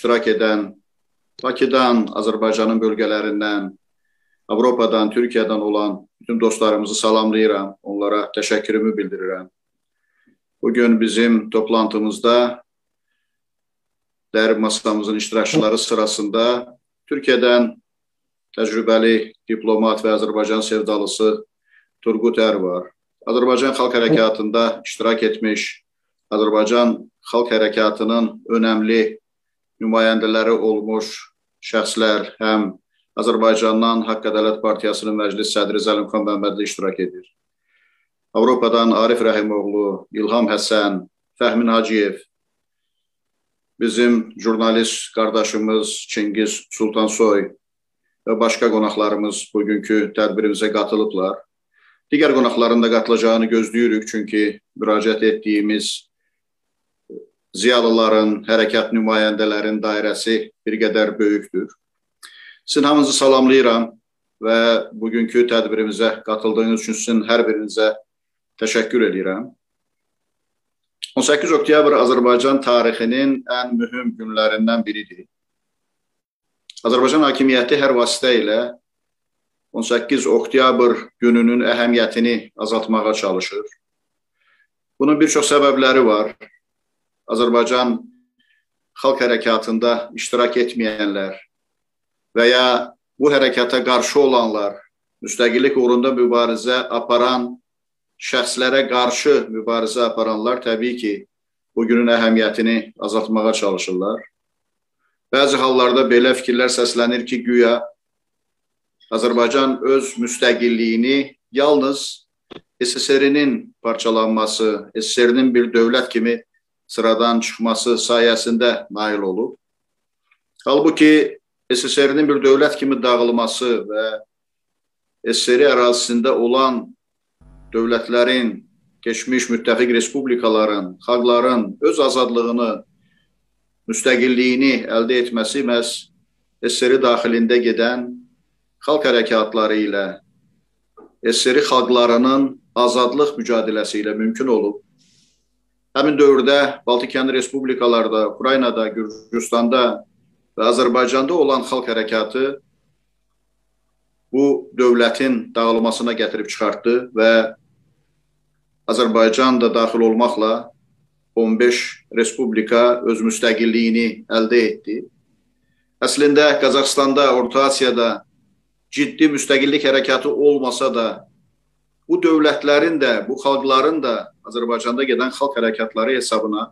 iştirak edən Bakıdan, Azərbaycanın bölgələrindən, Avropadan, Türkiyədən olan bütün dostlarımızı salamlayıram. Onlara təşəkkürümü bildirirəm. Bugün bizim toplantımızda dərb masamızın iştirakçıları sırasında Türkiyədən təcrübəli diplomat və Azərbaycan sevdalısı Turqut Ər var. Azərbaycan Xalq Hərəkatında iştirak etmiş, Azərbaycan Xalq Hərəkatının önəmli nümayəndələri olmuş şəxslər həm Azərbaycandan Haqq Ədalət Partiyasının məclis sədri Zəlimxan Məmmədli iştirak edir. Avropadan Arif Rəhimoğlu, İlham Həsən, Fəhmin Hacıyev, bizim jurnalist qardaşımız Çingiz Sultansoy və başqa qonaqlarımız bugünkü tədbirimizə qatılıblar. Digər qonaqların da qatılacağını gözləyirik, çünki müraciət etdiyimiz ziyalıların, hərəkat nümayəndələrin dairəsi bir qədər böyükdür. Sizin hamınızı salamlayıram və bugünkü tədbirimizə qatıldığınız üçün sizin hər birinizə təşəkkür edirəm. 18 oktyabr Azərbaycan tarixinin ən mühüm günlərindən biridir. Azərbaycan hakimiyyəti hər vasitə ilə 18 oktyabr gününün əhəmiyyətini azaltmağa çalışır. Bunun bir çox səbəbləri var. Azərbaycan xalq hərəkatında iştirak etməyənlər və ya bu hərəkata qarşı olanlar, müstəqillik uğrunda mübarizə aparan şəxslərə qarşı mübarizə aparanlar təbii ki, bu günün əhəmiyyətini azaltmağa çalışırlar. Bəzi hallarda belə fikirlər səslənir ki, güya Azərbaycan öz müstəqilliyini yalnız SSR-nin parçalanması, SSR-nin bir dövlət kimi sıradan çıxması sayəsində nail olub. Halbuki SSR-nin bir dövlət kimi dağılması və SSR ərazisində olan dövlətlərin, keçmiş müttəfiq respublikaların, xalqların öz azadlığını, müstəqilliyini əldə etməsi məhz SSR daxilində gedən xalq hərəkatları ilə, SSR xalqlarının azadlıq mücadiləsi ilə mümkün olub. Həmin dövrdə Baltikyan respublikalarda, Ukraynada, Gürcüstanda və Azərbaycanda olan xalq hərəkatı bu dövlətin dağılmasına gətirib çıxartdı və Azərbaycan da daxil olmaqla 15 respublika öz müstəqilliyini əldə etdi. Əslində Qazaxstanda, Orta Asiyada ciddi müstəqillik hərəkatı olmasa da, bu dövlətlərin də, bu xalqların da Azərbaycanda gedən xalq hərəkatları hesabına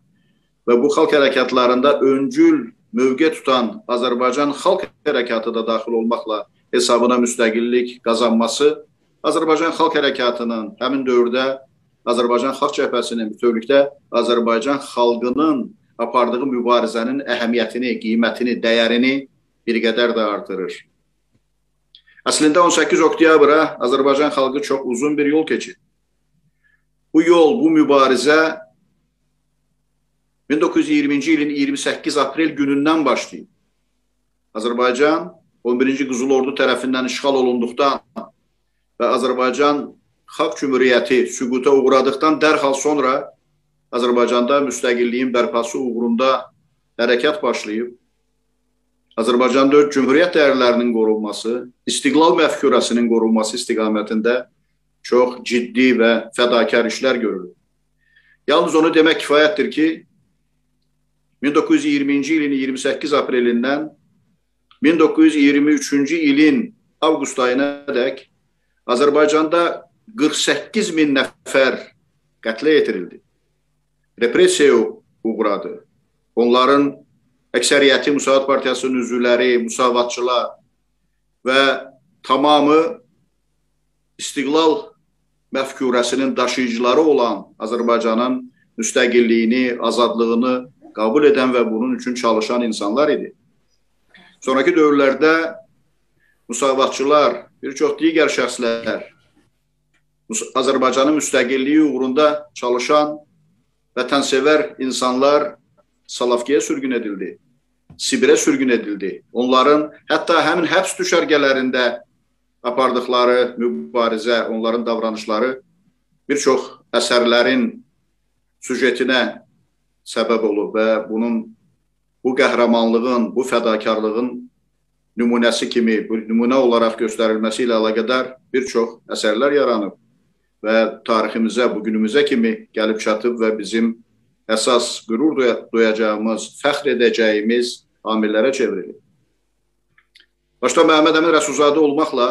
və bu xalq hərəkatlarında öncül mövqe tutan Azərbaycan xalq hərəkatı da daxil olmaqla hesabına müstəqillik qazanması Azərbaycan xalq hərəkatının həmin dövrdə Azərbaycan xalq cəbhəsinin bütövlükdə Azərbaycan xalqının apardığı mübarizənin əhəmiyyətini, qiymətini, dəyərini bir qədər də artırır. Əslində 18 oktyabra Azərbaycan xalqı çox uzun bir yol keçir. Bu yol, bu mübarizə 1920-ci ilin 28 aprel günündən başlayıb. Azərbaycan 11-ci Qızıl Ordu tərəfindən işğal olunduqdan və Azərbaycan Xalq Cümhuriyyəti süquta uğradıqdan dərhal sonra Azərbaycanda müstəqilliyin bərpası uğrunda hərəkat başlayıb. Azərbaycanda cümhuriyyət dəyərlərinin qorunması, istiqlal məfkurəsinin qorunması istiqamətində çox ciddi və fədakar işlər görülür. Yalnız onu demək kifayətdir ki, 1920-ci ilin 28 aprelindən 1923-cü ilin avqust ayına dək Azərbaycanda 48 min nəfər qətlə yetirildi. Repressiya uğradı. Onların əksəriyyəti Müsavat Partiyasının üzvləri, müsavatçılar və tamamı istiqlal məfkurəsinin daşıyıcıları olan Azərbaycanın müstəqilliyini, azadlığını qəbul edən və bunun üçün çalışan insanlar idi. Sonrakı dövrlərdə müsavatçılar, bir çox digər şəxslər Azərbaycanın müstəqilliyi uğrunda çalışan vətənsevər insanlar Salafkiyə sürgün edildi. Sibirə sürgün edildi. Onların hətta həmin həbs düşərgələrində apardıqları mübarizə, onların davranışları bir çox əsərlərin süjetinə səbəb olub və bunun bu qəhrəmanlığın, bu fədakarlığın nümunəsi kimi, bu nümunə olaraq göstərilməsi ilə əlaqədar bir çox əsərlər yaranıb və tariximizə, bu günümüzə kimi gəlib çatıb və bizim əsas qürur duyacağımız, fəxr edəcəyimiz amillərə çevrilib. Başda Məhəmməd Əmin Rəsulzadə olmaqla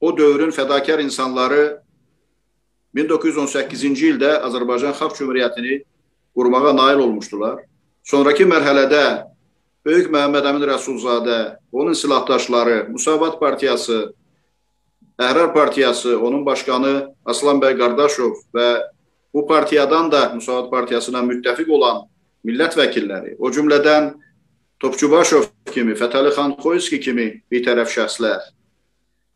o dövrün fədakar insanları 1918-ci ildə Azərbaycan Xalq Cümhuriyyətini qurmağa nail olmuşdular. Sonrakı mərhələdə Böyük Məhəmməd Əmin Rəsulzadə, onun silahdaşları, Musavat Partiyası, Əhrar Partiyası, onun başqanı Aslan bəy Qardaşov və bu partiyadan da Musavat Partiyasına müttəfiq olan millət vəkilləri, o cümlədən Topçubaşov kimi, Fətəli xan Xoyski kimi bir tərəf şəxslər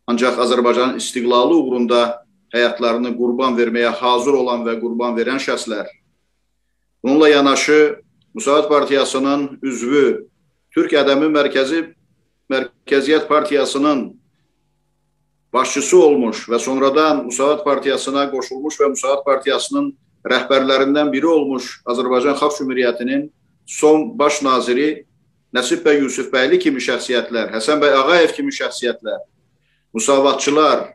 ancaq Azərbaycanın istiqlalı uğrunda həyatlarını qurban verməyə hazır olan və qurban verən şəxslər. Bununla yanaşı Musavat Partiyasının üzvü, Türk Ədəmi Mərkəzi Mərkəziyyət Partiyasının başçısı olmuş və sonradan Musavat Partiyasına qoşulmuş və Musavat Partiyasının rəhbərlərindən biri olmuş Azərbaycan Xalq Cümhuriyyətinin son baş naziri Nəsib bəy Yusufbəyli kimi şəxsiyyətlər, Həsən bəy Ağayev kimi şəxsiyyətlər, musavatçılar,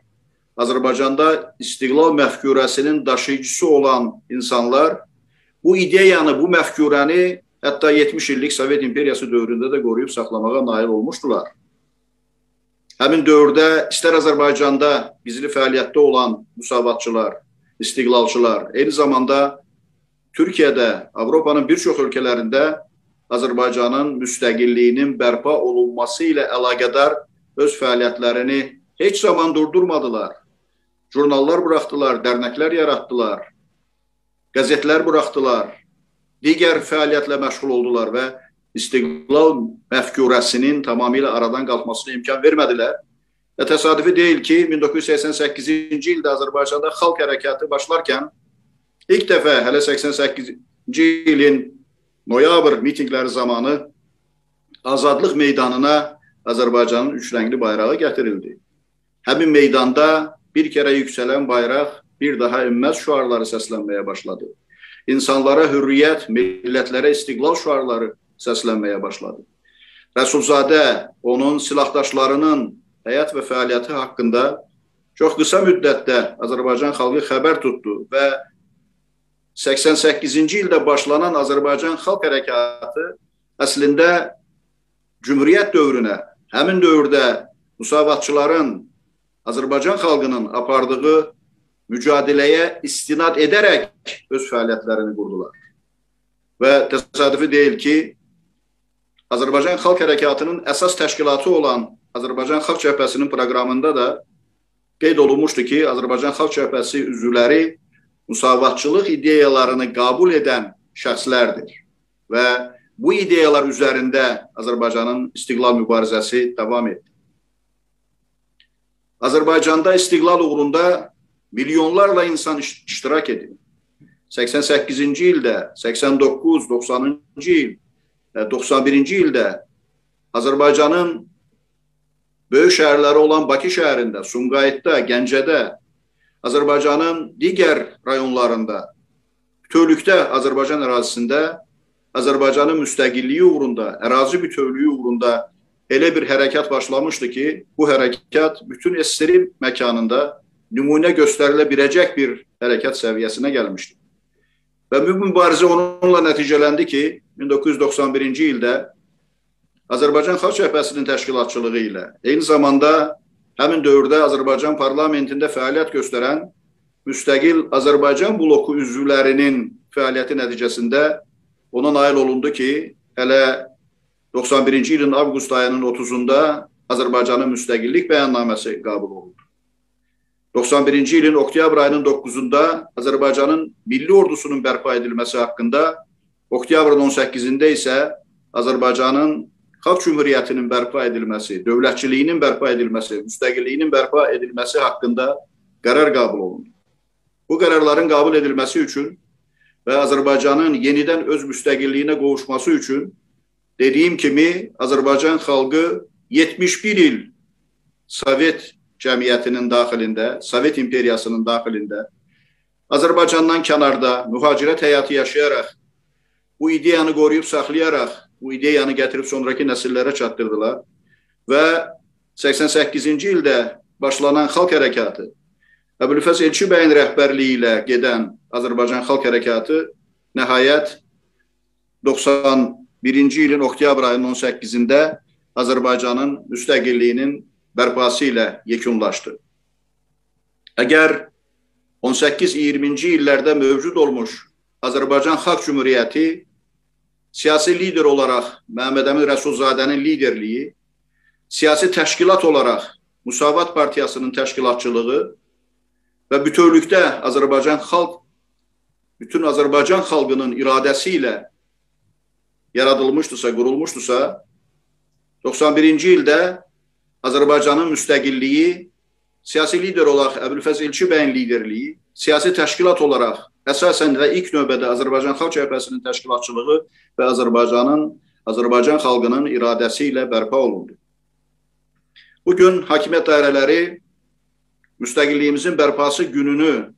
Azərbaycanda istiqlal məfkurəsinin daşıyıcısı olan insanlar bu ideyanı, bu məfkurəni hətta 70 illik Sovet imperiyası dövründə də qoruyub saxlamağa nail olmuşdular. Həmin dövrdə istər Azərbaycanda gizli fəaliyyətdə olan musavatçılar, istiqlalçılar, eyni zamanda Türkiyədə, Avropanın bir çox ölkələrində Azərbaycanın müstəqilliyinin bərpa olunması ilə əlaqədar öz fəaliyyətlərini heç zaman durdurmadılar. Jurnallar buraxdılar, dərnəklər yaratdılar, qəzetlər buraxdılar, digər fəaliyyətlə məşğul oldular və istiqlal məfkurəsinin tamamilə aradan qalxmasına imkan vermədilər. Və təsadüfi deyil ki, 1988-ci ildə Azərbaycanda xalq hərəkatı başlarkən ilk dəfə hələ 88-ci ilin noyabr mitinqləri zamanı Azadlıq meydanına Azərbaycanın üç rəngli bayrağı gətirildi. Həmin meydanda bir kərə yüksələn bayraq bir daha ümməz şüarları səslənməyə başladı. İnsanlara hürriyyət, millətlərə istiqlal şüarları səslənməyə başladı. Rəsulzadə onun silahdaşlarının həyat və fəaliyyəti haqqında çox qısa müddətdə Azərbaycan xalqı xəbər tutdu və 88-ci ildə başlanan Azərbaycan xalq hərəkatı əslində Cümhuriyyət dövrünə, həmin dövrdə müsavatçıların Azərbaycan xalqının apardığı mücadiləyə istinad edərək öz fəaliyyətlərini qurdular. Və təsadüfi deyil ki, Azərbaycan Xalq Hərəkatının əsas təşkilatı olan Azərbaycan Xalq Cəbhəsinin proqramında da qeyd olunmuşdu ki, Azərbaycan Xalq Cəbhəsi üzvləri müsavatçılıq ideyalarını qəbul edən şəxslərdir və bu ideyalar üzərində Azərbaycanın istiqlal mübarizəsi davam etdi. Azərbaycanda istiqlal uğrunda milyonlarla insan iştirak edir. 88-ci ildə, 89, 90-cı il, 91-ci e, ildə Azərbaycanın böyük şəhərləri olan Bakı şəhərində, Sumqayıtda, Gəncədə, Azərbaycanın digər rayonlarında, bütövlükdə Azərbaycan ərazisində Azərbaycanın müstəqilliyi uğrunda, ərazi bütövlüyü uğrunda elə bir hərəkat başlamışdı ki, bu hərəkat bütün SSR məkanında nümunə göstərilə biləcək bir hərəkat səviyyəsinə gəlmişdi. Və bu mübarizə onunla nəticələndi ki, 1991-ci ildə Azərbaycan Xalq Cəbhəsinin təşkilatçılığı ilə eyni zamanda həmin dövrdə Azərbaycan parlamentində fəaliyyət göstərən müstəqil Azərbaycan bloku üzvlərinin fəaliyyəti nəticəsində ona nail olundu ki, hələ 91-ci ilin avqust ayının 30-da Azərbaycanın müstəqillik bəyannaməsi qəbul olundu. 91-ci ilin oktyabr ayının 9-da Azərbaycanın milli ordusunun bərpa edilməsi haqqında, oktyabrın 18-də isə Azərbaycanın Xalq Cümhuriyyətinin bərpa edilməsi, dövlətçiliyinin bərpa edilməsi, müstəqilliyinin bərpa edilməsi haqqında qərar qəbul olundu. Bu qərarların qəbul edilməsi üçün və Azərbaycanın yenidən öz müstəqilliyinə qovuşması üçün dediyim kimi Azərbaycan xalqı 71 il Sovet cəmiyyətinin daxilində, Sovet imperiyasının daxilində Azərbaycandan kənarda mühacirət həyatı yaşayaraq bu ideyanı qoruyub saxlayaraq bu ideyanı gətirib sonraki nəsillərə çatdırdılar və 88-ci ildə başlanan xalq hərəkatı Əbülfəz Elçi bəyin rəhbərliyi ilə gedən Azərbaycan xalq hərəkatı nəhayət 91-ci ilin oktyabr ayının 18-də Azərbaycanın müstəqilliyinin bərpası ilə yekunlaşdı. Əgər 18-20-ci illərdə mövcud olmuş Azərbaycan Xalq Cümhuriyyəti siyasi lider olaraq Məhəmməd Əmin Rəsulzadənin liderliyi, siyasi təşkilat olaraq Musavat Partiyasının təşkilatçılığı və bütövlükdə Azərbaycan xalq bütün Azərbaycan xalqının iradəsi ilə yaradılmışdısa, qurulmuşdusa, 91-ci ildə Azərbaycanın müstəqilliyi siyasi lider olaraq Əbülfəz Elçi bəyin liderliyi, siyasi təşkilat olaraq əsasən və ilk növbədə Azərbaycan Xalq Cəbhəsinin təşkilatçılığı və Azərbaycanın Azərbaycan xalqının iradəsi ilə bərpa olundu. Bu gün hakimiyyət dairələri müstəqilliyimizin bərpası gününü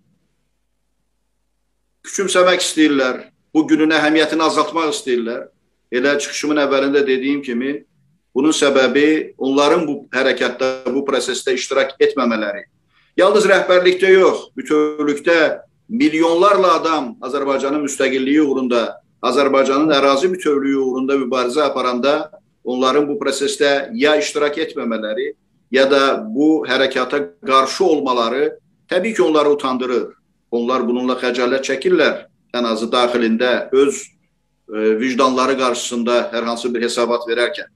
küçümsəmək istəyirlər, bu günün əhəmiyyətini azaltmaq istəyirlər. Elə çıxışımın əvvəlində dediyim kimi, bunun səbəbi onların bu hərəkətdə, bu prosesdə iştirak etməmələri. Yalnız rəhbərlikdə yox, bütövlükdə milyonlarla adam Azərbaycanın müstəqilliyi uğrunda, Azərbaycanın ərazi bütövlüyü uğrunda mübarizə aparanda onların bu prosesdə ya iştirak etməmələri, ya da bu hərəkata qarşı olmaları təbii ki, onları utandırır. Onlar bununla xəcalət çəkirlər, ən azı daxilində öz e, vicdanları qarşısında hər hansı bir hesabat verərkən.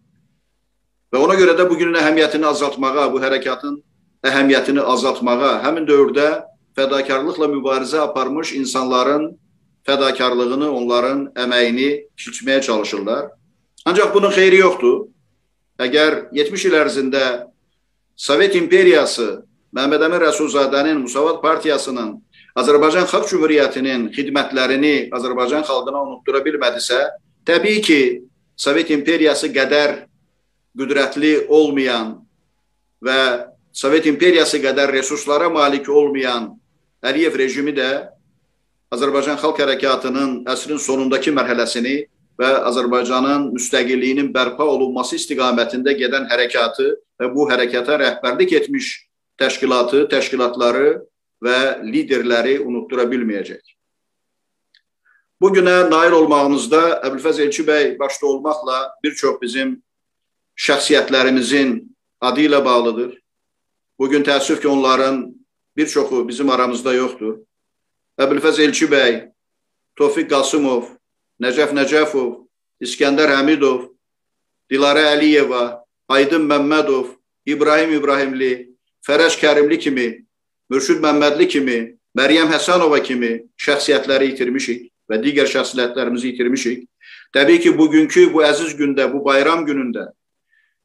Və ona görə də bugünün əhəmiyyətini azaltmağa, bu hərəkatın əhəmiyyətini azaltmağa, həmin dövrdə fədakarlıqla mübarizə aparmış insanların fədakarlığını, onların əməyini kilçməyə çalışırlar. Ancaq bunun xeyri yoxdur. Əgər 70 il ərzində Sovet imperiyası Məhəmməd Əmin Rəsulzadənin Musavat Partiyasının Azərbaycan Xalq Cümhuriyyətinin xidmətlərini Azərbaycan xalqına unutdura bilmədisə, təbii ki, Sovet imperiyası qədər qüdrətli olmayan və Sovet imperiyası qədər resurslara malik olmayan Əliyev rejimi də Azərbaycan Xalq Hərəkatının əsrin sonundakı mərhələsini və Azərbaycanın müstəqilliyinin bərpa olunması istiqamətində gedən hərəkatı və bu hərəkata rəhbərlik etmiş təşkilatı, təşkilatları və liderləri unutdura bilməyəcək. Bu günə nail olmağımızda Əbülfəz Elçi bəy başda olmaqla bir çox bizim şəxsiyyətlərimizin adı ilə bağlıdır. Bugün təəssüf ki, onların bir çoxu bizim aramızda yoxdur. Əbülfəz Elçi bəy, Tofiq Qasımov, Nəcəf Nəcəfov, İskəndər Həmidov, Dilarə Əliyeva, Aydın Məmmədov, İbrahim İbrahimli, Fərəc Kərimli kimi, Mürşid Məmmədli kimi, Məryəm Həsənova kimi şəxsiyyətləri itirmişik və digər şəxsiyyətlərimizi itirmişik. Təbii ki, bugünkü bu əziz gündə, bu bayram günündə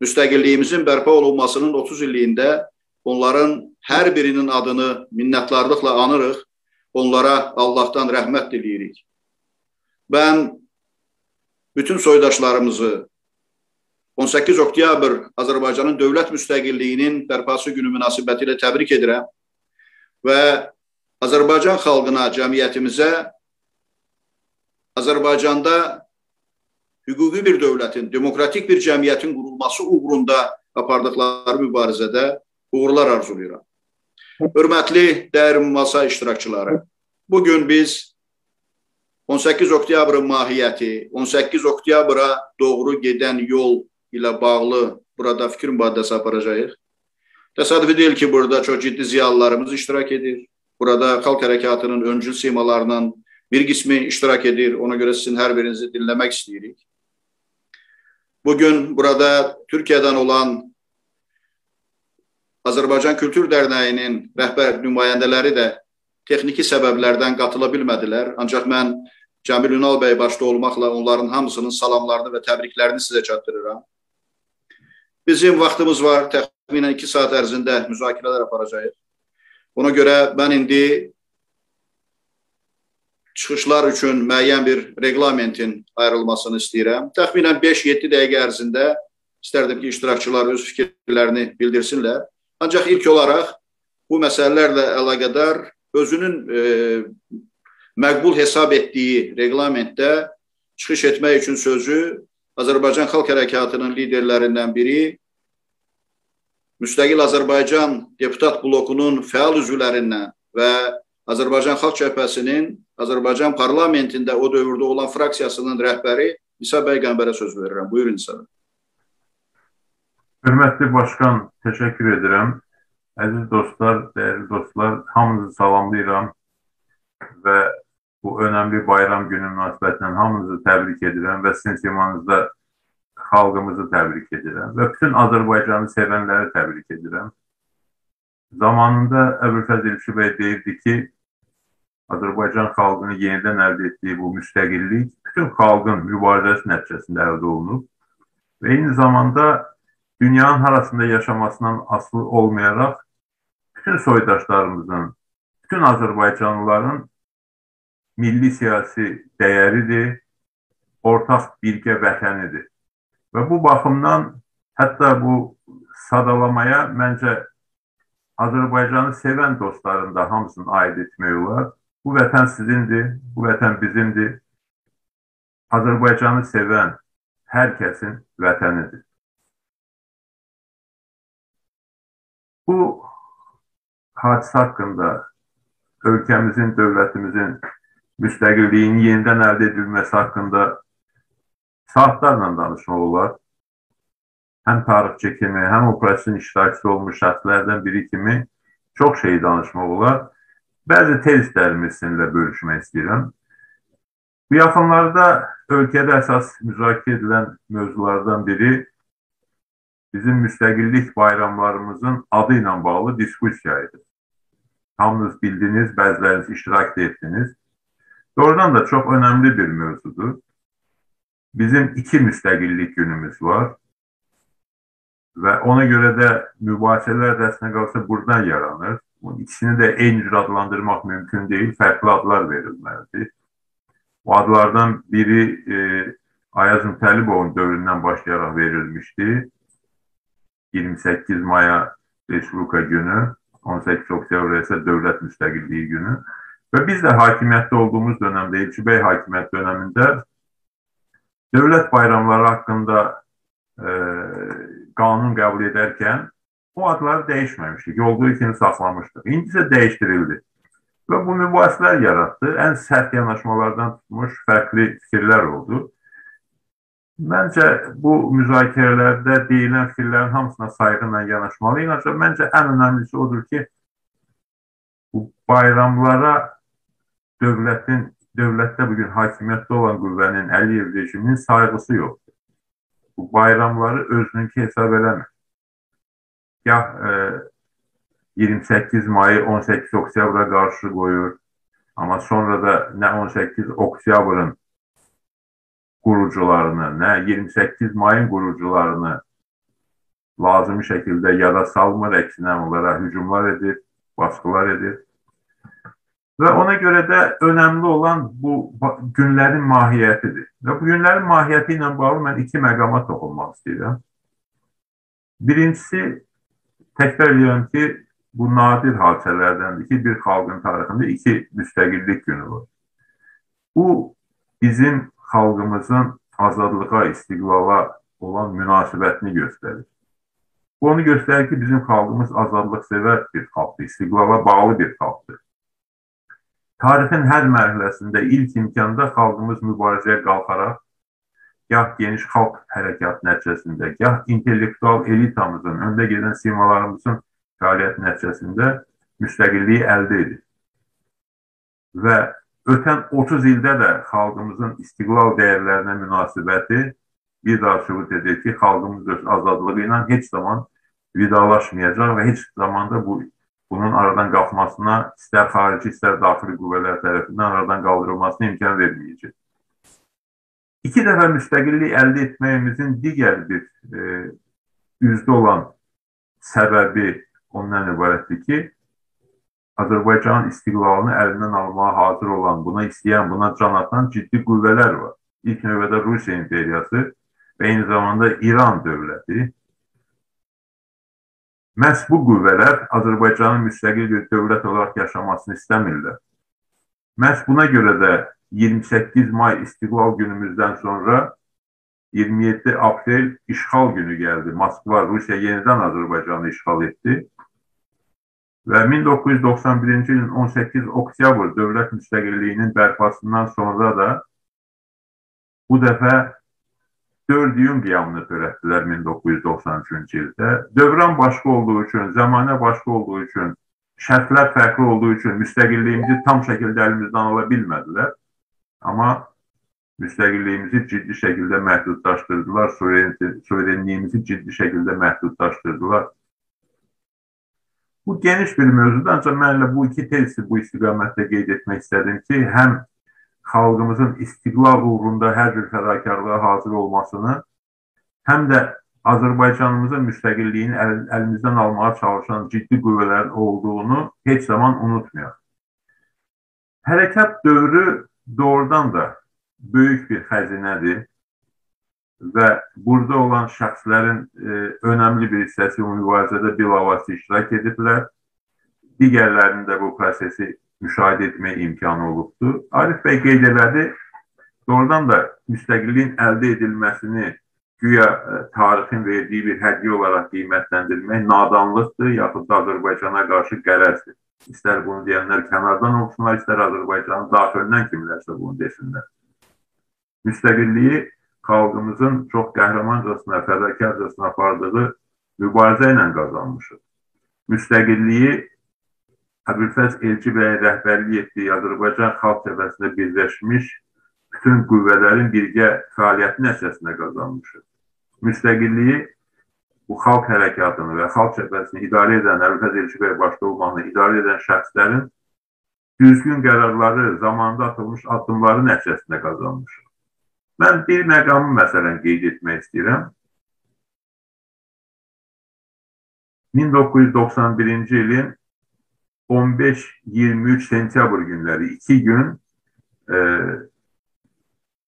müstəqilliyimizin bərpa olunmasının 30 illiyində onların hər birinin adını minnətdarlıqla anırıq. Onlara Allahdan rəhmət diləyirik. Ben bütün soydaşlarımızı 18 oktyabr Azərbaycanın dövlət müstəqilliyinin bərpası günü münasibətilə təbrik edirəm və Azərbaycan xalqına, cəmiyyətimizə Azərbaycanda hüquqi bir dövlətin, demokratik bir cəmiyyətin qurulması uğrunda apardıqları mübarizədə uğurlar arzulayıram. Hörmətli dəyər masa iştirakçıları, bugün biz 18 oktyabrın mahiyyəti, 18 oktyabra doğru gedən yol ilə bağlı burada fikir mübadiləsi aparacağıq. Təsadüfi deyil ki, burada çox ciddi ziyalılarımız iştirak edir. Burada xalq hərəkatının öncül simalarının bir qismi iştirak edir. Ona görə sizin hər birinizi dinləmək istəyirik. Bugün burada Türkiyədən olan Azərbaycan Kültür Dərnəyinin rəhbər nümayəndələri də texniki səbəblərdən qatıla bilmədilər. Ancaq mən Cəmil Ünal bəy başda olmaqla onların hamısının salamlarını və təbriklərini sizə çatdırıram. Bizim vaxtımız var, təxminən 2 saat ərzində müzakirələr aparacağıq. Ona görə mən indi çıxışlar üçün müəyyən bir reglamentin ayrılmasını istəyirəm. Təxminən 5-7 dəqiqə ərzində istərdim ki, iştirakçılar öz fikirlərini bildirsinlər. Ancaq ilk olaraq bu məsələlərlə əlaqədar özünün e, məqbul hesab etdiyi reglamentdə çıxış etmək üçün sözü Azərbaycan Xalq Hərəkatının liderlərindən biri, Müstəqil Azərbaycan deputat blokunun fəal üzvlərindən və Azərbaycan Xalq Cəbhəsinin Azərbaycan parlamentində o dövrdə olan fraksiyasının rəhbəri İsa bəy Qəmbərə söz verirəm. Buyurun İsa bəy. Hörmətli başqan, təşəkkür edirəm. Əziz dostlar, dəyərli dostlar, hamınızı salamlayıram və bu önəmli bayram günü münasibətilə hamınızı təbrik edirəm və sizin simanızda xalqımızı təbrik edirəm və bütün Azərbaycanı sevənləri təbrik edirəm. Zamanında Əbülfəz İlşi bəy deyirdi ki, Azərbaycan xalqının yenidən əldə etdiyi bu müstəqillik bütün xalqın mübarizəsi nəticəsində əldə olunub və eyni zamanda dünyanın harasında yaşamasından asılı olmayaraq bütün soydaşlarımızın, bütün Azərbaycanlıların milli siyasi dəyəridir, ortaq birgə vətənidir. Və bu baxımdan hətta bu sadalamaya məncə Azərbaycanı sevən dostların da hamısını aid etmək olar. Bu vətən sizindir, bu vətən bizimdir. Azərbaycanı sevən hər kəsin vətənidir. Bu hadisə haqqında ölkəmizin, dövlətimizin müstəqilliyinin yenidən əldə edilməsi haqqında saatlarla danışmaq olar. Həm tarixçi kimi, həm o prosesin iştirakçısı olmuş şəxslərdən biri kimi çox şey danışmaq olar. Bəzi tezlərimi sizinlə bölüşmək istəyirəm. Bu yaxınlarda ölkədə əsas müzakirə edilən mövzulardan biri bizim müstəqillik bayramlarımızın adı ilə bağlı diskussiya idi. Hamınız bildiniz, bəziləriniz iştirak etdiniz. Doğrudan da çox önəmli bir mövzudur. Bizim iki müstəqillik günümüz var və ona görə də mübahisələr də əslində qalsa buradan yaranır. İkisini də eyni cür adlandırmaq mümkün deyil, fərqli adlar verilməlidir. Bu adlardan biri e, Ayaz Mütəllibovun dövründən başlayaraq verilmişdi. 28 maya Respublika günü, 18 oktyabr isə dövlət müstəqilliyi günü. Və biz də hakimiyyətdə olduğumuz dönəmdə, Elçi bəy hakimiyyət dönəmində dövlət bayramları haqqında e, qanun qəbul edərkən o adları dəyişməmişdik, olduğu kimi saxlamışdıq. İndi isə dəyişdirildi. Və bu mübahisələr yaratdı. Ən sərt yanaşmalardan tutmuş fərqli fikirlər oldu. Məncə bu müzakirələrdə deyilən fikirlərin hamısına sayğı ilə yanaşmalıyıq. Ancaq məncə ən önəmlisi odur ki, bu bayramlara dövlətin dövlətdə bugün hakimiyyətdə olan qüvvənin Əliyev rejiminin sayğısı yoxdur. Bu bayramları özününki hesab eləmir. Gah e, 28 mayı 18 oktyabra qarşı qoyur, amma sonra da nə 18 oktyabrın qurucularını, nə 28 mayın qurucularını lazımi şəkildə yada salmır, əksinə onlara hücumlar edir, baskılar edir. Və ona görə də önəmli olan bu günlərin mahiyyətidir. Və bu günlərin mahiyyəti ilə bağlı mən iki məqama toxunmaq istəyirəm. Birincisi, təkrar edirəm ki, bu nadir hadisələrdəndir ki, bir xalqın tarixində iki müstəqillik günü var. Bu, bizim xalqımızın azadlığa, istiqlala olan münasibətini göstərir. Bu, onu göstərir ki, bizim xalqımız azadlıq sevər bir xalqdır, istiqlala bağlı bir xalqdır. Tarixin hər mərhələsində ilk imkanda xalqımız mübarizəyə qalxaraq, gah geniş xalq hərəkatı nəticəsində, gah intellektual elitamızın, öndə gedən simalarımızın fəaliyyəti nəticəsində müstəqilliyi əldə edir. Və ötən 30 ildə də xalqımızın istiqlal dəyərlərinə münasibəti bir daha sübut edir ki, xalqımız öz azadlığı ilə heç zaman vidalaşmayacaq və heç zaman da bu bunun aradan qalxmasına istər xarici, istər daxili qüvvələr tərəfindən aradan qaldırılmasına imkan verməyəcək. İki dəfə müstəqillik əldə etməyimizin digər bir e, üzdə olan səbəbi ondan ibarətdir ki, Azərbaycanın istiqlalını əlindən almağa hazır olan, buna istəyən, buna can atan ciddi qüvvələr var. İlk növbədə Rusiya imperiyası və eyni zamanda İran dövləti Məhz bu qüvvələr Azərbaycanın müstəqil bir dövlət olaraq yaşamasını istəmirlər. Məhz buna görə də 28 may İstiqlal günümüzdən sonra 27 aprel işğal günü geldi. Moskva, Rusya yeniden Azerbaycan'ı işğal etti. Ve 1991-ci ilin 18 oktyabr dövlət müstəqilliyinin bərpasından sonra da bu dəfə 4 iyun qiyamını törətdilər 1993-cü ildə. Dövran başqa olduğu üçün, zamanə başqa olduğu üçün, şərtlər fərqli olduğu üçün müstəqilliyimizi tam şəkildə əlimizdən ala bilmədilər. Amma müstəqilliyimizi ciddi şəkildə məhdudlaşdırdılar, suverenliyimizi ciddi şəkildə məhdudlaşdırdılar. Bu geniş bir mövzudur, ancaq mən elə bu iki tezi bu istiqamətdə qeyd etmək istədim ki, həm xalqımızın istiqlal uğrunda hər bir fədakarlığa hazır olmasını, həm də Azərbaycanımızın müstəqilliyini əl, əlimizdən almağa çalışan ciddi qüvvələrin olduğunu heç zaman unutmayaq. Hərəkat dövrü doğrudan da böyük bir xəzinədir və burada olan şəxslərin e, önəmli bir hissəsi bu mübarizədə bilavasitə iştirak ediblər. Digərlərinin də bu prosesi müşahidə etmək imkanı olubdur. Arif bəy qeyd elədi, doğrudan da müstəqilliyin əldə edilməsini güya e, tarixin verdiyi bir hədiyyə olaraq qiymətləndirmək nadanlıqdır, yaxud da Azərbaycana qarşı qərəzdir. İstər bunu deyənlər kənardan olsunlar, istər Azərbaycanın daxilindən kimlərsə bunu desinlər müstəqilliyi xalqımızın çox qəhrəmancasına, fədakarcasına apardığı mübarizə ilə qazanmışıq. Müstəqilliyi Əbülfəz Elçi bəyə rəhbərlik etdiyi Azərbaycan Xalq Cəbhəsində birləşmiş bütün qüvvələrin birgə fəaliyyəti nəticəsində qazanmışıq. Müstəqilliyi bu xalq hərəkatını və xalq cəbhəsini idarə edən Əbülfəz Elçi bəy başda olmaqla idarə edən şəxslərin düzgün qərarları, zamanında atılmış addımları nəticəsində qazanmışıq. Mən bir məqamı məsələn qeyd etmək istəyirəm. 1991-ci ilin 15-23 sentyabr günləri 2 gün e,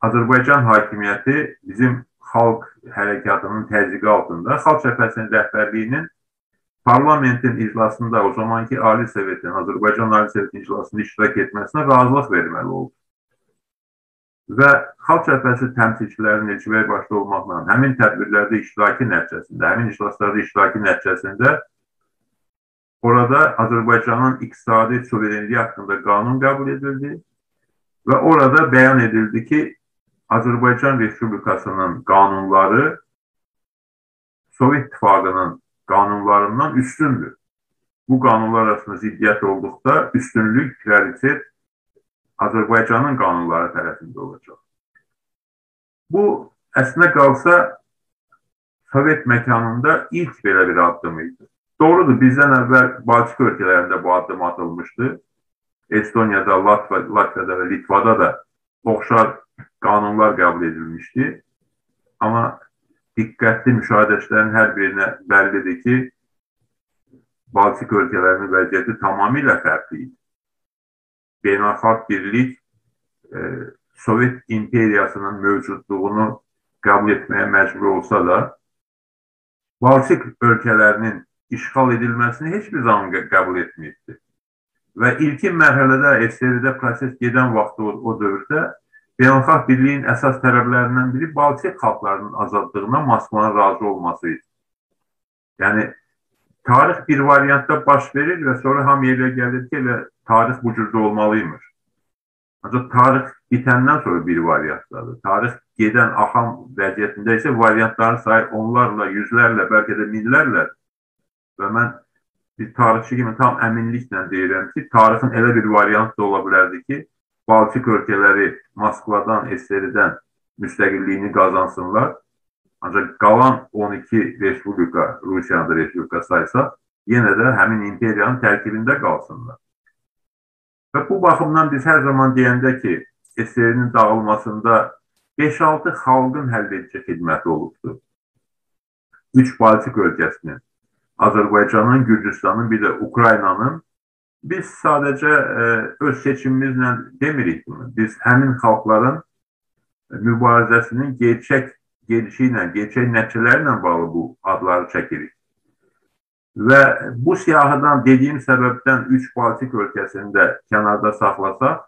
Azərbaycan hakimiyyəti bizim xalq hərəkatının təzyiqi altında Xalq Cəbhəsinin rəhbərliyinin parlamentin iclasında o zamanki Ali Sovetin, Azərbaycan Ali Sovetin iclasında iştirak etməsinə razılıq verməli oldu və xalq cəbhəsi təmsilçilərinin Elçibəy başda olmaqla həmin tədbirlərdə iştirakı nəticəsində, həmin iclaslarda iştirakı nəticəsində orada Azərbaycanın iqtisadi suverenliyi haqqında qanun qəbul edildi və orada bəyan edildi ki, Azərbaycan Respublikasının qanunları Sovet İttifaqının qanunlarından üstündür. Bu qanunlar arasında ziddiyyət olduqda üstünlük, prioritet Azərbaycanın qanunları tərəfində olacaq. Bu əslində qalsa Sovet məkanında ilk belə bir addım idi. Doğrudur, bizdən əvvəl Baltik ölkələrində bu addım atılmışdı. Estoniyada, Latviyada və Litvada da oxşar qanunlar qəbul edilmişdi. Amma diqqətli müşahidəçilərin hər birinə bəllidir ki, Baltik ölkələrinin vəziyyəti tamamilə fərqli idi beynəlxalq birlik e, Sovet imperiyasının mövcudluğunu qəbul etməyə məcbur olsa da, Baltik ölkələrinin işğal edilməsini heç bir zaman qəbul etməyibdir. Və ilkin mərhələdə SSR-də proses gedən vaxtda o, o dövrdə beynəlxalq birliyin əsas tələblərindən biri Baltik xalqlarının azadlığına Moskvanın razı olması idi. Yəni tarix bir variantda baş verir və sonra hamıya elə gəlir ki, elə tarix bu cürdə olmalıymış. Ancaq tarix bitəndən sonra bir variantdadır. Tarix gedən axam vəziyyətində isə variantların sayı onlarla, yüzlərlə, bəlkə də minlərlə və mən bir tarixçi kimi tam əminliklə deyirəm ki, tarixin elə bir variant da ola bilərdi ki, Baltik ölkələri Moskvadan, SSR-dən müstəqilliyini qazansınlar Ancaq qalan 12 respublika, Rusiyanın respublika saysa, yenə də həmin imperiyanın tərkibində qalsınlar. Və bu baxımdan biz hər zaman deyəndə ki, SSR-nin dağılmasında 5-6 xalqın həll edici xidməti olubdur. 3 Baltik ölkəsinin, Azərbaycanın, Gürcüstanın, bir də Ukraynanın biz sadəcə ə, e, öz seçimimizlə demirik bunu. Biz həmin xalqların mübarizəsinin gerçək gedişi ilə, gerçək nəticələri ilə bağlı bu adları çəkirik. Və bu siyahıdan dediyim səbəbdən 3 Baltik ölkəsində kənarda saxlasaq,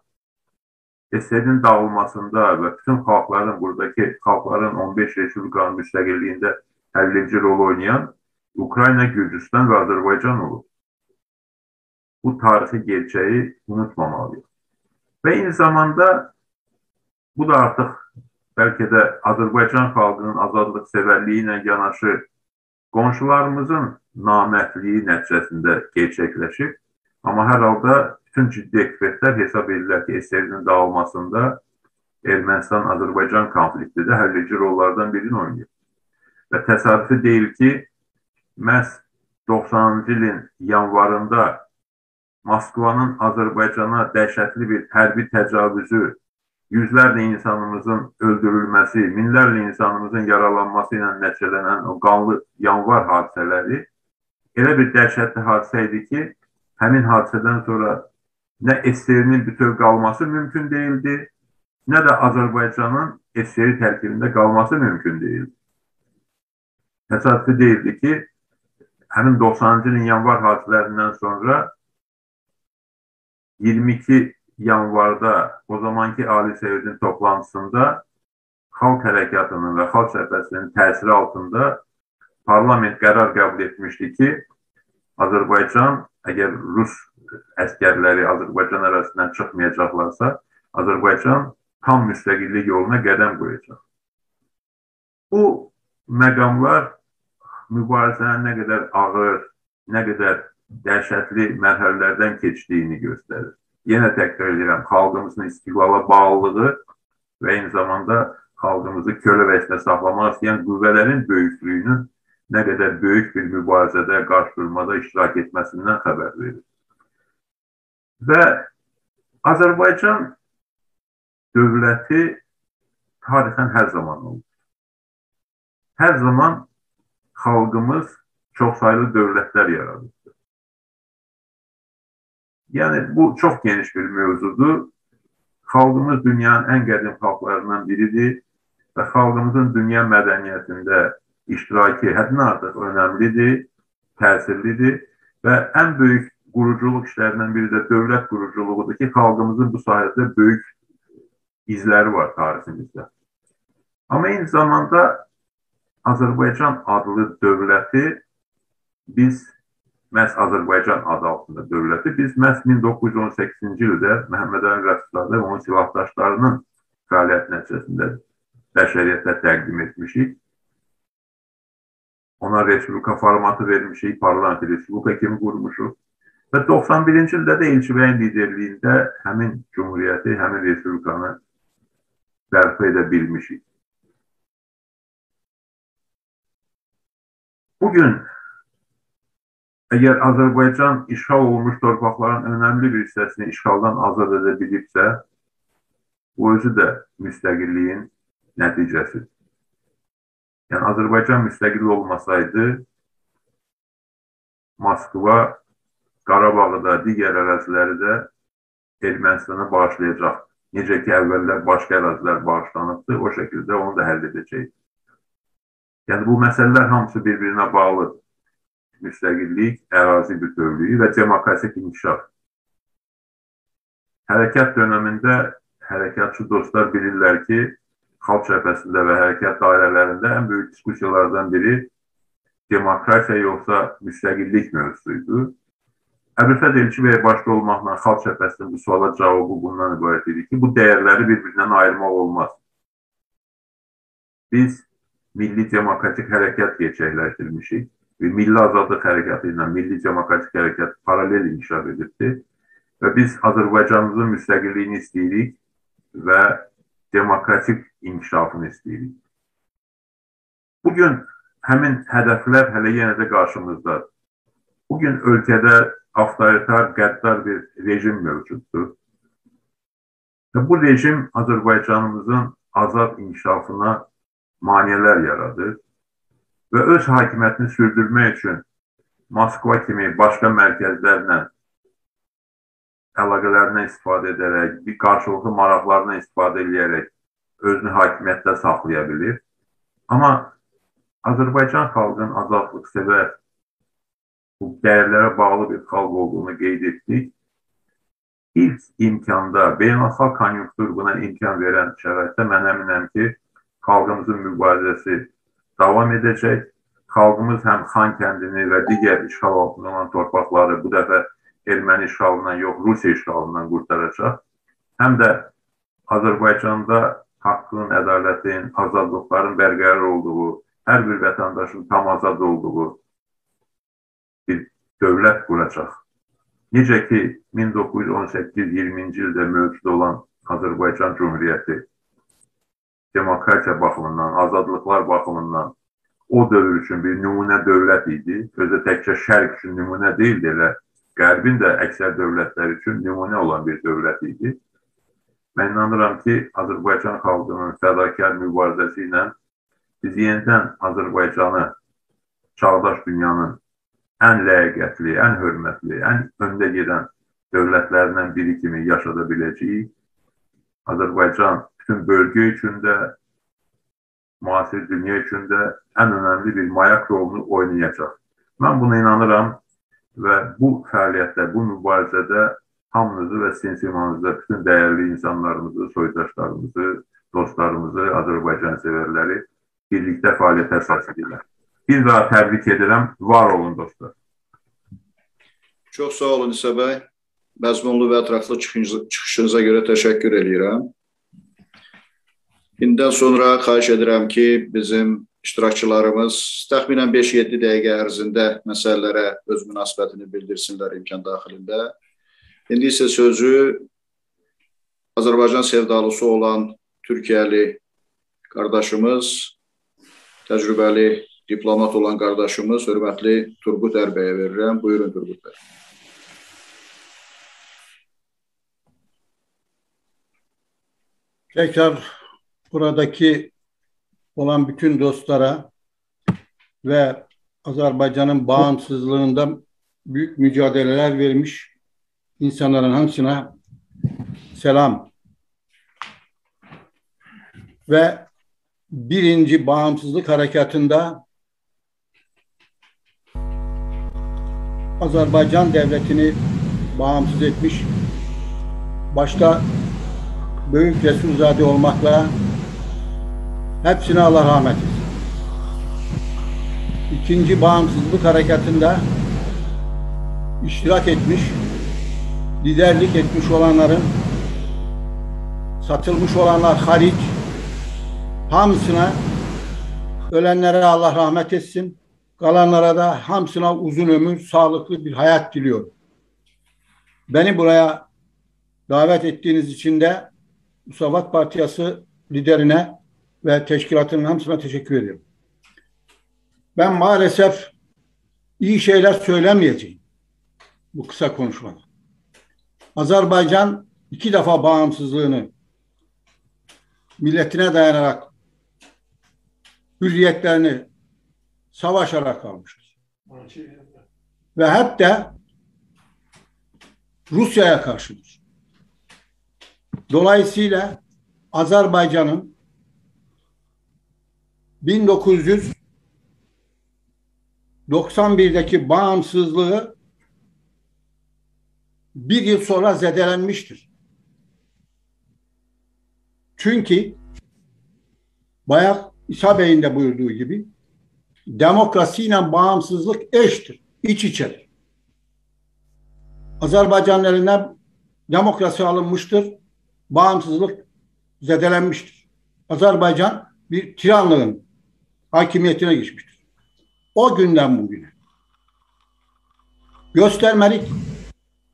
SSR-in dağılmasında və bütün xalqların, buradakı xalqların 15 respublikanın müstəqilliyində həlledici rol oynayan Ukrayna, Gürcüstan və Azərbaycan olub. Bu tarixi gerçəyi unutmamalıyıq. Və eyni zamanda bu da artıq bəlkə də Azərbaycan xalqının azadlıq sevərliyi ilə yanaşı qonşularımızın namərdliyi nəticəsində gerçəkləşib. Amma hər halda bütün ciddi ekspertlər hesab edirlər ki, SSR-in dağılmasında Ermənistan-Azərbaycan konflikti də həlledici rollardan birini oynayır. Və təsadüfi deyil ki, məhz 90-cı ilin yanvarında Moskvanın Azərbaycana dəhşətli bir hərbi təcavüzü, yüzlərlə insanımızın öldürülməsi, minlərlə insanımızın yaralanması ilə nəticələnən o qanlı yanvar hadisələri elə bir dəhşətli hadisə idi ki, həmin hadisədən sonra nə SSR-nin bütöv qalması mümkün deyildi, nə də Azərbaycanın SSR tərkibində qalması mümkün deyildi. Təsadüfi deyildi ki, həmin 90-cı ilin yanvar hadisələrindən sonra 22 yanvarda o zamanki Ali Sovetin toplantısında Xalq Hərəkatının və Xalq Cəbhəsinin təsiri altında parlament qərar qəbul etmişdi ki, Azərbaycan əgər Rus əskərləri Azərbaycan ərazisindən çıxmayacaqlarsa, Azərbaycan tam müstəqillik yoluna qədəm qoyacaq. Bu məqamlar mübarizənin nə qədər ağır, nə qədər dəhşətli mərhələlərdən keçdiyini göstərir. Yenə təkrar edirəm, xalqımızın istiqlala bağlılığı və eyni zamanda xalqımızı kölə vəziyyətdə saxlamaq istəyən qüvvələrin böyüklüyünün nə qədər böyük bir mübarizədə, qarşı durmada iştirak etməsindən xəbər verir. Və Azərbaycan dövləti tarixən hər zaman olub. Hər zaman xalqımız çoxsaylı dövlətlər yaradıb. Yəni, bu çox geniş bir mövzudur. Xalqımız dünyanın ən qədim xalqlarından biridir və xalqımızın dünya mədəniyyətində iştiraki həddindən artıq önəmlidir, təsirlidir və ən böyük quruculuq işlərindən biri də dövlət quruculuğudur ki, xalqımızın bu sahədə böyük izləri var tariximizdə. Amma eyni zamanda Azərbaycan adlı dövləti biz məhz Azərbaycan adı altında dövləti biz məhz 1918-ci ildə Məhəmməd Əli Rəsulzadə və onun silahdaşlarının fəaliyyət nəticəsində bəşəriyyətə təqdim etmişik. Ona respublika formatı vermişik, parlament respublika kimi qurmuşuq. Və 91-ci ildə də Elçibəyin liderliyində həmin cumhuriyyəti, həmin respublikanı bərpa edə bilmişik. Bugün əgər Azərbaycan işğal olunmuş torpaqların önəmli bir hissəsini işğaldan azad edə bilibsə, bu özü də müstəqilliyin nəticəsidir. Yəni Azərbaycan müstəqil olmasaydı, Moskva Qarabağı da, digər əraziləri də Ermənistana bağışlayacaq. Necə ki, əvvəllər başqa ərazilər bağışlanıbdı, o şəkildə onu da həll edəcəkdir. Yəni bu məsələlər hamısı bir-birinə bağlı. Müstəqillik, ərazi bütövlüyü və demokratik inkişaf. Hərəkat dönəmində hərəkatçı dostlar bilirlər ki, xalq cəbhəsində və hərəkat dairələrində ən böyük diskussiyalardan biri demokratiya yoxsa müstəqillik mövzusuydu. Əbülfət Elçibəyə başda olmaqla xalq cəbhəsinin bu suala cavabı bundan ibarət idi ki, bu dəyərləri bir-birindən ayırmaq olmaz. Biz milli demokratik hərəkat gerçəkləşdirmişik və milli azadlıq hərəkatı ilə milli demokratik hərəkat paralel inkişaf edirdi və biz Azərbaycanımızın müstəqilliyini istəyirik və demokratik inkişafını istəyirik. Bugün həmin hədəflər hələ yenə də qarşımızdadır. Bugün ölkədə avtoritar, qəddar bir rejim mövcuddur. Və bu rejim Azərbaycanımızın azad inkişafına maneələr yaradır və öz hakimiyyətini sürdürmək üçün Moskva kimi başqa mərkəzlərlə əlaqələrindən istifadə edərək, bir qarşılıqlı maraqlarından istifadə edərək özünü hakimiyyətdə saxlaya bilir. Amma Azərbaycan xalqının azadlıq sevər bu dəyərlərə bağlı bir xalq olduğunu qeyd etdik ilk imkanda, beynəlxalq konjunktur buna imkan verən şəraitdə mən əminəm ki, xalqımızın mübarizəsi davam edəcək. Xalqımız həm Xan kəndini və digər işğal altında olan torpaqları bu dəfə erməni işğalından yox, Rusiya işğalından qurtaracaq. Həm də Azərbaycanda haqqın, ədalətin, azadlıqların bərqərar olduğu, hər bir vətəndaşın tam azad olduğu bir dövlət quracaq. Necə ki 1918-20-ci ildə mövcud olan Azərbaycan Cumhuriyyəti demokratiya baxımından, azadlıqlar baxımından o dövr üçün bir nümunə dövlət idi. Özü təkcə şərq üçün nümunə deyildi, elə qərbin də əksər dövlətlər üçün nümunə olan bir dövlət idi. Mən inanıram ki, Azərbaycan xalqının fədakar mübarizəsi ilə biz yenidən Azərbaycanı çağdaş dünyanın ən ləyaqətli, ən hörmətli, ən öndə gedən dövlətlərindən biri kimi yaşada biləcəyik. Azərbaycan bütün bölgə üçün də, müasir dünya üçün də ən önəmli bir mayak rolunu oynayacaq. Mən buna inanıram və bu fəaliyyətdə, bu mübarizədə hamınızı və sizin simanızda bütün dəyərli insanlarımızı, soydaşlarımızı, dostlarımızı, Azərbaycan sevərləri birlikdə fəaliyyətə əsas edirlər. Bir daha təbrik edirəm. Var olun dostlar. Çox sağ olun İsa bəy. Məzmunlu və ətraflı çıxışınıza görə təşəkkür edirəm. İndən sonra xahiş edirəm ki, bizim iştirakçılarımız təxminən 5-7 dəqiqə ərzində məsələlərə öz münasibətini bildirsinlər imkan daxilində. İndi isə sözü Azərbaycan sevdalısı olan Türkiyəli qardaşımız, təcrübəli diplomat olan qardaşımız, hörmətli Turqut Ərbəyə verirəm. Buyurun Turqut bəy. Tekrar buradaki olan bütün dostlara ve Azerbaycan'ın bağımsızlığında büyük mücadeleler vermiş insanların hepsine selam. Ve birinci bağımsızlık harekatında Azerbaycan devletini bağımsız etmiş başta Büyük Resulzade olmakla Hepsine Allah rahmet etsin. İkinci bağımsızlık harekatında iştirak etmiş, liderlik etmiş olanların satılmış olanlar hariç hamısına ölenlere Allah rahmet etsin. Kalanlara da hamsına uzun ömür, sağlıklı bir hayat diliyorum. Beni buraya davet ettiğiniz için de Musavat Partiyası liderine ve teşkilatının hepsine teşekkür ediyorum. Ben maalesef iyi şeyler söylemeyeceğim bu kısa konuşmada. Azerbaycan iki defa bağımsızlığını milletine dayanarak hürriyetlerini savaşarak almıştır. Ve hep de Rusya'ya karşıdır. Dolayısıyla Azerbaycan'ın 1991'deki bağımsızlığı bir yıl sonra zedelenmiştir. Çünkü Bayak İsa Bey'in de buyurduğu gibi demokrasiyle bağımsızlık eştir, iç içedir. Azerbaycan'ın elinden demokrasi alınmıştır, bağımsızlık zedelenmiştir. Azerbaycan bir tiranlığın hakimiyetine geçmiştir. O günden bugüne göstermelik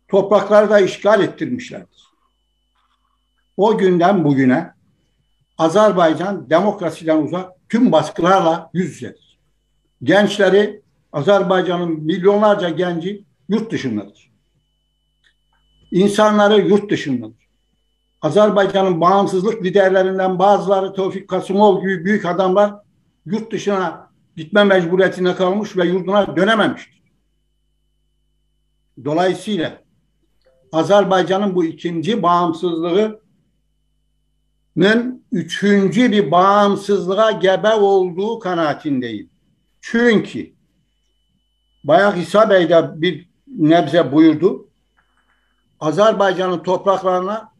toprakları da işgal ettirmişlerdir. O günden bugüne Azerbaycan demokrasiden uzak tüm baskılarla yüz yüzedir. Gençleri Azerbaycan'ın milyonlarca genci yurt dışındadır. İnsanları yurt dışındadır. Azerbaycan'ın bağımsızlık liderlerinden bazıları Tevfik Kasımov gibi büyük adamlar yurt dışına gitme mecburiyetine kalmış ve yurduna dönememiştir. Dolayısıyla Azerbaycan'ın bu ikinci bağımsızlığının üçüncü bir bağımsızlığa gebe olduğu kanaatindeyim. Çünkü Bayak İsa Bey de bir nebze buyurdu. Azerbaycan'ın topraklarına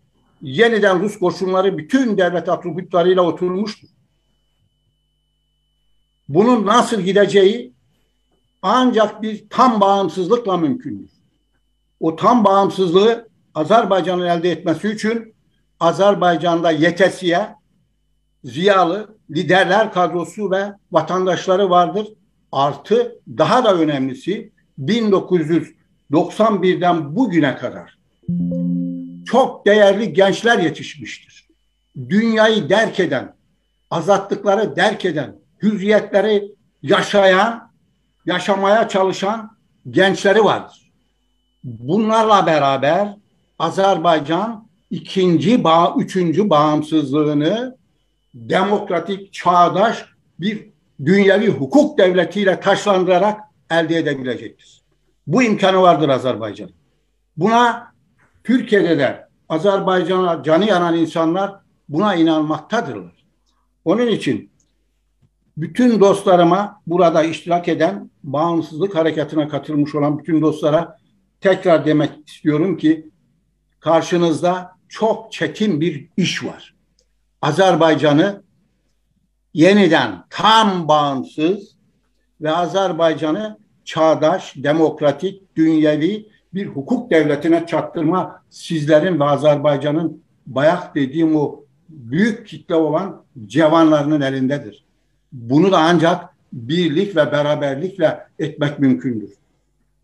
yeniden Rus koşunları bütün devlet atribütlarıyla oturmuştur. Bunun nasıl gideceği ancak bir tam bağımsızlıkla mümkündür. O tam bağımsızlığı Azerbaycan'ın elde etmesi için Azerbaycan'da yetesiye, ziyalı, liderler kadrosu ve vatandaşları vardır. Artı daha da önemlisi 1991'den bugüne kadar çok değerli gençler yetişmiştir. Dünyayı derk eden, azatlıkları derk eden, hürriyetleri yaşayan, yaşamaya çalışan gençleri vardır. Bunlarla beraber Azerbaycan ikinci, bağ, üçüncü bağımsızlığını demokratik, çağdaş bir dünyevi hukuk devletiyle taşlandırarak elde edebilecektir. Bu imkanı vardır Azerbaycan. Buna Türkiye'de de Azerbaycan'a canı yanan insanlar buna inanmaktadırlar. Onun için bütün dostlarıma burada iştirak eden, bağımsızlık harekatına katılmış olan bütün dostlara tekrar demek istiyorum ki karşınızda çok çetin bir iş var. Azerbaycan'ı yeniden tam bağımsız ve Azerbaycan'ı çağdaş, demokratik, dünyevi bir hukuk devletine çattırma sizlerin ve Azerbaycan'ın bayak dediğim o büyük kitle olan cevanlarının elindedir. Bunu da ancak birlik ve beraberlikle etmek mümkündür.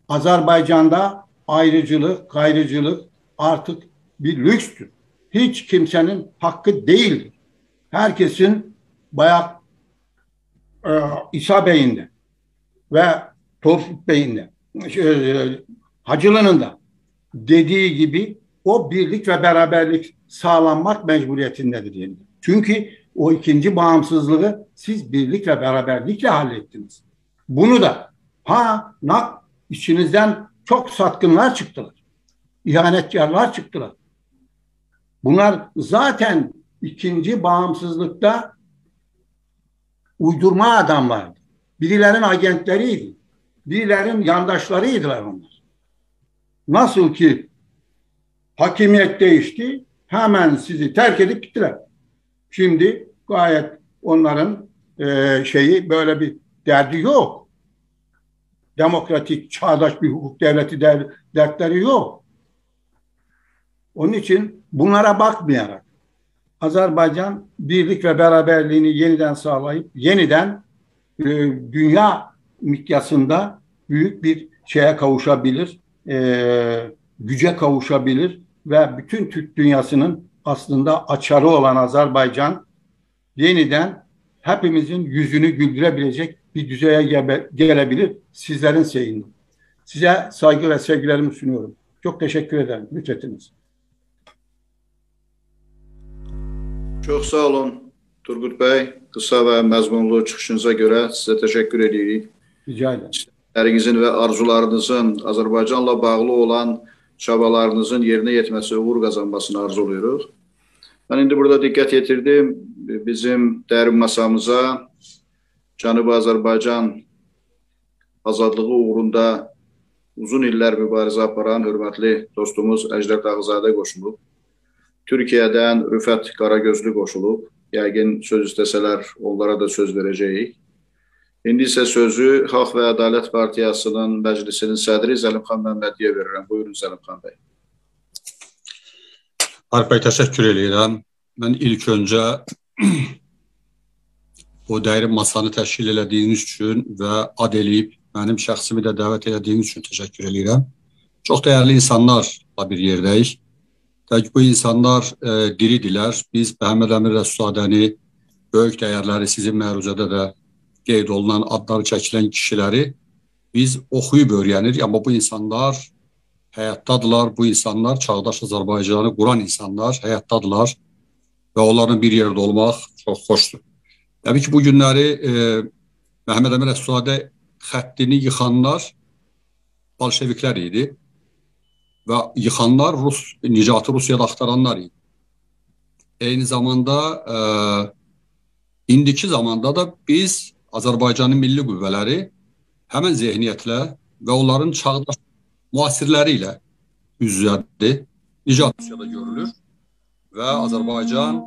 Azerbaycan'da ayrıcılık, gayrıcılık artık bir lükstür. Hiç kimsenin hakkı değildir. Herkesin bayak e, İsa Bey'inde ve Tevfik Bey'inde e, Hacılı'nın da dediği gibi o birlik ve beraberlik sağlanmak mecburiyetindedir yani. Çünkü o ikinci bağımsızlığı siz birlik ve beraberlikle hallettiniz. Bunu da ha nak içinizden çok satkınlar çıktılar. İhanetkarlar çıktılar. Bunlar zaten ikinci bağımsızlıkta uydurma adamlardı. Birilerin agentleriydi. Birilerin yandaşlarıydılar onlar. Nasıl ki hakimiyet değişti hemen sizi terk edip gittiler. Şimdi gayet onların e, şeyi böyle bir derdi yok. Demokratik, çağdaş bir hukuk devleti der, dertleri yok. Onun için bunlara bakmayarak Azerbaycan birlik ve beraberliğini yeniden sağlayıp yeniden e, dünya mikyasında büyük bir şeye kavuşabilir, e, güce kavuşabilir ve bütün Türk dünyasının aslında açarı olan Azerbaycan yeniden hepimizin yüzünü güldürebilecek bir düzeye gelebilir sizlerin seyinde. Size saygı ve sevgilerimi sunuyorum. Çok teşekkür ederim. Lütfetiniz. Çox sağ olun Turgut bəy. Qısa və məzmunlu çıxışınıza görə sizə təşəkkür edirik. Rica edirəm. İstəklərinizin və arzularınızın Azərbaycanla bağlı olan çabalarınızın yerinə yetməsi, uğur qazanmasını arzuluyoruz. Mən indi burada diqqət yetirdim bizim dərin masamıza Cənubi Azərbaycan azadlığı uğrunda uzun illər mübarizə aparan hörmətli dostumuz Əjdər Dağızadə qoşulub. Türkiyədən Rüfət Qaragözlü qoşulub. Yəqin söz istəsələr onlara da söz verəcəyik. İndi isə sözü Xalq və Ədalət Partiyasının məclisinin sədri Zəlimxan Məmmədiyə verirəm. Buyurun Zəlimxan bəy. Bəy, təşəkkür edirəm. Mən ilk öncə bu dəyri masanı təşkil elədiyiniz üçün və ad eləyib mənim şəxsimi də dəvət elədiyiniz üçün təşəkkür edirəm. Çox dəyərli insanlarla bir yerdəyik. Tək bu insanlar e, diridirlər. Biz Məhəmməd Əmir Rəsulzadəni böyük dəyərləri sizin məruzədə də qeyd olunan adları çəkilən kişiləri biz oxuyub öyrənirik, amma bu insanlar həyatdadılar. Bu insanlar çağdaş Azərbaycanı quran insanlar həyatdadılar və onların bir yerdə olmaq çox xoşdur. Təbii ki, bu günləri e, Məhəmməd Əmir Rəsulzadə xəttini yıxanlar bolşeviklər idi və yıxanlar Rus nicatı Rusiyada axtaranlar idi. Eyni zamanda e, indiki zamanda da biz Azərbaycanın milli qüvvələri həmən zehniyyətlə və onların çağdaş müasirləri ilə üz-üzədir. necə Rusiyada görülür və Azərbaycan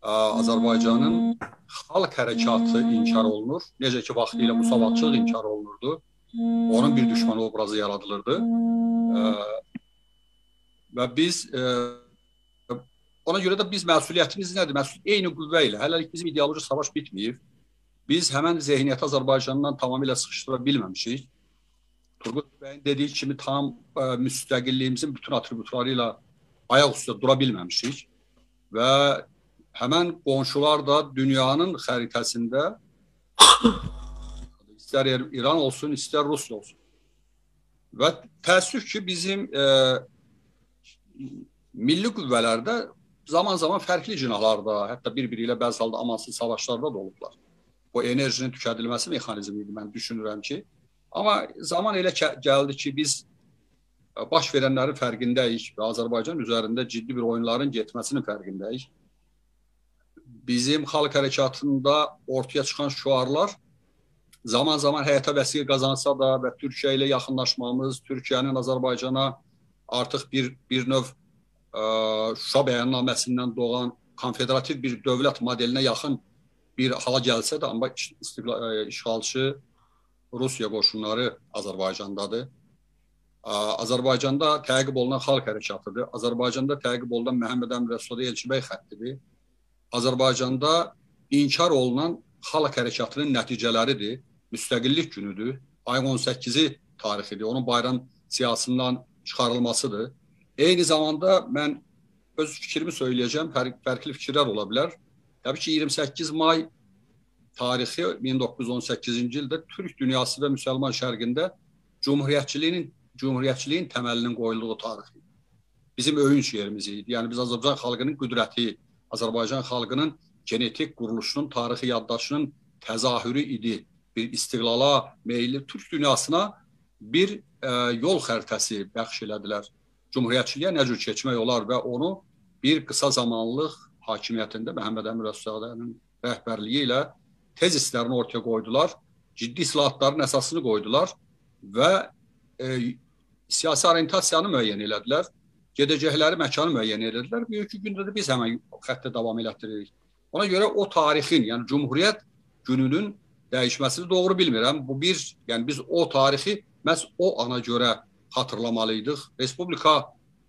Azərbaycanın xalq hərəkatı inkar olunur. Necə ki vaxtilə müsavatçılıq inkar olunurdu. Onun bir düşman obrazı yaradılırdı. Və biz ona görə də biz məsuliyyətimiz nədir? Məsul eyni qüvvə ilə hələlik bizim ideoloji savaş bitməyib. Biz həmən zehniyyəti Azərbaycandan tamamilə sıxışdıra bilməmişik. Turgut bəyin dediyi kimi tam ə, müstəqilliyimizin bütün atributları ilə ayaq üstə dura bilməmişik və həmən qonşular da dünyanın xəritəsində istər İran olsun, istər Rusiya olsun. Və təəssüf ki, bizim e, milli qüvvələrdə zaman-zaman fərqli cinahlarda, hətta bir-biri ilə bəzi halda amansız savaşlarda da olublar. Bu enerjinin tükədilməsi mexanizmi idi, mən düşünürəm ki. Amma zaman elə gəldi ki, biz baş verənlərin fərqindəyik və Azərbaycan üzərində ciddi bir oyunların getməsinin fərqindəyik. Bizim xalq hərəkatında ortaya çıxan şüarlar zaman-zaman həyata vəsiqə qazansa da və Türkiyə ilə yaxınlaşmamız, Türkiyənin Azərbaycana artıq bir bir növ ə, Şuşa bəyannaməsindən doğan konfederativ bir dövlət modelinə yaxın bir hala gəlsə də, amma işğalçı Rusiya qoşunları Azərbaycandadır. Azərbaycanda təqib olunan xalq hərəkatıdır. Azərbaycanda təqib olunan Məhəmməd Əmin Rəsulzadə Elçibəy xəttidir. Azərbaycanda inkar olunan xalq hərəkatının nəticələridir. Müstəqillik günüdür. Ayın 18-i tarixidir. Onun bayram siyasından çıxarılmasıdır. Eyni zamanda mən öz fikrimi söyləyəcəm. Fərq, fərqli fikirlər ola bilər. Təbii ki 28 may tarixi 1918-ci ildə Türk dünyası və müsəlman şərqində cümhuriyyətçiliyin cümhuriyyətçiliyin təməlinin qoyulduğu tarixdir. Bizim öyünc yerimiz idi. Yəni biz Azərbaycan xalqının qüdrəti, Azərbaycan xalqının genetik quruluşunun, tarixi yaddaşının təzahürü idi. Bir istiqlala meyilli Türk dünyasına bir e, yol xəritəsi bəxş elədilər. Cümhuriyyətçiliyə nə cür keçmək olar və onu bir qısa zamanlıq hakimiyyətində Məhəmməd Əmin Rəsulzadənin rəhbərliyi ilə tez istlərini ortaya qoydular. Ciddi islahatların əsasını qoydular və e, siyasi orientasiyanı müəyyən elədilər. Gedəcəkləri məkanı müəyyən elədilər. Bugünkü gündə də biz həmin xəttə davam elətdiririk. Ona görə o tarixin, yəni Cümhuriyyət gününün dəyişməsini doğru bilmirəm. Bu bir, yəni biz o tarixi məhz o ana görə xatırlamalıydıq. Respublika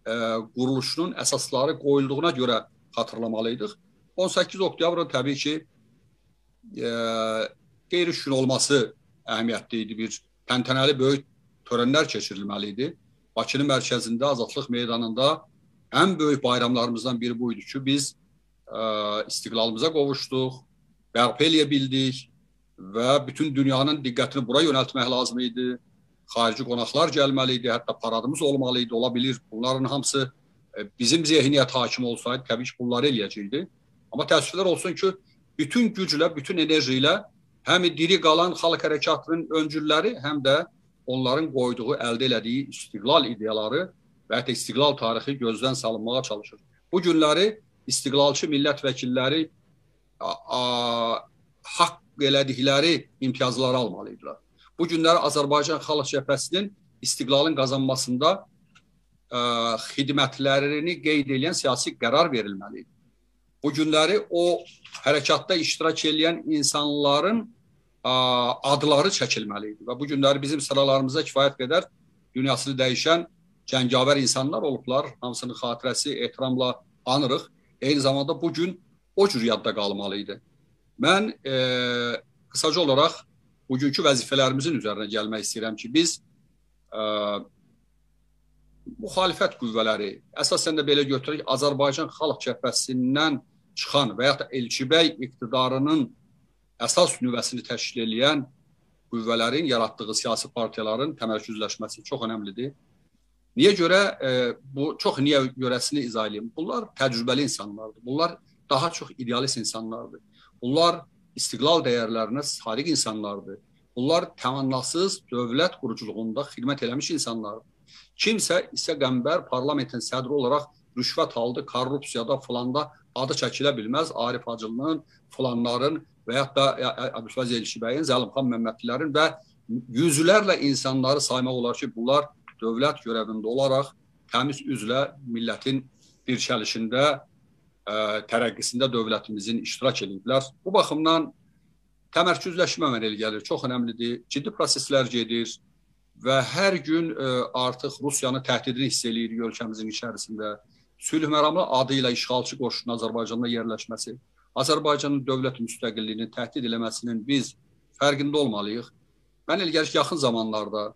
e, quruluşunun əsasları qoyulduğuna görə xatırlamalıydıq. 18 oktyabrın təbii ki, e, qeyri-şükür olması əhəmiyyətli idi. Bir təntənəli böyük törənlər keçirilməli idi. Bakının mərkəzində, Azadlıq meydanında ən böyük bayramlarımızdan biri bu idi ki, biz ə, istiqlalımıza qovuşduq, bərpa eləyə bildik və bütün dünyanın diqqətini bura yönəltmək lazım idi. Xarici qonaqlar gəlməli idi, hətta paradımız olmalı idi, ola bilir. Bunların hamısı ə, bizim zehniyyət hakim olsaydı, təbii ki, bunları eləyəcəkdi. Amma təəssüflər olsun ki, bütün güclə, bütün enerji ilə həm diri qalan xalq hərəkatının öncülləri, həm də onların qoyduğu, əldə elədiyi istiqlal ideyaları və hətta istiqlal tarixi gözdən salınmağa çalışır. Bu günləri istiqlalçı millət vəkilləri haqq elədikləri imtiyazları almalıdırlar. Bu günləri Azərbaycan Xalq Cəbhəsinin istiqlalın qazanmasında ə, xidmətlərini qeyd edən siyasi qərar verilməlidir. Bu günləri o hərəkatda iştirak edən insanların adları çəkilməli idi və bu günləri bizim sıralarımızda kifayət qədər dünyasını dəyişən cəngavər insanlar olublar. Hamısının xatirəsi ehtiramla anırıq. Eyni zamanda bu gün o cür yadda qalmalı idi. Mən e, qısaca olaraq bugünkü vəzifələrimizin üzərinə gəlmək istəyirəm ki, biz e, müxalifət qüvvələri, əsasən də belə götürək, Azərbaycan Xalq Cəbhəsindən çıxan və ya da Elçibəy iqtidarının əsas nüvəsini təşkil edən qüvvələrin yaratdığı siyasi partiyaların təmərküzləşməsi çox önəmlidir. Niyə görə e, bu çox niyə görəsini izah edeyim. Bunlar təcrübəli insanlardır. Bunlar daha çox idealist insanlardır. Bunlar istiqlal dəyərlərinə sadiq insanlardır. Bunlar təmannasız dövlət quruculuğunda xidmət eləmiş insanlardır. Kimsə isə qəmbər parlamentin sədri olaraq rüşvət aldı, korrupsiyada, falanda adı çəkilə bilməz. Arif Hacılının, falanların və yaxud da Əbülfəz Elşibəyin, Zəlimxan Məmmədlilərin və yüzlərlə insanları saymaq olar ki, bunlar dövlət görəvində olaraq təmiz üzlə millətin dirçəlişində, ə, tərəqqisində dövlətimizin iştirak ediblər. Bu baxımdan təmərküzləşmə mənə elə gəlir, çox əhəmilidir. Ciddi proseslər gedir və hər gün ə, artıq Rusiyanın təhdidini hiss eləyirik ölkəmizin içərisində. Sülh məramlı adı ilə işğalçı qoşunun Azərbaycanda yerləşməsi, Azərbaycanın dövlət müstəqilliyini təhdid eləməsinin biz fərqində olmalıyıq. Mən elə gəlir ki, yaxın zamanlarda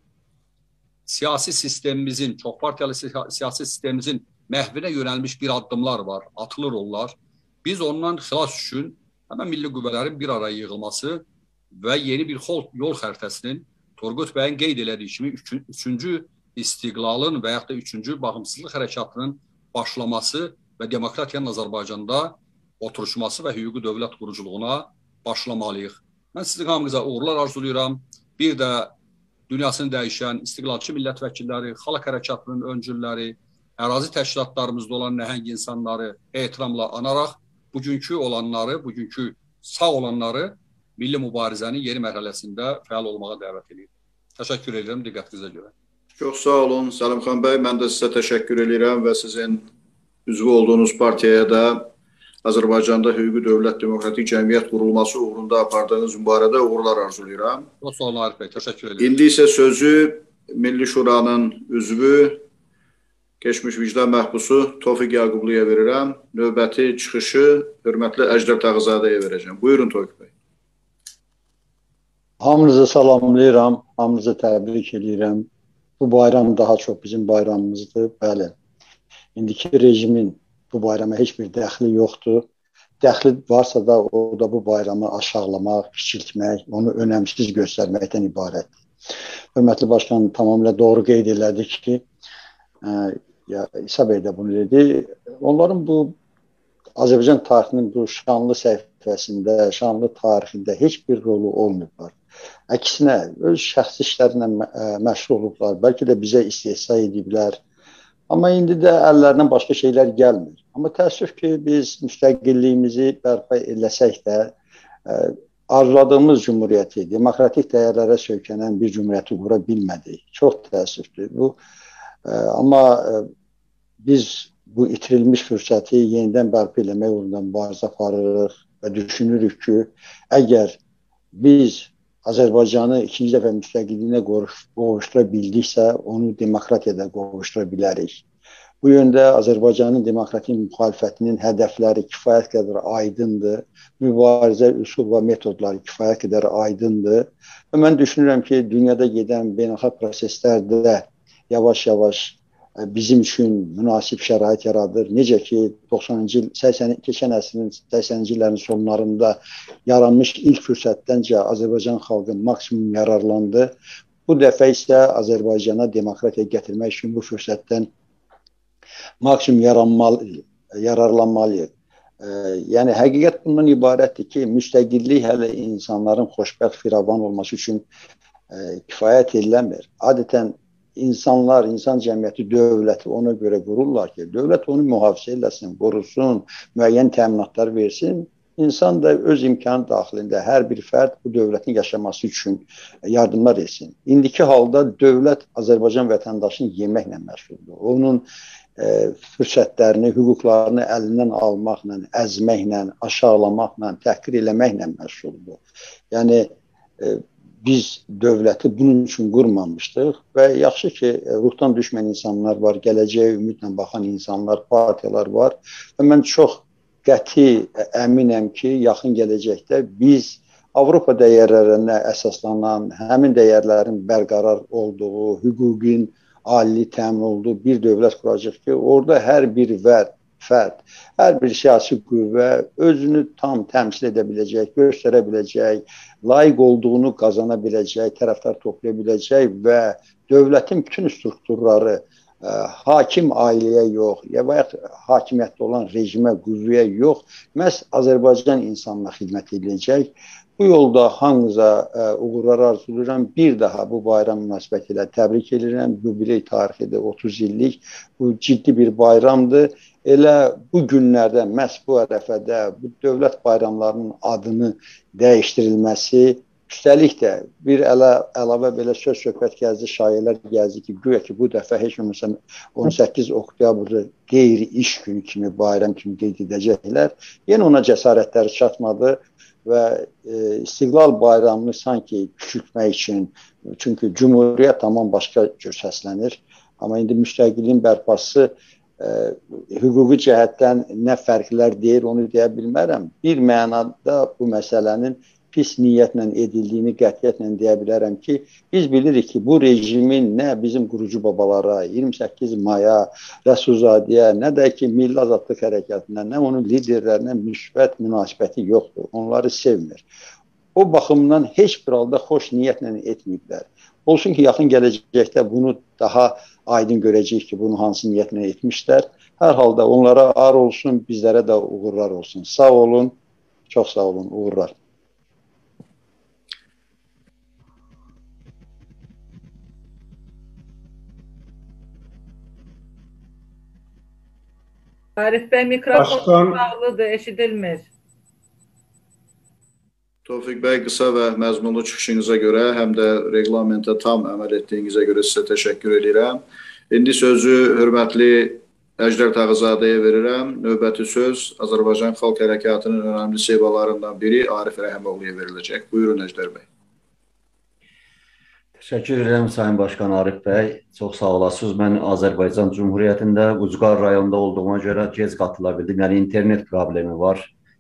siyasi sistemimizin, çoxpartiyalı siyasi sistemimizin məhvinə yönəlmiş bir addımlar var, atılır onlar. Biz ondan xilas üçün həmən milli qüvvələrin bir araya yığılması və yeni bir yol xəritəsinin Turgut bəyin qeyd elədiyi kimi üç üçüncü istiqlalın və yaxud da üçüncü bağımsızlıq hərəkatının başlaması və demokratiyanın Azərbaycanda oturuşması və hüquqi dövlət quruculuğuna başlamalıyıq. Mən sizin hamınıza uğurlar arzulayıram. Bir də dünyasını dəyişən istiqlalçı millət vəkilləri, xalq hərəkatının öncülləri, ərazi təşkilatlarımızda olan nəhəng insanları ehtiramla anaraq bugünkü olanları, bugünkü sağ olanları milli mübarizənin yeni mərhələsində fəal olmağa dəvət edir. Təşəkkür edirəm diqqətinizə görə. Çox sağ olun Səlimxan bəy. Mən də sizə təşəkkür edirəm və sizin üzvü olduğunuz partiyaya da Azərbaycanda hüquqi dövlət demokratik cəmiyyət qurulması uğrunda apardığınız mübarizədə uğurlar arzulayıram. Çox sağ olun Arif bəy, təşəkkür edirəm. İndi isə sözü Milli Şuranın üzvü keçmiş vicdan məhbusu Tofiq Yaqubluya verirəm. Növbəti çıxışı hörmətli Əjdər Tağızadəyə verəcəm. Buyurun Tofiq bəy. Hamınızı salamlayıram, hamınızı təbrik edirəm. Bu bayram daha çox bizim bayramımızdır, bəli. İndiki rejimin bu bayrama heç bir dəxli yoxdur. Dəxli varsa da o da bu bayramı aşağılamaq, kiçiltmək, onu önəmsiz göstərməkdən ibarətdir. Hörmətli başkan tamamilə doğru qeyd elədi ki, ə, ya İsa bəy də bunu dedi. Onların bu Azərbaycan tarixinin bu şanlı səhifəsində, şanlı tarixində heç bir rolu olmayıblar. Əksinə öz şəxsi işlərlə məşğul olublar. Bəlkə də bizə istehza ediblər. Amma indi də əllərindən başqa şeylər gəlmir. Amma təəssüf ki, biz müstəqilliyimizi bərpa eləsək də ə, e, arzuladığımız cümhuriyyəti, demokratik dəyərlərə söykənən bir cümhuriyyəti qura bilmədik. Çox təəssüfdür. Bu ə, e, amma ə, e, biz bu itirilmiş fürsəti yenidən bərpa eləmək uğrunda mübarizə aparırıq və düşünürük ki, əgər biz Azərbaycanı ikinci dəfə müstəqilliyinə qovuşdura bildiksə, onu demokratiyada qovuşdura bilərik. Bu yöndə Azərbaycanın demokratik müxalifətinin hədəfləri kifayət qədər aydındır. Mübarizə üsul və metodları kifayət qədər aydındır. Və mən düşünürəm ki, dünyada gedən beynəlxalq proseslərdə yavaş-yavaş bizim üçün münasib şərait yaradır. Necə ki 90-cı il 80 keçən əsrin 80-ci illərin sonlarında yaranmış ilk fürsətləncə Azərbaycan xalqı maksimum yararlandı. Bu dəfə isə Azərbaycana demokratiya gətirmək üçün bu fürsətdən maksimum yaranmalı, yararlanmalıyıq. E, yəni həqiqət bundan ibarətdir ki, müstəqillik hələ insanların xoşbəxt firavan olması üçün e, kifayət eləmir. Adətən insanlar, insan cəmiyyəti dövləti ona görə qururlar ki, dövlət onu mühafizə eləsin, qorusun, müəyyən təminatlar versin. İnsan da öz imkanı daxilində hər bir fərd bu dövlətin yaşaması üçün yardımlar etsin. İndiki halda dövlət Azərbaycan vətəndaşını yeməklə məşğuldur. Onun fürsətlərini, hüquqlarını əlindən almaqla, əzməklə, aşağılamaqla, təhqir eləməklə məşğuldur. Yəni e, biz dövləti bunun üçün qurmamışdıq və yaxşı ki, ruhdan düşmən insanlar var, gələcəyə ümidlə baxan insanlar, partiyalar var və mən çox qəti əminəm ki, yaxın gələcəkdə biz Avropa dəyərlərinə əsaslanan, həmin dəyərlərin bərqərar olduğu, hüquqin ali təmin olduğu bir dövlət quracaq ki, orada hər bir vəd fərd, hər bir siyasi qüvvə özünü tam təmsil edə biləcək, göstərə biləcək, layiq olduğunu qazana biləcək, tərəfdar toplaya biləcək və dövlətin bütün strukturları ə, hakim ailəyə yox, ya ya hakimiyyətdə olan rejimə, qüvvəyə yox, məhz Azərbaycan insanına xidmət edəcək. Bu yolda hamınıza ə, uğurlar arzulayıram. Bir daha bu bayram münasibəti ilə təbrik edirəm. Yubiley tarixidir 30 illik. Bu ciddi bir bayramdır. Elə bu günlərdə məhz bu ərəfədə bu dövlət bayramlarının adını dəyişdirilməsi Üstəlik də bir əla, əlavə belə söz söhbət gəzdi, şayələr gəzdi ki, güya ki bu dəfə heç olmasa 18 oktyabrı qeyri-iş günü kimi, bayram kimi qeyd edəcəklər. Yenə ona cəsarətləri çatmadı və e, İstiqlal bayramını sanki küçültmək üçün, çünki Cümhuriyyət tamam başqa cür səslənir. Amma indi müstəqilliyin bərpası ə, hüquqi cəhətdən nə fərqlər deyir, onu deyə bilmərəm. Bir mənada bu məsələnin pis niyyətlə edildiyini qətiyyətlə deyə bilərəm ki, biz bilirik ki, bu rejimin nə bizim qurucu babalara, 28 maya, Rəsulzadəyə, nə də ki, Milli Azadlıq Hərəkatına, nə onun liderlərinə müsbət münasibəti yoxdur. Onları sevmir. O baxımdan heç bir halda xoş niyyətlə etməyiblər. Olsun ki, yaxın gələcəkdə bunu daha aydın görəcəyik ki, bunu hansı niyyətlə etmişlər. Hər halda onlara ar olsun, bizlərə də uğurlar olsun. Sağ olun, çox sağ olun, uğurlar. Arif Bey mikrofon Başkan... bağlıdır, eşidilmir. Tofiq bəy, qısa və məzmunlu çıxışınıza görə, həm də reglamentə tam əməl etdiyinizə görə sizə təşəkkür edirəm. İndi sözü hörmətli Əjdər Tağızadəyə verirəm. Növbəti söz Azərbaycan Xalq Hərəkatının önəmli sevdalarından biri Arif Rəhəmoğluya veriləcək. Buyurun Əjdər bəy. Təşəkkür edirəm Sayın Başkan Arif bəy. Çox sağ olasınız. Mən Azərbaycan Cümhuriyyətində Ucqar rayonunda olduğuma görə gec qatıla bildim. Yəni internet problemi var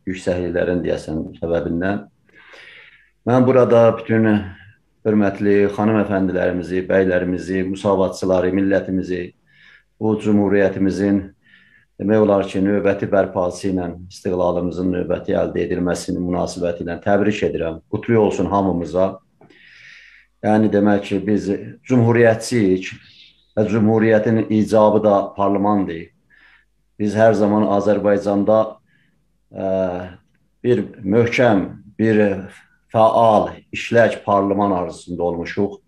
yüksəkliklərin deyəsən səbəbindən. Mən burada bütün hörmətli xanım əfəndilərimizi, bəylərimizi, müsavatçıları, millətimizi bu cümhuriyyətimizin demək olar ki, növbəti bərpası ilə istiqlalımızın növbəti əldə edilməsinin münasibəti ilə təbrik edirəm. Qutlu olsun hamımıza. Yəni demək ki, biz cümhuriyyətçiyik və cümhuriyyətin icabı da parlamentdir. Biz hər zaman Azərbaycanda ə, bir möhkəm, bir fəal, işlək parlament arzusunda olmuşuq.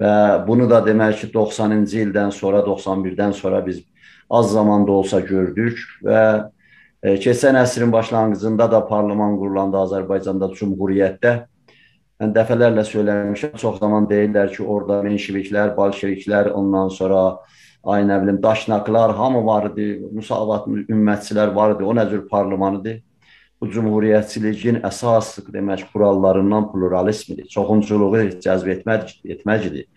Və bunu da demək ki, 90-cı ildən sonra, 91-dən sonra biz az zamanda olsa gördük və e, keçən əsrin başlanğıcında da parlament qurulanda Azərbaycanda Cümhuriyyətdə Mən dəfələrlə söyləmişəm, çox zaman deyirlər ki, orada menşeviklər, bolşeviklər, ondan sonra ay nə bilim daşnaqlar hamı var idi, müsavat ümmətçilər var idi. O nə cür parlamanıdır? Bu cümhuriyyətçiliyin əsas demək kurallarından pluralizmdir. Çoxunçuluğu cəzb etmək etməkdir.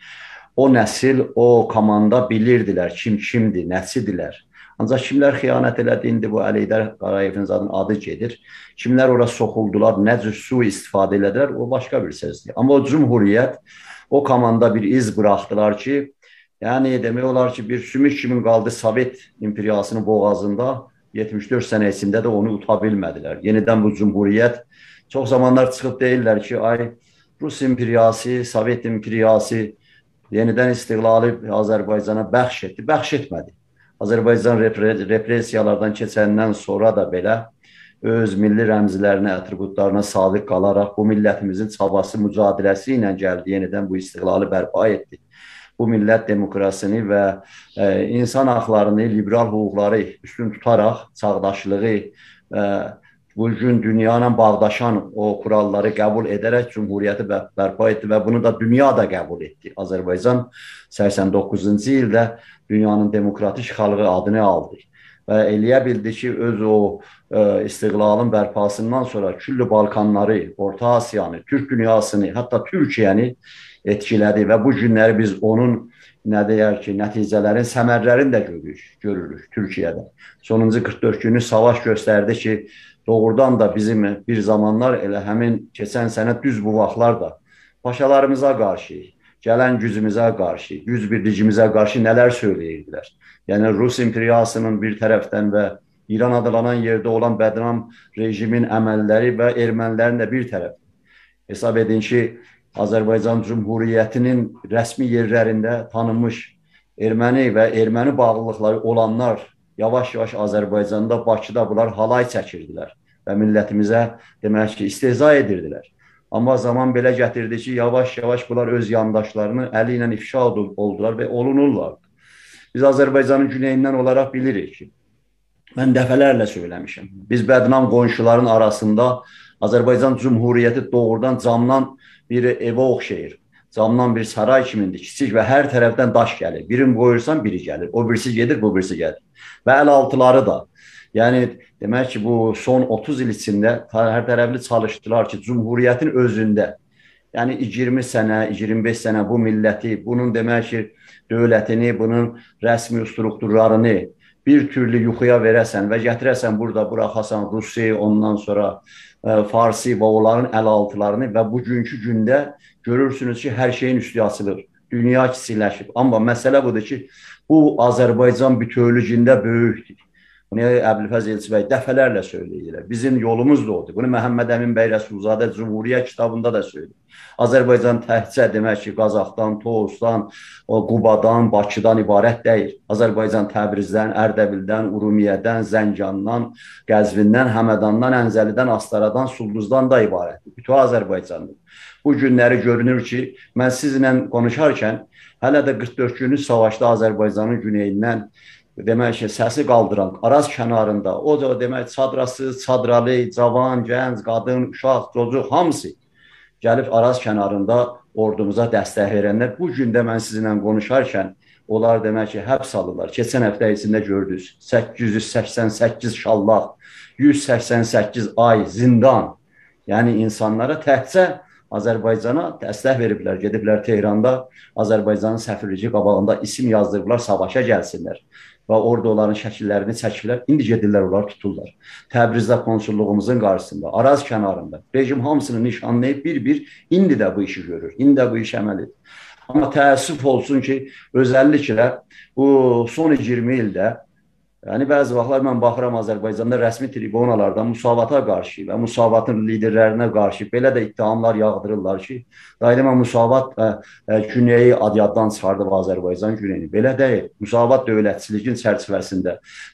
O nəsil, o komanda bilirdilər kim kimdir, nəsildirlər. Ancaq kimlər xəyanət elədi, indi bu Əlidər Qarayevin zadın adı gedir. Kimlər ora soxuldular, nə cür su istifadə elədilər, o başqa bir sözdür. Amma o cümhuriyyət o komanda bir iz buraxdılar ki, yəni demək olar ki, bir sümük kimi qaldı Sovet imperiyasının boğazında 74 sənə içində də onu uta bilmədilər. Yenidən bu cümhuriyyət çox zamanlar çıxıb deyirlər ki, ay Rus imperiyası, Sovet imperiyası yenidən istiqlalı Azərbaycana bəxş etdi. Bəxş etmədi. Azərbaycan repressiyalardan keçəndən sonra da belə öz milli rəmzlərinə, atributlarına sadiq qalaraq bu millətimizin çabası, mücadiləsi ilə gəldi, yenidən bu istiqlalı bərpa etdi. Bu millət demokrasiyasını və e, insan haqlarını, liberal hüquqları üstün tutaraq çağdaşlığı, e, bu gün dünya ilə bağdaşan o kuralları qəbul edərək cümhuriyyəti bərpa etdi və bunu da dünya da qəbul etdi. Azərbaycan 89-cu ildə dünyanın demokratik xalqı adını aldı və eləyə bildi ki, öz o ə, e, istiqlalın bərpasından sonra küllü Balkanları, Orta Asiyanı, Türk dünyasını, hətta Türkiyəni etkilədi və bu günləri biz onun nə deyər ki, nəticələrin, səmərlərini də görürük, görürük Türkiyədə. Sonuncu 44 günlük savaş göstərdi ki, doğrudan da bizim bir zamanlar elə həmin keçən sənə düz bu vaxtlar da paşalarımıza qarşı gələn gücümüzə qarşı, güc birliyimizə qarşı nələr söyləyirdilər. Yəni Rus imperiyasının bir tərəfdən və İran adlanan yerdə olan bədnam rejimin əməlləri və ermənilərin də bir tərəf. Hesab edin ki, Azərbaycan Cümhuriyyətinin rəsmi yerlərində tanınmış erməni və erməni bağlılıqları olanlar yavaş-yavaş Azərbaycanda, Bakıda bunlar halay çəkirdilər və millətimizə demək ki, istehza edirdilər. Amma zaman belə gətirdi ki, yavaş-yavaş bunlar öz yandaşlarını əli ilə ifşa oldular və olunurlar. Biz Azərbaycanın güneyindən olaraq bilirik ki, mən dəfələrlə söyləmişəm. Biz bədnam qonşuların arasında Azərbaycan Cümhuriyyəti doğrudan camdan bir evə oxşayır. Camdan bir saray kimidir, kiçik və hər tərəfdən daş gəlir. Birini qoyursan, biri gəlir. O birisi gedir, bu birisi gəlir. Və əl altıları da. Yəni demək ki, bu son 30 il içində hər tərəfli çalışdılar ki, Cümhuriyyətin özündə yəni 20 sənə, 25 sənə bu milləti, bunun demək ki, dövlətini, bunun rəsmi strukturlarını bir türlü yuxuya verəsən və gətirəsən burada buraxasan Rusi, ondan sonra ə, e, Farsi və onların əl altılarını və bugünkü gündə görürsünüz ki, hər şeyin üstü açılır. Dünya kiçikləşib. Amma məsələ budur ki, bu Azərbaycan bütövlüyündə böyükdür. Bunu Əbülfəz Elçibəy dəfələrlə söyləyirlər. Bizim yolumuz da odur. Bunu Məhəmməd Əmin bəy Rəsulzadə Cümhuriyyət kitabında da söyləyir. Azərbaycan təkcə demək ki, Qazaxdan, Tovuzdan, Qubadan, Bakıdan ibarət deyil. Azərbaycan Təbrizdən, Ərdəbildən, Urumiyədən, Zəncandan, Qəzvindən, Həmədandan, Əncəlidən, Astaradan, Sulduzdan da ibarətdir. Bütün Azərbaycandır. Bu günləri görünür ki, mən sizinlə konuşarkən hələ də 44 günlük savaşda Azərbaycanın güneyindən demək ki, səsi qaldıran Araz kənarında, o da demək çadrası, çadralı, cavan, gənc, qadın, uşaq, çocuq hamısı gəlib Araz kənarında ordumuza dəstək verənlər bu gündə mən sizinlə konuşarkən onlar demək ki, həbs alırlar. Keçən həftə içində gördünüz. 888 şallaq, 188 ay zindan. Yəni insanlara təhcə Azərbaycana dəstək veriblər. Gediblər Tehranda Azərbaycanın səfirliyi qabağında isim yazdırıblar, savaşa gəlsinlər və orada onların şəkillərini çəkiblər. İndi gedirlər, onlar tuturlar. Təbrizdə konsulluğumuzun qarşısında, Araz kənarında rejim hamısını nişanlayıb bir-bir indi də bu işi görür. İndi də bu iş əməl edir. Amma təəssüf olsun ki, özəlliklə bu son 20 ildə Yəni bəzi vaxtlar mən baxıram Azərbaycanda rəsmi tribunalarda müsavata qarşı və müsavatın liderlərinə qarşı belə də ittihamlar yağdırırlar ki, daima müsavat ə, ə, güneyi adyaddan çıxardı Azərbaycan güneyini. Belə deyil. Müsavat dövlətçiliyin çərçivəsində,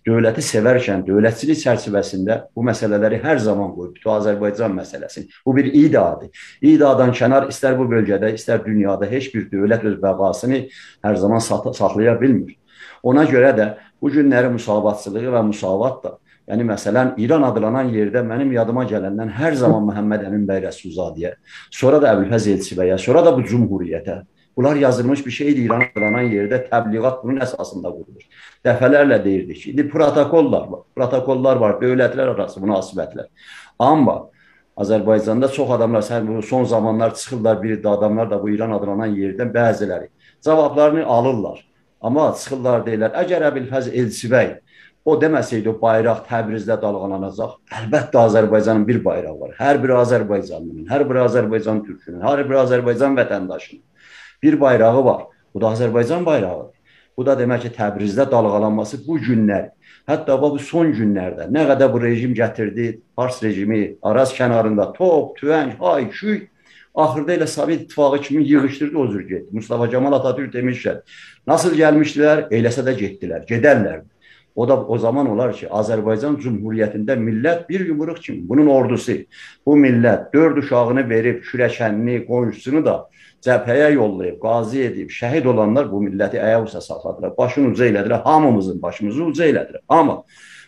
dövləti sevərkən dövlətçilik çərçivəsində bu məsələləri hər zaman qoyub. Bütün Azərbaycan məsələsi. Bu bir idadır. İdadan kənar istər bu bölgədə, istər dünyada heç bir dövlət öz bəqasını hər zaman saxlaya bilmir. Ona görə də bu günləri müsavatçılığı və müsavat da, yəni məsələn İran adlanan yerdə mənim yadıma gələndən hər zaman Məhəmməd Əmin bəy Rəsulzadəyə, sonra da Əbülfəz Elçibəyə, sonra da bu cümhuriyyətə Bunlar yazılmış bir şeydir. İran adlanan yerdə təbliğat bunun əsasında qurulur. Dəfələrlə deyirdik. İndi protokollar var. Protokollar var, dövlətlər arası münasibətlər. Amma Azərbaycanda çox adamlar, sən son zamanlar çıxırlar bir də adamlar da bu İran adlanan yerdən bəziləri cavablarını alırlar. Amma çıxırlar deyirlər, əgər Əbilfəz Elçibəy o deməsəydi o bayraq Təbrizdə dalğalanacaq, əlbəttə Azərbaycanın bir bayrağı var. Hər bir Azərbaycanlının, hər bir Azərbaycan türkünün, hər bir Azərbaycan vətəndaşının bir bayrağı var. Bu da Azərbaycan bayrağıdır. Bu da demək ki, Təbrizdə dalğalanması bu günlər, hətta bu son günlərdə nə qədər bu rejim gətirdi, Fars rejimi Araz kənarında top, tüvəng, hay, küy Axırda elə Sovet İttifaqı kimi yığışdırdı o cür getdi. Mustafa Kemal Atatürk demişlər, nasıl gəlmişdilər, eləsə də getdilər, gedərlər. O da o zaman olar ki, Azərbaycan Cümhuriyyətində millət bir yumruq kimi, bunun ordusu, bu millət dörd uşağını verib, kürəkənini, qonşusunu da cəbhəyə yollayıb, qazi edib, şəhid olanlar bu milləti ayaq üstə saxladılar. Başını uca elədilər, hamımızın başımızı uca elədilər. Amma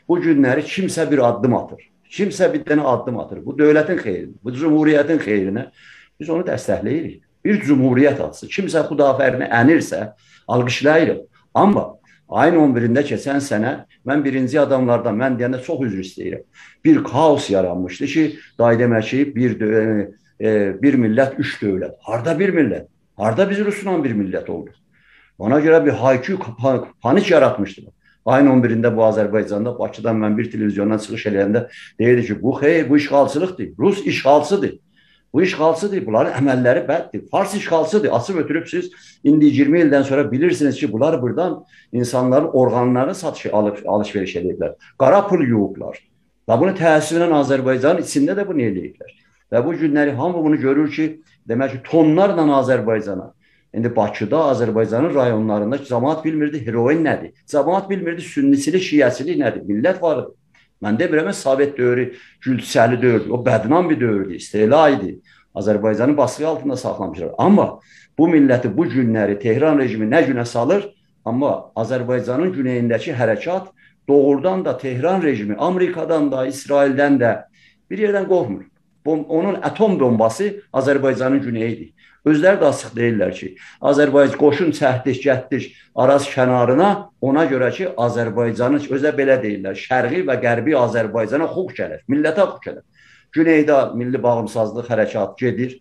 bu günləri kimsə bir addım atır. Kimsə bir dənə addım atır. Bu dövlətin xeyrinə, bu cümhuriyyətin xeyrinə Biz onu dəstəkləyirik. Bir cümhuriyyət adısı. Kimsə xudafərini ənirsə, alqışlayırıq. Amma ayın 11-də keçən sənə mən birinci adamlardan, mən deyəndə çox üzr istəyirəm. Bir kaos yaranmışdı ki, day demək ki, bir e, bir millət, üç dövlət. Harda bir millət? Harda biz Rusla bir millət olduq? Ona görə bir haykü, panik yaratmışdı. Ayın 11-də bu Azərbaycanda, Bakıdan mən bir televizyondan çıxış eləyəndə deyirdi ki, bu xeyr, bu işğalçılıqdır. Rus işğalçıdır. Bu işğalçıdır, bunların əməlləri bəddir. Fars işğalçıdır, açıb ötürüb indi 20 ildən sonra bilirsiniz ki, bunlar buradan insanların orqanlarını satışı alıb alış-veriş edirlər. Qara pul yuyublar. Və bunu təəssüflə Azərbaycanın içində də bunu eləyiblər. Və bu günləri hamı bunu görür ki, demək ki, tonlarla Azərbaycana İndi Bakıda, Azərbaycanın rayonlarında cəmaat bilmirdi heroin nədir. Cəmaat bilmirdi sünnisilik, şiəsilik nədir. Millət var idi. Mən demirəm, Sovet dövrü gülçəli dövrdür. O bədnam bir dövrdür, istehla idi. Azərbaycanı baskı altında saxlamışlar. Amma bu milləti bu günləri Tehran rejimi nə günə salır? Amma Azərbaycanın güneyindəki hərəkat doğrudan da Tehran rejimi Amerikadan da, İsraildən də bir yerdən qorxmur. onun atom bombası Azərbaycanın güneyidir. Özləri də açıq deyirlər ki, Azərbaycan qoşun çəhdiş, gətdiş Araz kənarına ona görə ki, Azərbaycanı özə belə deyirlər, şərqi və qərbi Azərbaycana xoş gəlir, millətə xoş gəlir. Güneydə milli bağımsızlıq hərəkatı gedir.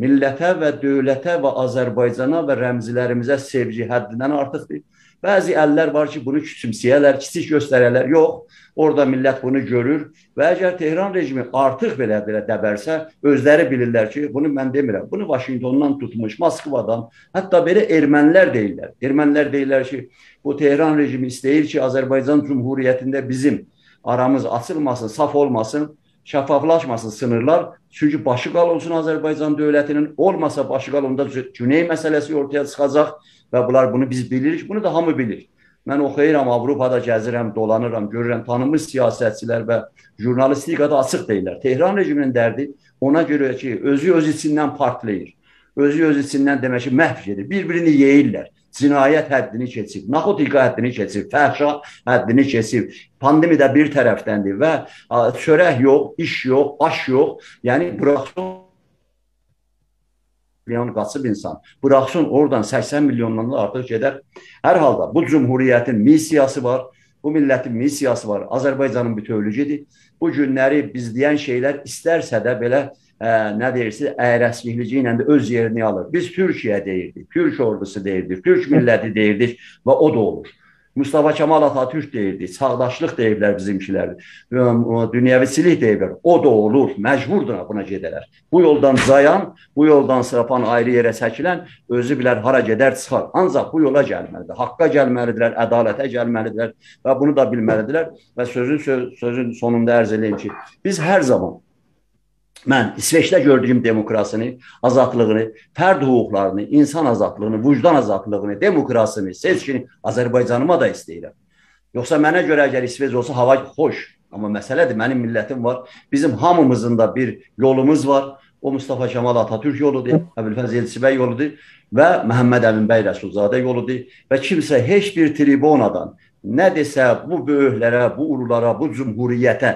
Millətə və dövlətə və Azərbaycana və rəmzilərimizə sevgi həddindən artıqdır. Bəzi əllər var ki, bunu küçümsəyərlər, kiçik göstərərlər. Yox, orada millət bunu görür və əgər Tehran rejimi artıq belə belə dəbərsə, özləri bilirlər ki, bunu mən demirəm. Bunu Vaşinqtondan tutmuş, Moskvadan, hətta belə ermənilər deyirlər. Ermənilər deyirlər ki, bu Tehran rejimi istəyir ki, Azərbaycan Cümhuriyyətində bizim aramız açılmasın, saf olmasın, şəffaflaşmasın sınırlar. Çünki başı qal olsun Azərbaycan dövlətinin, olmasa başı qal onda Güney məsələsi ortaya çıxacaq və bunlar bunu biz bilirik, bunu da hamı bilir. Mən oxuyuram, Avropada gəzirəm, dolanıram, görürəm, tanınmış siyasətçilər və jurnalistikada açıq deyirlər. Tehran rejiminin dərdi ona görə ki, özü öz içindən partlayır. Özü öz içindən demək ki, məhv edir. Bir-birini yeyirlər. Cinayət həddini keçib, narkotika həddini keçib, fəhşa həddini keçib. Pandemi də bir tərəfdəndir və çörək yox, iş yox, aş yox. Yəni buraxsın milyon qaçıb insan. Buraxsın oradan 80 milyondan da artıq gedər. Hər halda bu cümhuriyyətin missiyası var. Bu millətin missiyası var. Azərbaycanın bütövlüyüdür. Bu günləri biz deyən şeylər istərsə də belə ə, nə deyirsiniz, əyrəskliklici ilə də öz yerini alır. Biz Türkiyə deyirdik, Türk ordusu deyirdik, Türk milləti deyirdik və o da olur. Mustafa Kemal Atatürk deyirdi, sağdaşlıq deyiblər bizimkilər, dünyəviçilik deyiblər. O da olur, məcburdur buna gedələr. Bu yoldan zayan, bu yoldan sırapan ayrı yerə çəkilən özü bilər hara gedər çıxar. Ancaq bu yola gəlməlidir, haqqa gəlməlidirlər, ədalətə gəlməlidirlər və bunu da bilməlidirlər və sözün söz, sözün sonunda ərz edeyim ki, biz hər zaman Mən İsveçdə gördüyüm demokrasını, azadlığını, fərd hüquqlarını, insan azadlığını, vicdan azadlığını, demokrasını, seçkini Azərbaycanıma da istəyirəm. Yoxsa mənə görə əgər İsveç olsa hava xoş, amma məsələdir mənim millətim var. Bizim hamımızın da bir yolumuz var. O Mustafa Kemal Atatürk yoludur, Əbülfəz Elçibəy yoludur və Məhəmməd Əmin bəy Rəsulzadə yoludur və kimsə heç bir tribunadan nə desə bu böyüklərə, bu ululara, bu cümhuriyyətə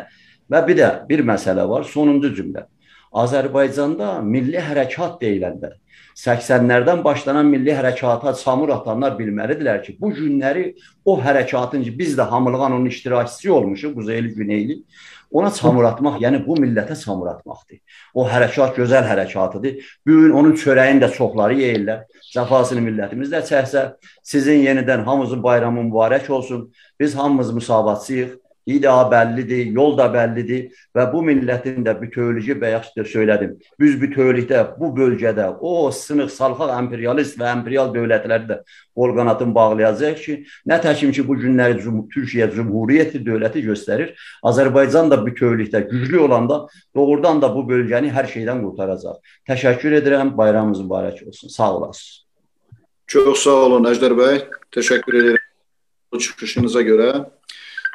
və bir də bir məsələ var, sonuncu cümlə. Azərbaycanda milli hərəkat deyiləndə 80-lərdən başlanan milli hərəkata çamur atanlar bilməlidirlər ki, bu günləri o hərəkatın biz də hamılığan onun iştirakçısı olmuşuq, Quzeyli Güneyli, ona çamur atmaq, yəni bu millətə çamur atmaqdır. O hərəkat gözəl hərəkatıdır. Bu gün onun çörəyini də çoxları yeyirlər. Cəfasını millətimiz də çəksə, sizin yenidən hamımızın bayramı mübarək olsun. Biz hamımız müsavatçıyıq. İda bəllidir, yol da bəllidir və bu millətin də bütövlüyü bayaq da söylədim. Biz bütövlükdə bu bölgədə o sınıq salxaq imperialist və imperial dövlətləri də qol qanadını bağlayacaq ki, nə təkim ki bu günləri Cum Türkiyə Cümhuriyyəti dövləti göstərir. Azərbaycan da bütövlükdə güclü olanda doğrudan da bu bölgəni hər şeydən qurtaracaq. Təşəkkür edirəm. Bayramınız mübarək olsun. Sağ olasınız. Çox sağ olun Əjdər bəy. Təşəkkür edirəm bu çıxışınıza görə.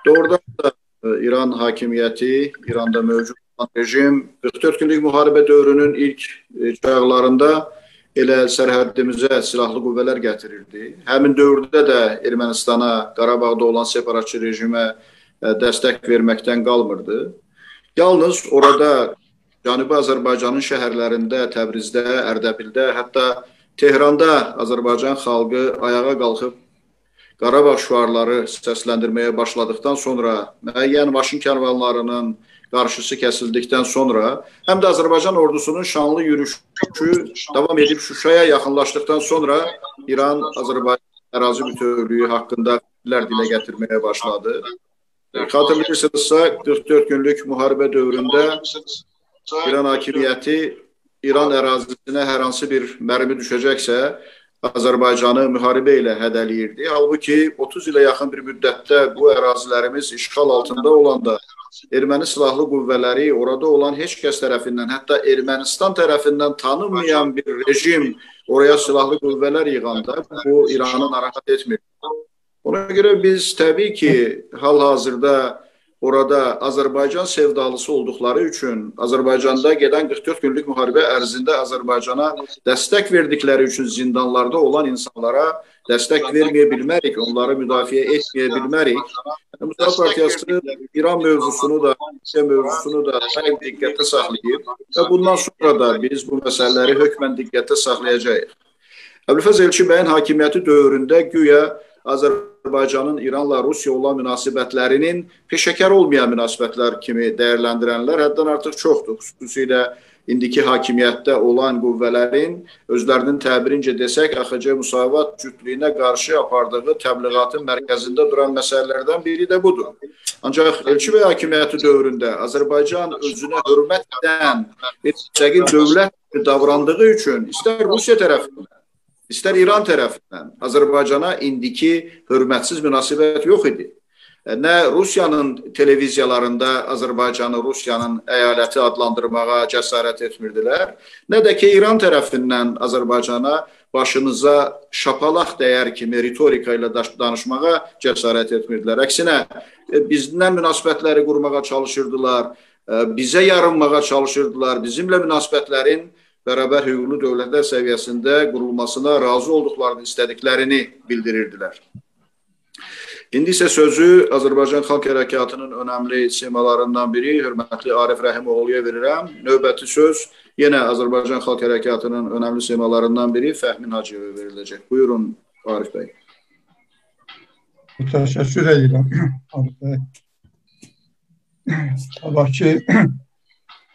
Doğrudan da e, İran hakimiyyəti, İranda mövcud olan rejim 44 günlük müharibə dövrünün ilk e, çağlarında elə sərhəddimizə silahlı qüvvələr gətirirdi. Həmin dövrdə də Ermənistana, Qarabağda olan separatçı rejimə e, dəstək verməkdən qalmırdı. Yalnız orada Cənubi Azərbaycanın şəhərlərində, Təbrizdə, Ərdəbildə, hətta Tehranda Azərbaycan xalqı ayağa qalxıb Qarabağ şüarları səsləndirməyə başladıqdan sonra, müəyyən maşın kərvanlarının qarşısı kəsildikdən sonra, həm də Azərbaycan ordusunun şanlı yürüşü davam edib Şuşaya yaxınlaşdıqdan sonra İran Azərbaycan ərazi bütövlüyü haqqında fikirlər dilə gətirməyə başladı. Xatırlayırsanızsa 44 günlük müharibə dövründə İran hakimiyyəti İran ərazisinə hər hansı bir mərmi düşəcəksə, Azərbaycanı müharibə ilə hədələyirdi. Halbuki 30 ilə yaxın bir müddətdə bu ərazilərimiz işğal altında olanda erməni silahlı qüvvələri orada olan heç kəs tərəfindən, hətta Ermənistan tərəfindən tanınmayan bir rejim oraya silahlı qüvvələr yığanda bu İranı narahat etmir. Ona görə biz təbii ki, hal-hazırda orada Azərbaycan sevdalısı olduqları üçün Azərbaycanda gedən 44 günlük müharibə ərzində Azərbaycana dəstək verdikləri üçün zindanlarda olan insanlara dəstək verməyə bilmərik, onları müdafiə etməyə bilmərik. Müsavat Partiyası İran mövzusunu da, Rusiya mövzusunu da daim diqqətdə saxlayıb və bundan sonra da biz bu məsələləri hökmən diqqətdə saxlayacağıq. Əbülfəz Elçi bəyin hakimiyyəti dövründə güya Azərbaycanın İranla Rusiya olan münasibətlərinin peşəkar olmayan münasibətlər kimi dəyərləndirənlər həddən artıq çoxdur. Xüsusilə indiki hakimiyyətdə olan qüvvələrin özlərinin təbirincə desək, AXC müsavat cütlüyünə qarşı apardığı təbliğatın mərkəzində duran məsələlərdən biri də budur. Ancaq Elçi bəy hakimiyyəti dövründə Azərbaycan özünə hörmət edən bir müstəqil dövlət davrandığı üçün istər Rusiya tərəfindən, istər İran tərəfindən Azərbaycana indiki hörmətsiz münasibət yox idi nə Rusiyanın televiziyalarında Azərbaycanı Rusiyanın əyaləti adlandırmağa cəsarət etmirdilər, nə də ki İran tərəfindən Azərbaycana başınıza şapalaq dəyər kimi ritorika ilə danışmağa cəsarət etmirdilər. Əksinə e, bizdən münasibətləri qurmağa çalışırdılar, e, bizə yarınmağa çalışırdılar, bizimlə münasibətlərin bərabər hüquqlu dövlətlər səviyyəsində qurulmasına razı olduqlarını istədiklərini bildirirdilər. İndi isə sözü Azərbaycan Xalq Hərəkatının önəmli simalarından biri hörmətli Arif Rəhimoğluya verirəm. Növbəti söz yenə Azərbaycan Xalq Hərəkatının önəmli simalarından biri Fəhmin Hacıyeva veriləcək. Buyurun Arif bəy. Təşəkkür edirəm Arif bəy. Sabahki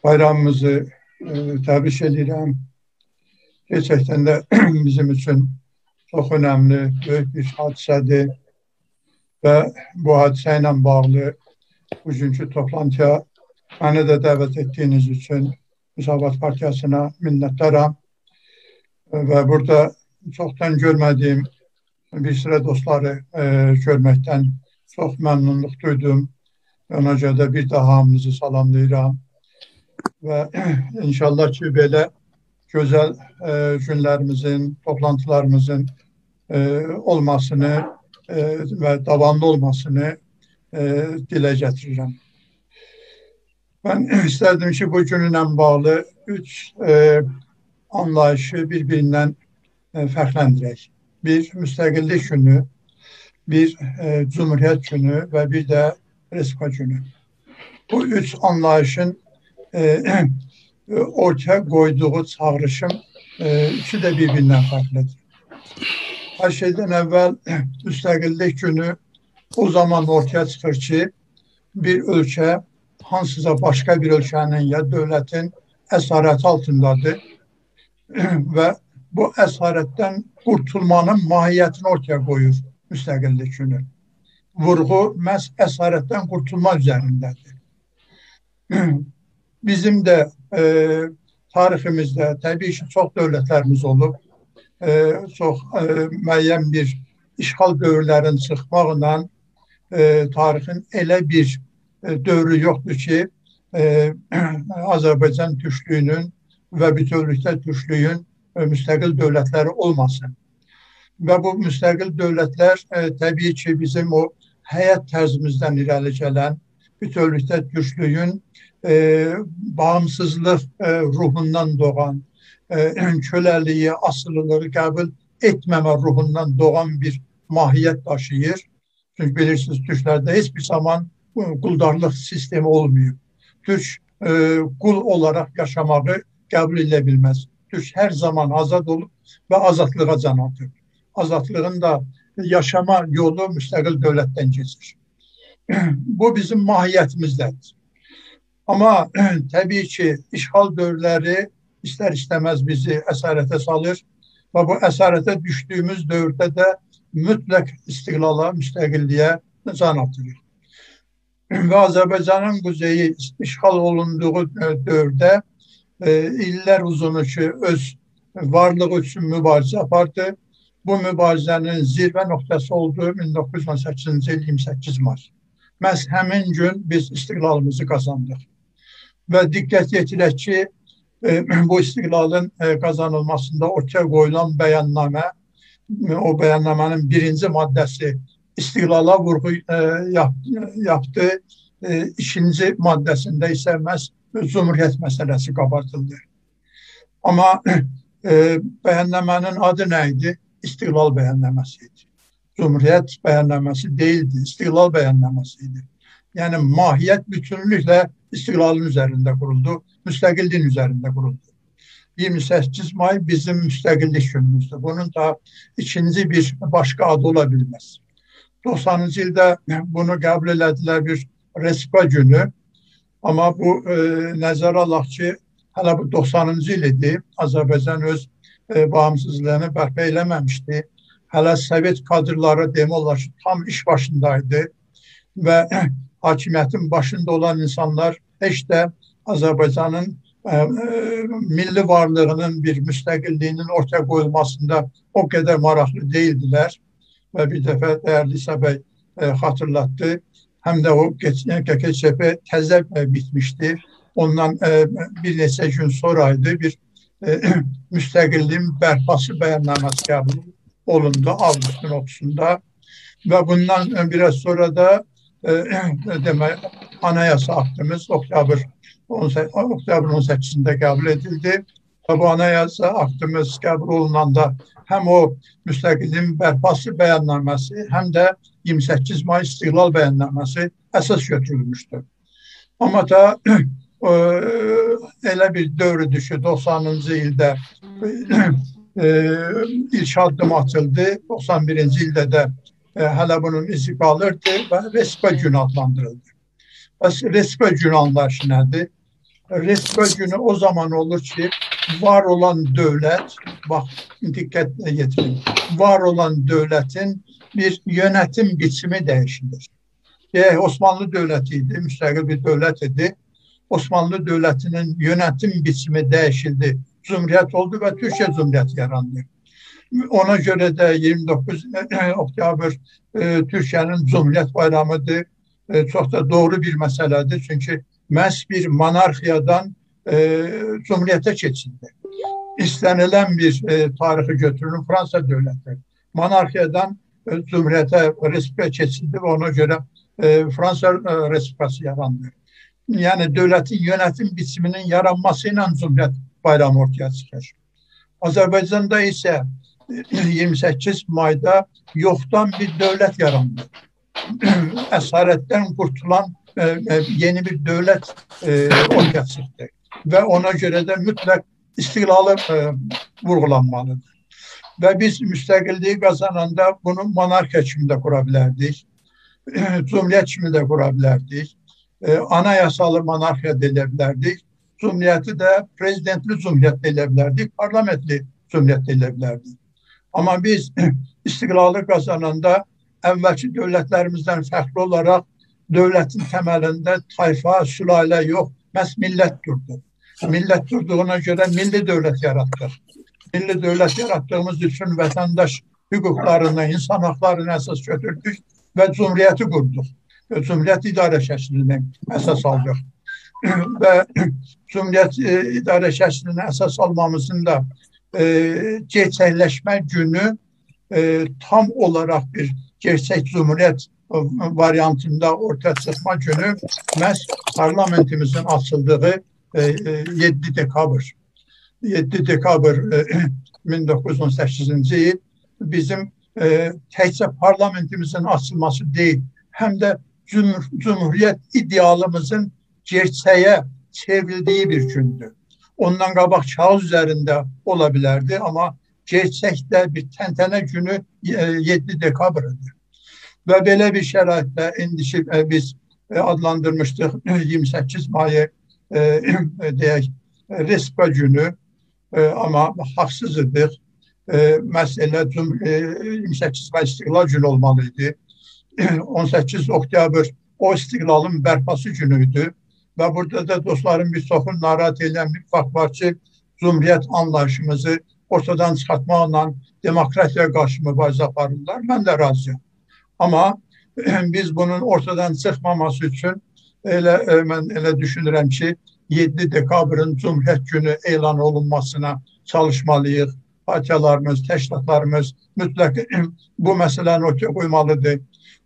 bayramımızı təbrik edirəm. Gerçəkdən də bizim üçün çox önəmli, böyük bir hadisədir və bu hadisə ilə bağlı bugünkü toplantıya məni də dəvət etdiyiniz üçün Müsavat Partiyasına minnətdaram və burada çoxdan görmədiyim bir sıra dostları e, görməkdən çox məmnunluq duydum. Ona görə də bir daha hamınızı salamlayıram və inşallah ki belə gözəl e, günlərimizin, toplantılarımızın e, olmasını e, və davamlı olmasını e, dilə gətirirəm. Mən istərdim ki, bu günlə bağlı üç e, anlayışı bir-birindən e, fərqləndirək. Bir, müstəqillik günü, bir e, Cumhuriyyət günü və bir də Respublika günü. Bu üç anlayışın e, ortaya qoyduğu çağrışım e, ikisi də bir-birindən fərqlidir her şeyden evvel müstakillik günü o zaman ortaya çıxır ki, bir ölkə hansısa başka bir ölkənin ya dövlətin əsarəti altındadır və bu əsarətdən qurtulmanın mahiyyətini ortaya qoyur müstəqillik günü. Vurğu məhz əsarətdən qurtulma üzərindədir. Bizim də e, tariximizdə təbii ki, çox dövlətlərimiz olub e, çox e, müəyyən bir işğal dövrlərin çıxmaqla e, tarixin elə bir e, dövrü yoxdur ki, e, Azərbaycan türklüyünün və bütövlükdə türklüyün e, müstəqil dövlətləri olmasın. Və bu müstəqil dövlətlər e, təbii ki, bizim o həyat tərzimizdən irəli gələn bütövlükdə türklüyün e, bağımsızlıq e, ruhundan doğan, e, köləliyi, asılılığı qəbul etməmə ruhundan doğan bir mahiyyət daşıyır. Çünki bilirsiniz, Türklərdə heç bir zaman quldarlıq sistemi olmuyor. Türk e, qul olaraq yaşamağı qəbul edə bilməz. Türk hər zaman azad olub və azadlığa can atır. Azadlığın da yaşama yolu müstəqil dövlətdən keçir. Bu bizim mahiyyətimizdədir. Amma təbii ki, işğal dövrləri ister istemez bizi esarete salır ve bu esarete düştüğümüz dövrde de mütlak istiklala, müstakilliğe can atılır. ve Azerbaycan'ın kuzeyi işgal olunduğu dövrde e, iller uzunucu öz varlığı için mübarize apardı. Bu mübarizenin zirve noktası olduğu 1918-ci il 28 Mart. Məhz həmin gün biz istiqlalımızı kazandık. Və diqqət yetirək ki, e, bu istiqlalın e, kazanılmasında ortaya koyulan beyanname, e, o beyannamenin birinci maddesi istiqlala vurgu e, yap, yaptı. E, ikinci maddesinde ise məhz Cumhuriyet meselesi kapatıldı. Ama e, beyannamenin adı neydi? istiqlal bəyannəməsi idi. Cumhuriyyət bəyannəməsi deyildi, istiqlal bəyannəməsi idi. Yəni mahiyyət bütünlüklə istiqlalın üzərində quruldu, müstəqilliyin üzərində quruldu. 28 may bizim müstəqillik günümüzdür. Bunun da ikinci bir başqa adı ola bilməz. 90-cı ildə bunu qəbul elədilər bir respa günü. Amma bu e, nəzərə alaq ki, hələ bu 90-cı il idi. Azərbaycan öz e, bağımsızlığını bərpa eləməmişdi. Hələ Sovet kadrları demək olar ki, tam iş başındaydı və hakimiyyətin başında olan insanlar heç də Azərbaycanın e, e, milli varlığının bir müstəqilliyinin ortaya qoyulmasında o qədər maraqlı deyildilər və bir dəfə dəyərli Səbəy e, xatırlatdı. Həm də o KKÇP təzə bitmişdi. Ondan bir neçə gün sonra idi bir müstəqilliyin bərpası bəyənnaməsi qəbul olundu avqustun 30-da və bundan biraz sonra da demək anayasa aktımız oktyabr oktyabrın 18-də qəbul edildi. Və bu anayasa aktımız qəbul olunanda həm o müstəqilliyin bərpası bəyannaməsi, həm də 28 may istiqlal bəyannaməsi əsas götürülmüşdür. Amma da e, elə bir dövrüdür ki, 90-cı ildə e, ilk addım atıldı. 91-ci ildə də hələ bunun izi qalırdı və Respa günü adlandırıldı. Bəs Respa günü anlayışı nədir? Respa günü o zaman olur ki var olan devlet, bak dikkatle getirin, var olan devletin bir yönetim biçimi değişilir. E, Osmanlı devletiydi, müstakil bir devlet idi. Osmanlı devletinin yönetim biçimi değişildi. Cumhuriyet oldu ve Türkiye Cumhuriyeti yarandı. Ona göre de 29 Oktyabr e, Türkiye'nin Cumhuriyet bayramıdır. E, çok da doğru bir meseledir. Çünkü məhz bir monarxiyadan e, cumhuriyyətə keçildi. İstənilən bir tarixi götürülür Fransa dövləti. Monarxiyadan cumhuriyyətə respublika keçildi və ona görə Fransa respublikası yarandı. Yəni dövlətin yönetim biçiminin yaranması ilə cumhuriyyət bayramı ortaya çıxır. Azərbaycanda isə 28 mayda yoxdan bir dövlət yarandı. Əsarətdən qurtulan e, e, yeni bir devlet e, ortaya çıktı. Ve ona göre de mutlak istiklalı e, vurgulanmalıdır. Ve biz müstakilliği kazananda bunu monarka içinde kurabilirdik. Cumhuriyet içinde kurabilirdik. E, anayasalı monarka dilebilirdik. Cumhuriyeti de prezidentli cumhuriyet dilebilirdik. Parlamentli cumhuriyet dilebilirdik. Amma biz istiqlalı qazananda əvvəlki dövlətlərimizdən fərqli olaraq dövlətin təməlində tayfa, sülalə yox, məhz millət durdu. Millət durduğuna görə milli dövlət yaratdıq. Milli dövlət yaratdığımız üçün vətəndaş hüquqlarını, insan haqlarını əsas götürdük və cümhuriyyəti qurduq. Cümhuriyyət idarə şəklini əsas aldıq. və cümhuriyyət e, idarə şəklini əsas almamızın da e, günü e, tam olarak bir gerçek cumhuriyet variantında ortaya çıkma günü məhz parlamentimizin açıldığı e, 7 e, dekabr. 7 dekabr e, 1918-ci il bizim e, təkcə parlamentimizin açılması deyil, həm də cumhur cumhuriyyət idealımızın gerçəyə çevrildiği bir gündür. Ondan qabaq kağız üzərində ola bilərdi, amma gerçəkdə bir təntənə günü 7 e, dekabrıdır. Ve böyle bir şəraitle indişi e, biz e, adlandırmıştık 28 Mayı e, deyək Respa günü ama haksız idik. E, 28 May istiklal günü olmalıydı. 18 Oktyabr o istiklalın bərpası günüydü. Ve burada da dostlarım çoxun narahat var ki, Cumhuriyet anlayışımızı ortadan çıxartmaqla demokratiya qarşı mübarizə aparırlar. Mən də razıyam. Ama biz bunun ortadan çıxmaması üçün elə e, mən elə düşünürəm ki, 7 dekabrın Cumhuriyet Günü elan olunmasına çalışmalıyıq. Partiyalarımız, təşkilatlarımız mütləq bu məsələni ortaya qoymalıdır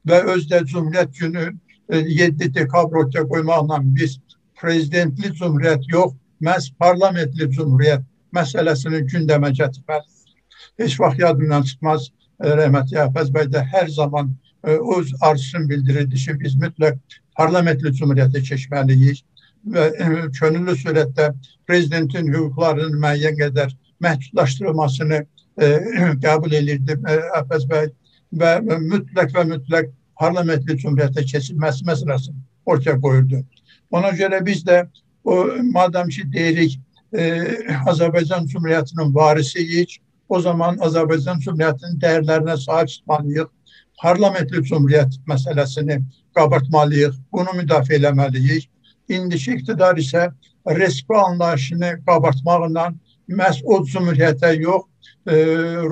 və özdə Cumhuriyet Günü 7 e, dekabr ortaya qoymaqla biz prezidentli cumhuriyet yox, məhz parlamentli cumhuriyet məsələsini gündəmə gətirməliyik. Heç vaxt yadımdan çıxmaz. E, rəhmətli Əfəz bəy də hər zaman e, öz arzusunu bildirirdi ki, biz mütləq parlamentli cumhuriyyətə keçməliyik və könüllü surətdə prezidentin hüquqlarının müəyyən qədər məhdudlaşdırılmasını e, qəbul edirdi Əfəz bəy və mütləq və mütləq parlamentli cumhuriyyətə keçilməsi məsələsini ortaya qoyurdu. Ona görə biz də o madem ki deyirik e, Azərbaycan Cumhuriyyətinin varisiyik, o zaman Azərbaycan Cumhuriyyətinin dəyərlərinə sahib çıxmalıyıq. Parlamentli Cumhuriyyət məsələsini qabartmalıyıq, bunu müdafiə eləməliyik. İndiki iqtidar isə respi anlayışını qabartmaqla məhz o cumhuriyyətə yox, e,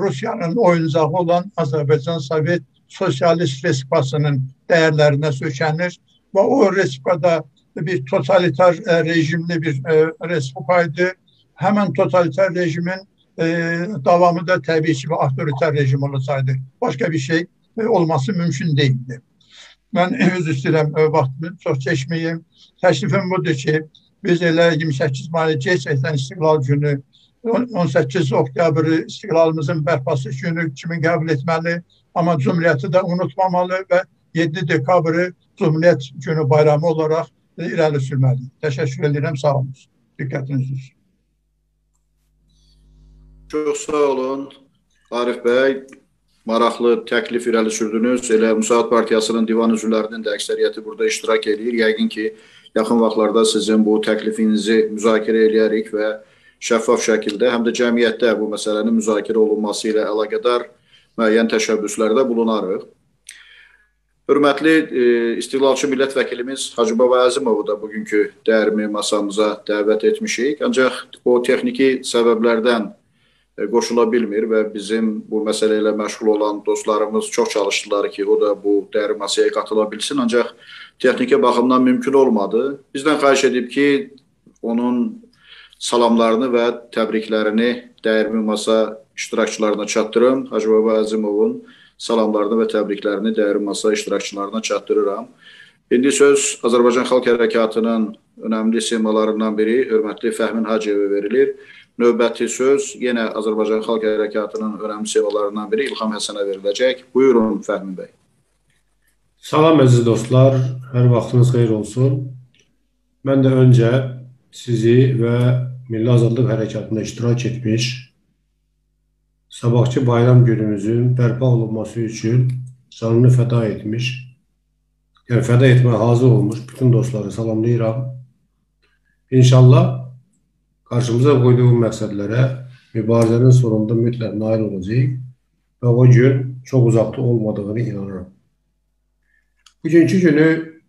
Rusiyanın oyuncağı olan Azərbaycan Sovet Sosialist Respublikasının dəyərlərinə sökənir və o respublikada bir totalitar e, rejimli bir e, respublikaydı. Hemen totalitar rejimin e, davamı da tabii ki bir otoriter rejim olsaydı. Başka bir şey e, olması mümkün değildi. Ben öz istəyirəm e, vaxtımı çox çəkməyim. Təklifim budur ki, biz elə 28 Mart gerçəkdən istiqlal günü 18 oktyabr istiqlalımızın bərpası günü kimi qəbul etməli, amma Cumhuriyyəti də unutmamalı və 7 dekabrı Cumhuriyet Günü bayramı olarak irəli sürməliyik. Təşəkkür edirəm, sağ olun. Diqqətiniz üçün. Çox sağ olun. Arif bəy, maraqlı təklif irəli sürdünüz. Elə Müsaad Partiyasının divan üzvlərinin də əksəriyyəti burada iştirak edir. Yəqin ki, yaxın vaxtlarda sizin bu təklifinizi müzakirə eləyərik və şəffaf şəkildə həm də cəmiyyətdə bu məsələnin müzakirə olunması ilə əlaqədar müəyyən təşəbbüslərdə bulunarıq. Hörmətli e, istiqlalçı millət vəkilimiz Hacı Baba Əzimovu da bugünkü dəyərmi masamıza dəvət etmişik. Ancaq o texniki səbəblərdən e, qoşula bilmir və bizim bu məsələ ilə məşğul olan dostlarımız çox çalışdılar ki, o da bu dəyərmi masaya qatıla bilsin. Ancaq texniki baxımdan mümkün olmadı. Bizdən xahiş edib ki, onun salamlarını və təbriklərini dəyərmi masa iştirakçılarına çatdırım. Hacı Baba Əzimovun salamlarını və təbriklərini dəyərli masa iştirakçılarına çatdırıram. İndi söz Azərbaycan Xalq Hərəkatının önəmli simalarından biri hörmətli Fəhmin Hacıyeva verilir. Növbəti söz yenə Azərbaycan Xalq Hərəkatının önəmli simalarından biri İlham Həsənə veriləcək. Buyurun Fəhmin bəy. Salam əziz dostlar, hər vaxtınız xeyir olsun. Mən də öncə sizi və Milli Azadlıq Hərəkatında iştirak etmiş sabahçı bayram günümüzün bərpa olunması üçün canını fəda etmiş, yəni fəda etməyə hazır olmuş bütün dostları salamlayıram. İnşallah qarşımıza qoyduğum məqsədlərə mübarizənin sonunda mütləq nail olacaq və o gün çox uzaqda olmadığını inanıram. Bugünkü günü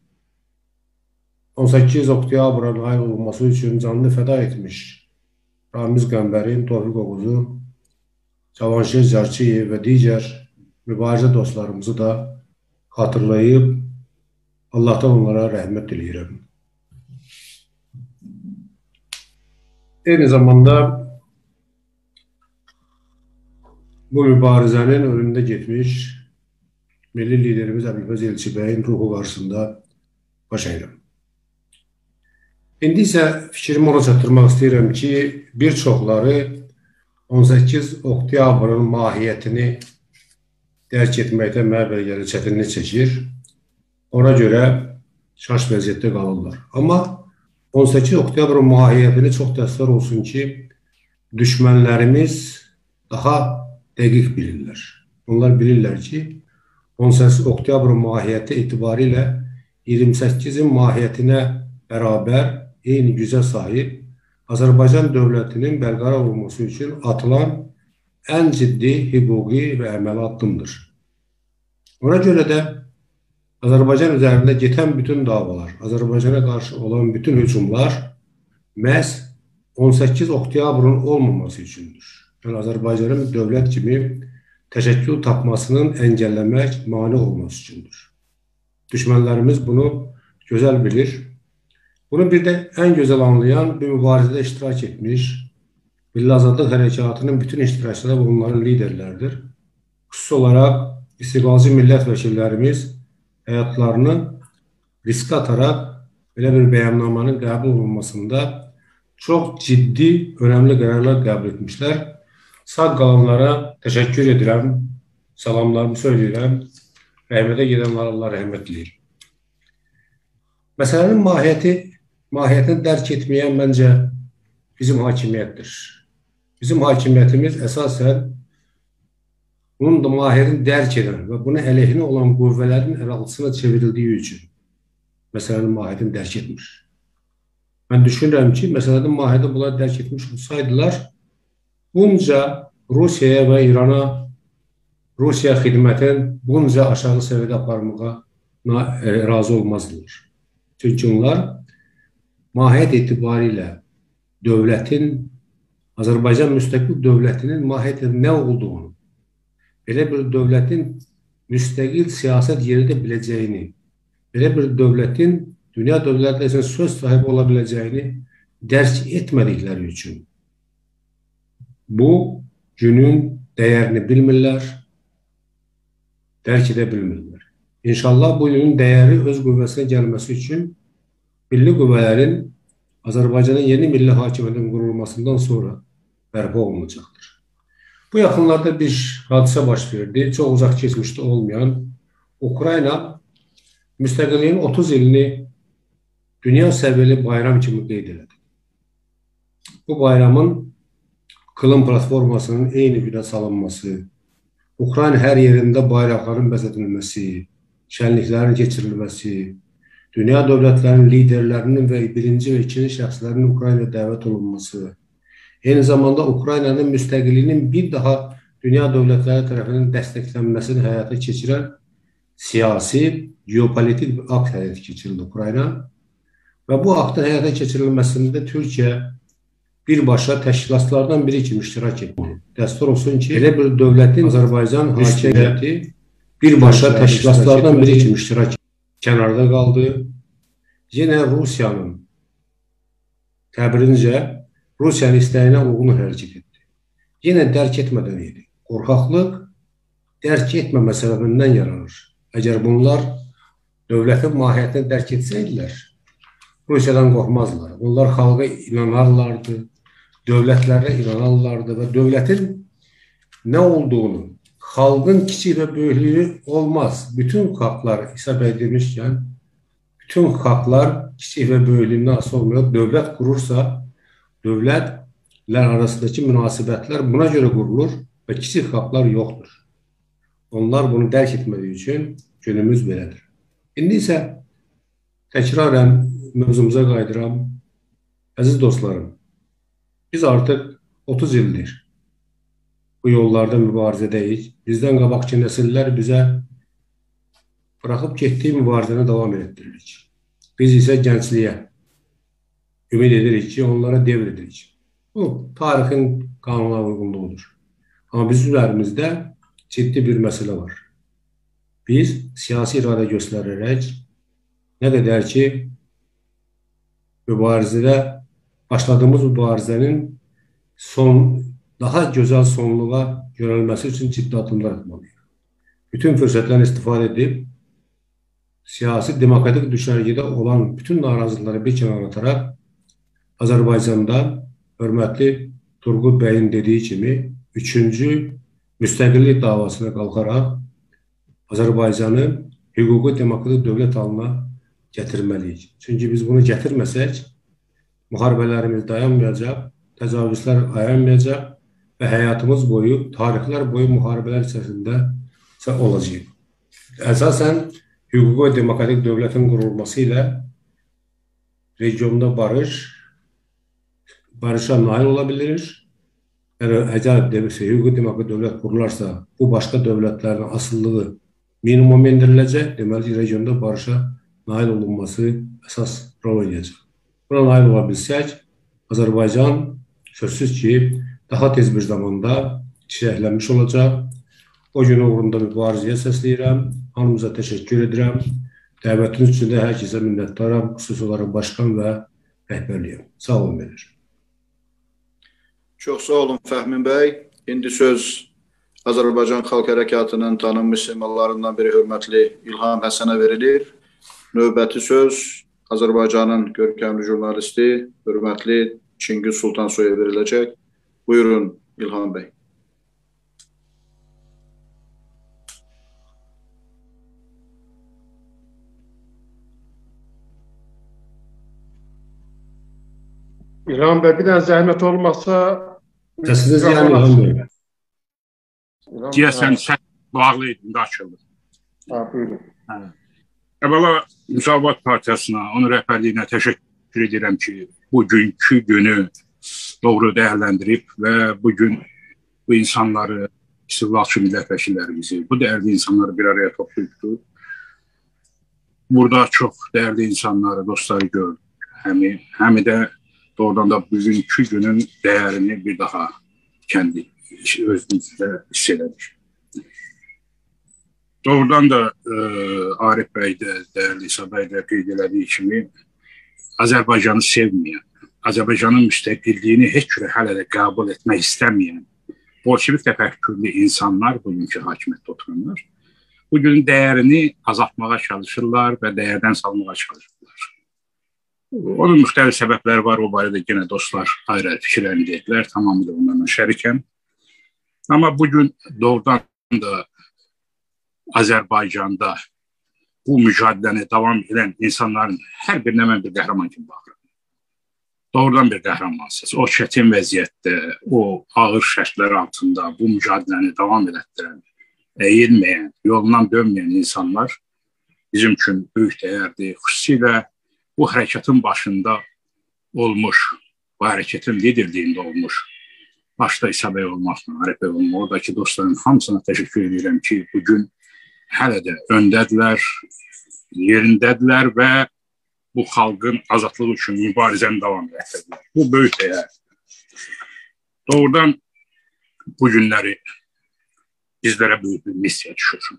18 oktyabra nail olunması üçün canını fəda etmiş Ramiz Qəmbərin, Tofiq Oğuz'u Cavanşir Zərçiyev və digər mübarizə dostlarımızı da xatırlayıb Allahdan onlara rəhmət diləyirəm. Eyni zamanda bu mübarizənin önündə getmiş milli liderimiz Əbülfəz Elçibəyin ruhu qarşısında baş əyirəm. İndi isə fikrimi ona çatdırmaq istəyirəm ki, bir çoxları 18 oktyabrın mahiyyətini dərk etməkdə mənə belə gəlir çətinlik çəkir. Ona görə şaş vəziyyətdə qalırlar. Amma 18 oktyabrın mahiyyətini çox təəssüf olsun ki, düşmənlərimiz daha dəqiq bilirlər. Onlar bilirlər ki, 18 oktyabrın mahiyyəti etibarilə 28-in mahiyyətinə bərabər eyni gücə sahib Azərbaycan dövlətinin bərqərar olması üçün atılan ən ciddi hüquqi və əməli addımdır. Ona görə də Azərbaycan üzərində getən bütün davalar, Azərbaycana qarşı olan bütün hücumlar məhz 18 oktyabrın olmaması üçündür. Yəni Azərbaycanın dövlət kimi təşəkkül tapmasının əngəlləmək, mane olması üçündür. Düşmənlərimiz bunu gözəl bilir Bunu bir də ən gözəl anlayan bir mübarizədə iştirak etmiş Milli Azadlıq Hərəkatının bütün iştirakçıları bunların liderləridir. Xüsusi olaraq istiqlalcı millət vəkillərimiz həyatlarını riskə ataraq belə bir bəyannamanın qəbul olunmasında çox ciddi, önəmli qərarlar qəbul etmişlər. Sağ qalanlara təşəkkür edirəm. Salamlarımı söyləyirəm. Rəhmətə gedənlərə Allah rəhmət diləyir. Məsələnin mahiyyəti, mahiyyətini dərk etməyən məncə bizim hakimiyyətdir. Bizim hakimiyyətimiz əsasən bunun da mahiyyətini dərk edən və buna əleyhinə olan qüvvələrin əraltısına çevrildiyi üçün məsələnin mahiyyətini dərk etmir. Mən düşünürəm ki, məsələnin mahiyyətini bunlar dərk etmiş olsaydılar, bunca Rusiyaya və İrana Rusiya xidmətin bunca aşağı səviyyədə aparmağa e, razı olmazdılar. Çünki onlar mahiyyət etibarilə dövlətin, Azərbaycan müstəqil dövlətinin mahiyyəti nə olduğunu, belə bir dövlətin müstəqil siyasət yeridə biləcəyini, belə bir dövlətin dünya dövlətlərinin söz sahibi ola biləcəyini dərk etmədikləri üçün bu günün dəyərini bilmirlər, dərk edə bilmirlər. İnşallah bu günün dəyəri öz qüvvəsinə gəlməsi üçün milli qüvvələrin Azərbaycanın yeni milli hakimiyyətin qurulmasından sonra bərpa olunacaqdır. Bu yaxınlarda bir hadisə baş verdi. Çox uzaq keçmişdə olmayan Ukrayna müstəqilliyin 30 ilini dünya səviyyəli bayram kimi qeyd elədi. Bu bayramın Kılım platformasının eyni günə salınması, Ukrayna hər yerində bayraqların bəzədilməsi, şənliklərin keçirilməsi, dünya dövlətlərinin liderlərinin və birinci və ikinci şəxslərin Ukraynaya dəvət olunması, eyni zamanda Ukraynanın müstəqilliyinin bir daha dünya dövlətləri tərəfindən dəstəklənməsini həyata keçirən siyasi, geopolitik bir akt həyata keçirildi Ukrayna və bu aktın həyata keçirilməsində Türkiyə birbaşa təşkilatlardan biri kimi iştirak etdi. Dəstur olsun ki, elə bir dövlətin Azərbaycan hakimiyyəti birbaşa təşkilatlardan biri kimi iştirak etdi. Kənarda qaldı. Yenə Rusiyanın təbirincə Rusiyanın istəyinə uyğun hərəkət etdi. Yenə dərk etmədən idi. Qorxaqlıq dərk etməmə səbəbindən yaranır. Əgər bunlar dövlətin mahiyyətini dərk etsəydilər, Rusiyadan qorxmazlar. Onlar xalqa inanarlardı, dövlətlərə inanarlardı və dövlətin nə olduğunu, xalqın kiçik və böyüklüyü olmaz. Bütün xalqlar hesab edilmişkən, bütün xalqlar kiçik və böyüklüyündən asılı olmayaraq dövlət qurursa, dövlətlər arasındakı münasibətlər buna görə qurulur və kiçik xalqlar yoxdur. Onlar bunu dərk etmədiyi üçün günümüz belədir. İndi isə təkrarən mövzumuza qayıdıram. Əziz dostlarım, biz artıq 30 ildir bu yollarda mübarizədəyik. Bizdən qabaqki nəsillər bizə buraxıb getdiyi mübarizəni davam etdiririk. Biz isə gəncliyə ümid edirik ki, onlara devr edirik. Bu, tarixin qanuna uyğunluğudur. Amma bizim üzərimizdə ciddi bir məsələ var. Biz siyasi iradə göstərərək nə qədər ki mübarizədə başladığımız mübarizənin son daha gözəl sonluğa yönəlməsi üçün ciddi addımlar atmalıyıq. Bütün fürsətlərdən istifadə edib siyasi demokratik düşərgədə olan bütün narazılıqları bir kənara ataraq Azərbaycanda hörmətli Turqut bəyin dediyi kimi üçüncü müstəqillik davasına qalxaraq Azərbaycanı hüquqi demokratik dövlət halına gətirməliyik. Çünki biz bunu gətirməsək, müharibələrimiz dayanmayacaq, təcavüzlər ayanmayacaq və həyatımız boyu, tarixlər boyu müharibələr içərisində olacaq. Əsasən, hüquqi və demokratik dövlətin qurulması ilə regionda barış, barışa nail ola bilir Yəni əgər demirsə, hüquqi demokratik dövlət qurularsa, bu başqa dövlətlərin asılılığı minimum endiriləcək, deməli regionda barışa nail olunması əsas rol oynayacaq. Buna nail ola bilsək, Azərbaycan sözsüz ki, daha tez bir zamanda çiçəklənmiş olacaq. O gün uğrunda mübarizəyə səsləyirəm. Hamımıza təşəkkür edirəm. Dəvətiniz üçün də hər kəsə minnətdaram, xüsusi olaraq başqan və rəhbərliyəm. Sağ olun verir. Çox sağ olun Fəhmin bəy. İndi söz Azərbaycan Xalq Hərəkatının tanınmış simvollarından biri hörmətli İlham Həsənə verilir. Növbəti söz Azərbaycanın görkəmli jurnalisti, hörmətli Çingiz Sultansoya veriləcək. Buyurun İlhan Bey. İlhan Bey bir daha zahmet olmasa Səsiniz gəlmir İlhan Bey. Deyəsən səs bağlı idi, indi açıldı. Hə, buyurun. Hə. Əvvəla Müsavat Partiyasına, onun rəhbərliyinə təşəkkür edirəm ki, bugünkü günü doğru dəyərləndirib və bu gün bu insanları, istiqlalçı millət vəkillərimizi, bu dəyərli insanları bir araya toplayıbdır. Burada çox dəyərli insanları, dostları gördük. Həmi, həmi də doğrudan da bugünkü günün dəyərini bir daha kendi özümüzdə hiss elədik. Doğrudan da e, Arif bəy də, dəyərli İsa bəy də qeyd elədiyi kimi Azərbaycanı sevməyən, Azərbaycanın müstəqilliyini heç cürə hələ də qəbul etmək istəməyən bolşevik təfəkkürlü insanlar bugünkü hakimiyyətdə oturanlar bu gün dəyərini azaltmağa çalışırlar və dəyərdən salmağa çalışırlar. Onun müxtəlif səbəbləri var, o barədə yenə dostlar ayrı fikirlərini dedilər, tamamilə onlarla şərikəm. Amma bu gün doğrudan da Azərbaycanda bu mücadiləni davam edən insanların hər birinə mən bir qəhrəman kimi baxıram. Doğrudan bir qəhrəmansınız. O çətin vəziyyətdə, o ağır şərtlər altında bu mücadiləni davam etdirən, əyilməyən, yolundan dönməyən insanlar bizim üçün böyük dəyərdir. Xüsusilə bu hərəkatın başında olmuş, bu hərəkətin liderliyində olmuş başda İsa bəy olmaqla, Arif bəy olmaqla, oradakı dostların hamısına təşəkkür edirəm ki, bugün hələ də öndədirlər, yerindədirlər və bu xalqın azadlığı üçün mübarizəni davam etdirirlər. Bu böyük dəyər. Doğrudan bu günləri bizlərə böyük bir missiya düşür.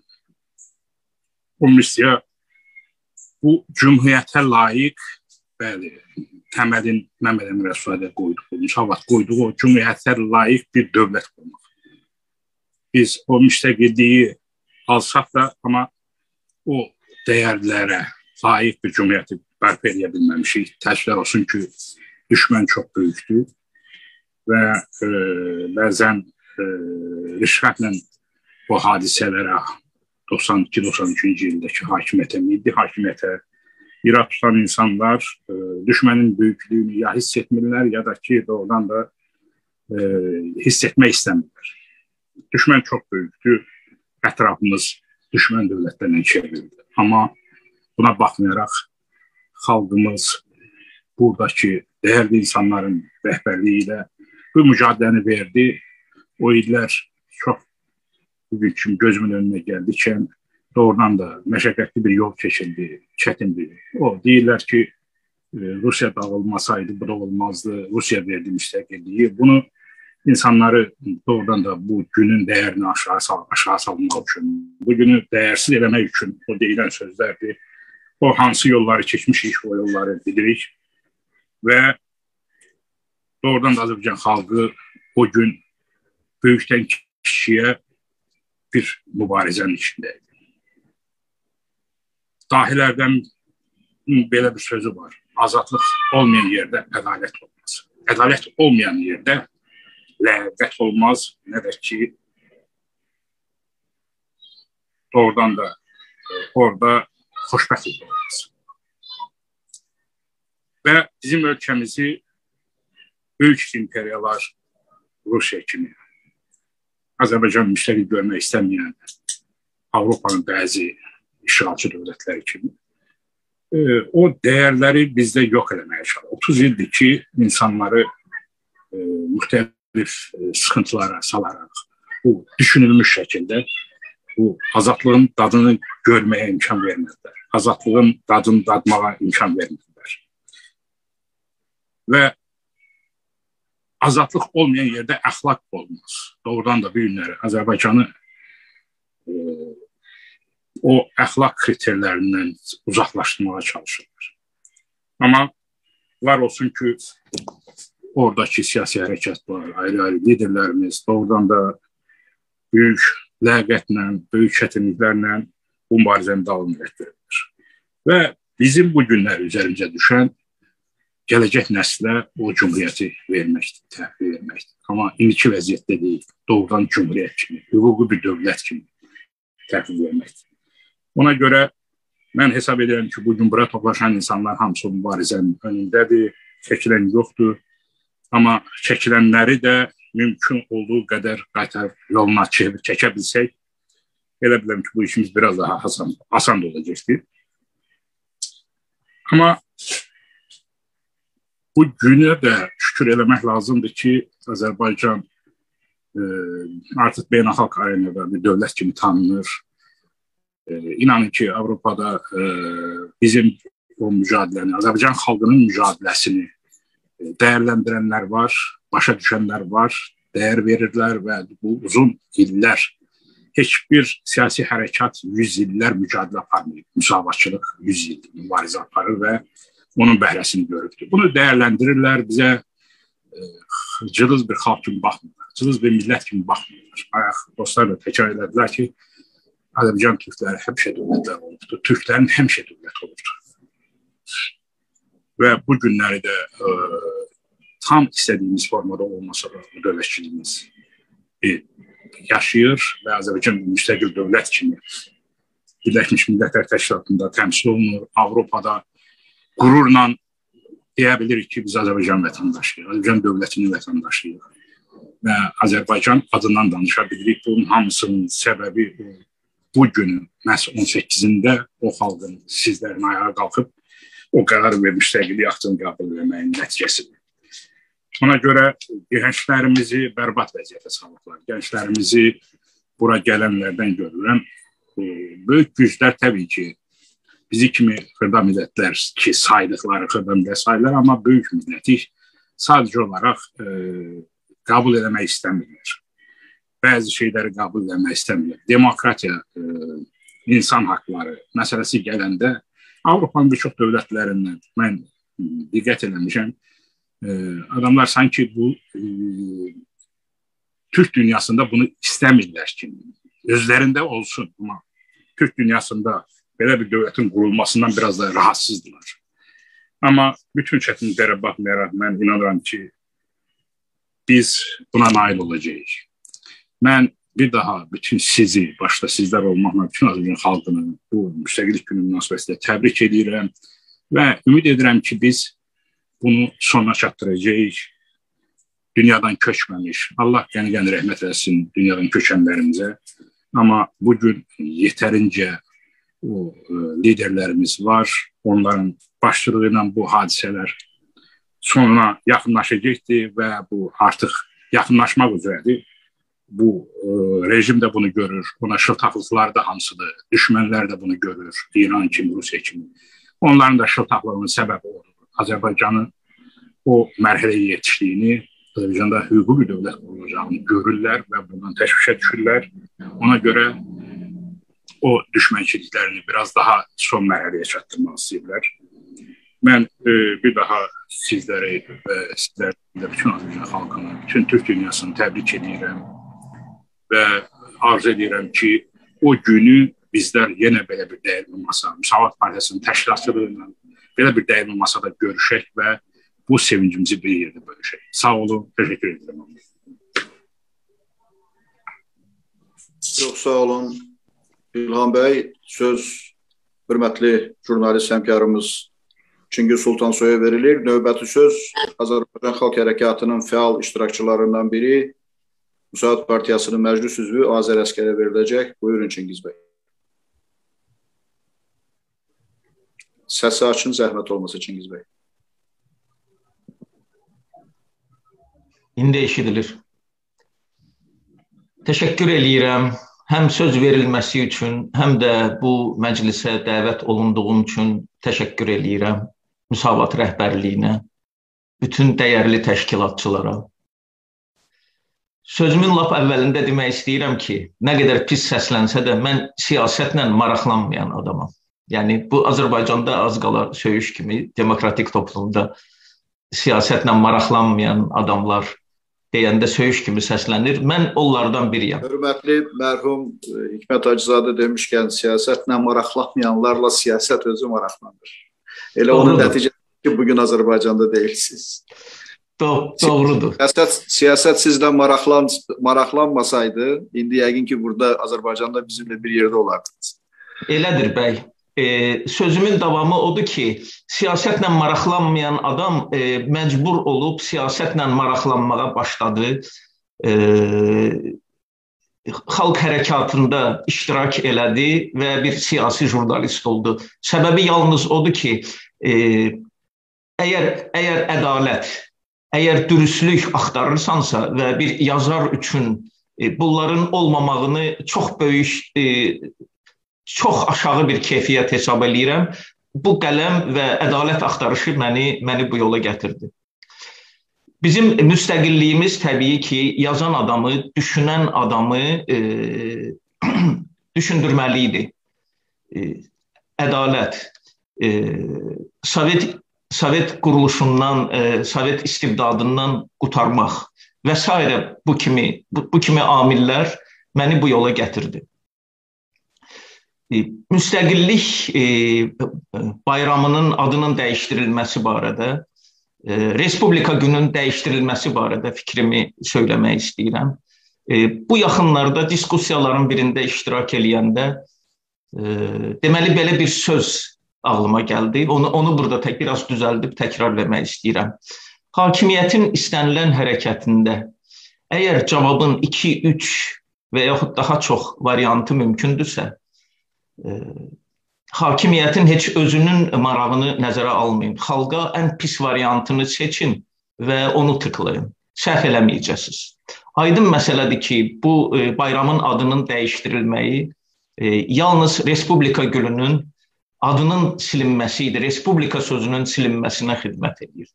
Bu missiya bu cümhuriyyətə layiq, bəli, təməlin Məmməd Əmin Rəsuladə qoyduğu, Müsavat qoyduğu o cümhuriyyətə layiq bir dövlət qurmaq. Biz o müstəqilliyi alsaq da, amma o dəyərlərə layiq bir cümhuriyyəti bərpa edə bilməmişik. Təəssüflər olsun ki, düşmən çox böyükdür və e, bəzən e, rişvətlə bu hadisələrə 92-93-cü ildəki hakimiyyətə, milli hakimiyyətə irad tutan insanlar e, düşmənin böyüklüyünü ya hiss etmirlər ya da ki doğrudan da e, hiss etmək istəmirlər. Düşmən çox böyükdür. Ətrafımız düşmən dövlətlərlə çevrildi. Amma buna baxmayaraq xalqımız buradakı dəyərli insanların rəhbərliyi ilə bu mücadiləni verdi. O illər çox bugün kimi gözümün önünə gəldikən doğrudan da məşəqqətli bir yol keçildi, çətindir. O deyirlər ki, e, Rusiya dağılmasaydı bu da olmazdı. Rusiya verdi müstəqilliyi. Bunu insanları doğrudan da bu günün dəyərini aşağı sal aşağı salmaq üçün, bu günü dəyərsiz eləmək üçün o deyilən sözlərdir. O hansı yolları keçmişik, o yolları bilirik və doğrudan da Azərbaycan xalqı o gün böyükdən kişiyə bir mübarizənin içindəydi dahilərdən belə bir sözü var. Azadlıq olmayan yerdə ədalət olmaz. Ədalət olmayan yerdə ləyaqət olmaz, nə də ki doğrudan da e, orada xoşbəxtlik olmaz. Və bizim ölkəmizi böyük imperiyalar Rusiya kimi Azərbaycan müstəqil görmək istəməyən Avropanın bəzi işğalçı dövlətləri kimi e, o dəyərləri bizdə yox eləməyə çalışır. 30 ildir ki, insanları e, müxtəlif e, sıxıntılara salaraq bu düşünülmüş şəkildə bu azadlığın dadını görməyə imkan vermədilər. Azadlığın dadını dadmağa imkan vermədilər. Və azadlıq olmayan yerdə əxlaq olmaz. Doğrudan da bu günləri Azərbaycanı e, o əxlaq kriterlərindən uzaqlaşdırmağa çalışırlar. Amma var olsun ki, oradakı siyasi hərəkətlər, ayrı-ayrı liderlərimiz doğrudan da böyük ləyaqətlə, böyük çətinliklərlə bu mübarizəni davam etdirirlər. Və bizim bu günlər üzərimizə düşən gələcək nəslə o cümhuriyyəti verməkdir, təhvil verməkdir. Amma indiki vəziyyətdə deyil, doğrudan cümhuriyyət kimi, hüquqi bir dövlət kimi təhvil verməkdir. Ona görə mən hesab edirəm ki, bu gün bura toplaşan insanlar hamısı mübarizənin önündədir, çəkilən yoxdur. Amma çəkilənləri də mümkün olduğu qədər qaytar yoluna çəkə bilsək, elə bilirəm ki, bu işimiz biraz daha asan, asan da olacaqdır. Amma bu günə də şükür eləmək lazımdır ki, Azərbaycan e, artıq beynəlxalq arenada bir dövlət kimi tanınır. E, inanın ki, Avropada e, bizim o mücadiləni, Azərbaycan xalqının mücadeləsini dəyərləndirənlər var, başa düşənlər var, dəyər verirlər və bu uzun illər heç bir siyasi hərəkat 100 illər mücadilə aparmayıb. Müsavatçılıq 100 il mübarizə aparır və onun bəhrəsini görübdür. Bunu dəyərləndirirlər, bizə e, cılız bir xalq kimi baxmırlar, cılız bir millət kimi baxmırlar. Ayaq dostlar da təkrar elədilər ki, Azərbaycan türkləri həmişə dövlətlər olubdur, türklərin həmişə dövlət olubdur və bu günləri də ə, e, tam istədiyimiz formada olmasa da dövlətçiliyimiz e, yaşayır və Azərbaycan müstəqil dövlət kimi Birləşmiş Millətlər Təşkilatında təmsil olunur. Avropada qürurla deyə bilirik ki, biz Azərbaycan vətəndaşıyıq, Azərbaycan dövlətinin vətəndaşıyıq və Azərbaycan adından danışa bilirik. Bunun hamısının səbəbi bu günün məhz 18-də o xalqın sizlərin ayağa qalxıb o qərar və müstəqillik aktını qəbul etməyin nəticəsidir. Ona görə gənclərimizi bərbad vəziyyətə salıblar. Gənclərimizi bura gələnlərdən görürəm. Böyük güclər təbii ki, bizi kimi xırda millətlər ki, saydıqları xırda millət sayılır, amma böyük milləti sadəcə olaraq e, qəbul etmək istəmirlər. Bəzi şeyləri qəbul etmək istəmirlər. Demokratiya, e, insan haqqları məsələsi gələndə Avropanın bir çox dövlətlərindən mən diqqət eləmişəm. E, adamlar sanki bu e, Türk dünyasında bunu istəmirlər ki, özlərində olsun, amma Türk dünyasında belə bir dövlətin qurulmasından biraz da rahatsızdılar. Amma bütün çətinliklərə baxmayaraq mən inanıram ki, biz buna nail olacağıq. Mən bir daha bütün sizi, başta sizlər olmaqla bütün Azərbaycan xalqını bu müstəqillik günü münasibətilə təbrik edirəm və ümid edirəm ki, biz bunu sona çatdıracağıq. Dünyadan köçməmiş, Allah qəni-qəni rəhmət eləsin dünyadan köçənlərimizə. Amma bu gün yetərincə o ə, e, liderlərimiz var. Onların başçılığı ilə bu hadisələr sonuna yaxınlaşacaqdır və bu artıq yaxınlaşmaq üzrədir bu e, rejim də bunu görür. Ona şıltaqlıqlar da hamısıdır. Düşmənlər də bunu görür. İran kimi, Rusiya kimi. Onların da şıltaqlığının səbəbi odur. Azərbaycanın o mərhələyə yetişdiyini, Azərbaycanda hüquqi dövlət qurulacağını görürlər və bundan təşvişə düşürlər. Ona görə o düşmənçiliklərini biraz daha son mərhələyə çatdırmaq istəyirlər. Mən e, bir daha sizləri və sizlər bütün Azərbaycan xalqını, bütün Türk dünyasını təbrik edirəm və arzu edirəm ki, o günü bizlər yenə belə bir dəyərli masa, Müsavat Partiyasının təşkilatçılığı ilə belə bir dəyərli masada görüşək və bu sevincimizi bir yerdə bölüşək. Sağ olun, təşəkkür edirəm. Çox sağ olun. İlham bəy, söz hörmətli jurnalist həmkarımız Çingiz Sultansoya verilir. Növbəti söz Azərbaycan Xalq Hərəkatının fəal iştirakçılarından biri Müsaad Partiyasının məclis üzvü Azər Əskərə veriləcək. Buyurun Çingiz bəy. Səsi açın, zəhmət olmasa Çingiz bəy. İndi eşidilir. Təşəkkür eləyirəm həm söz verilməsi üçün, həm də bu məclisə dəvət olunduğum üçün təşəkkür eləyirəm Müsavat rəhbərliyinə, bütün dəyərli təşkilatçılara. Sözümün lap əvvəlində demək istəyirəm ki, nə qədər pis səslənsə də mən siyasətlə maraqlanmayan adamam. Yəni bu Azərbaycanda az qala söyüş kimi demokratik toplumda siyasətlə maraqlanmayan adamlar deyəndə söyüş kimi səslənir. Mən onlardan biriyəm. Hörmətli mərhum e, Hikmət Hacızadə demişkən siyasətlə maraqlanmayanlarla siyasət özü maraqlanır. Elə Doğrudur. onun nəticəsi ki, bu gün Azərbaycanda deyilsiniz. Do doğrudur. Siyasət, siyasət sizlə maraqlan maraqlanmasaydı, indi yəqin ki, burada Azərbaycanda bizimlə bir yerdə olardınız. Elədir bəy. E, sözümün davamı odur ki, siyasətlə maraqlanmayan adam e, məcbur olub siyasətlə maraqlanmağa başladı. E, xalq hərəkatında iştirak elədi və bir siyasi jurnalist oldu. Səbəbi yalnız odur ki, e, əgər əgər ədalət, əgər dürüstlük axtarırsansa və bir yazar üçün e, bunların olmamağını çox böyük e, çox aşağı bir keyfiyyət hesab eləyirəm. Bu qələm və ədalət axtarışı məni məni bu yola gətirdi. Bizim müstəqilliyimiz təbii ki, yazan adamı, düşünən adamı e, düşündürməli idi. E, ədalət, e, Sovet Sovet quruluşundan, e, Sovet istibdadından qutarmaq və s. bu kimi bu, bu kimi amillər məni bu yola gətirdi. E, müstəqillik e, bayramının adının dəyişdirilməsi barədə, e, Respublika gününün dəyişdirilməsi barədə fikrimi söyləmək istəyirəm. Bu yaxınlarda diskussiyaların birində iştirak eləyəndə deməli belə bir söz ağlıma gəldi. Onu onu burada tək biraz düzəldib təkrar etmək istəyirəm. Hakimiyyətin istənilən hərəkətində əgər cavabın 2, 3 və yaxud daha çox variantı mümkündürsə, hakimiyyətin heç özünün marağını nəzərə almayın. Xalqa ən pis variantını seçin və onu tıklayın. Səhv eləməyəcəksiniz. Aydın məsələdir ki, bu e, bayramın adının dəyişdirilməyi e, yalnız Respublika gününün adının silinməsi idi. Respublika sözünün silinməsinə xidmət edir.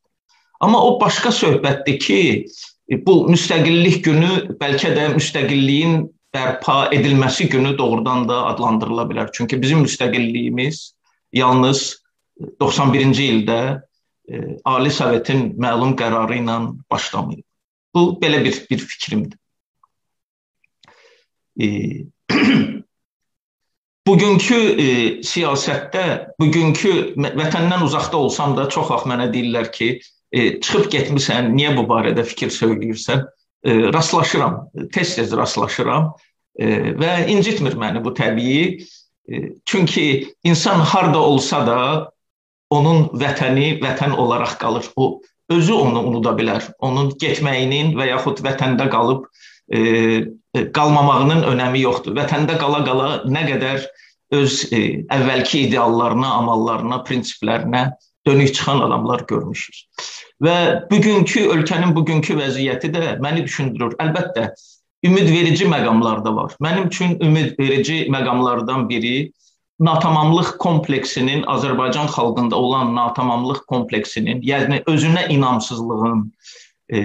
Amma o başqa söhbətdir ki, e, bu müstəqillik günü bəlkə də müstəqilliyin bərpa edilməsi günü doğrudan da adlandırıla bilər. Çünki bizim müstəqilliyimiz yalnız 91-ci ildə e, Ali Sovetin məlum qərarı ilə başlamayıb. Bu belə bir bir fikrimdir. E, bugünkü e, siyasətdə, bugünkü vətəndən uzaqda olsam da çox vaxt mənə deyirlər ki, e, çıxıb getmisən, niyə bu barədə fikir söyləyirsən? E, rastlaşıram, tez-tez rastlaşıram e, və incitmir məni bu təbii. E, çünki insan harda olsa da onun vətəni vətən olaraq qalır. O özü onu unuda bilər. Onun getməyinin və yaxud vətəndə qalıb e, qalmamağının önəmi yoxdur. Vətəndə qala-qala nə qədər öz e, əvvəlki ideallarına, amallarına, prinsiplərinə dönük çıxan adamlar görmüşük. Və bugünkü ölkənin bugünkü vəziyyəti də məni düşündürür. Əlbəttə, ümidverici məqamlar da var. Mənim üçün ümidverici məqamlardan biri natamamlıq kompleksinin Azərbaycan xalqında olan natamamlıq kompleksinin, yəni özünə inamsızlığın e,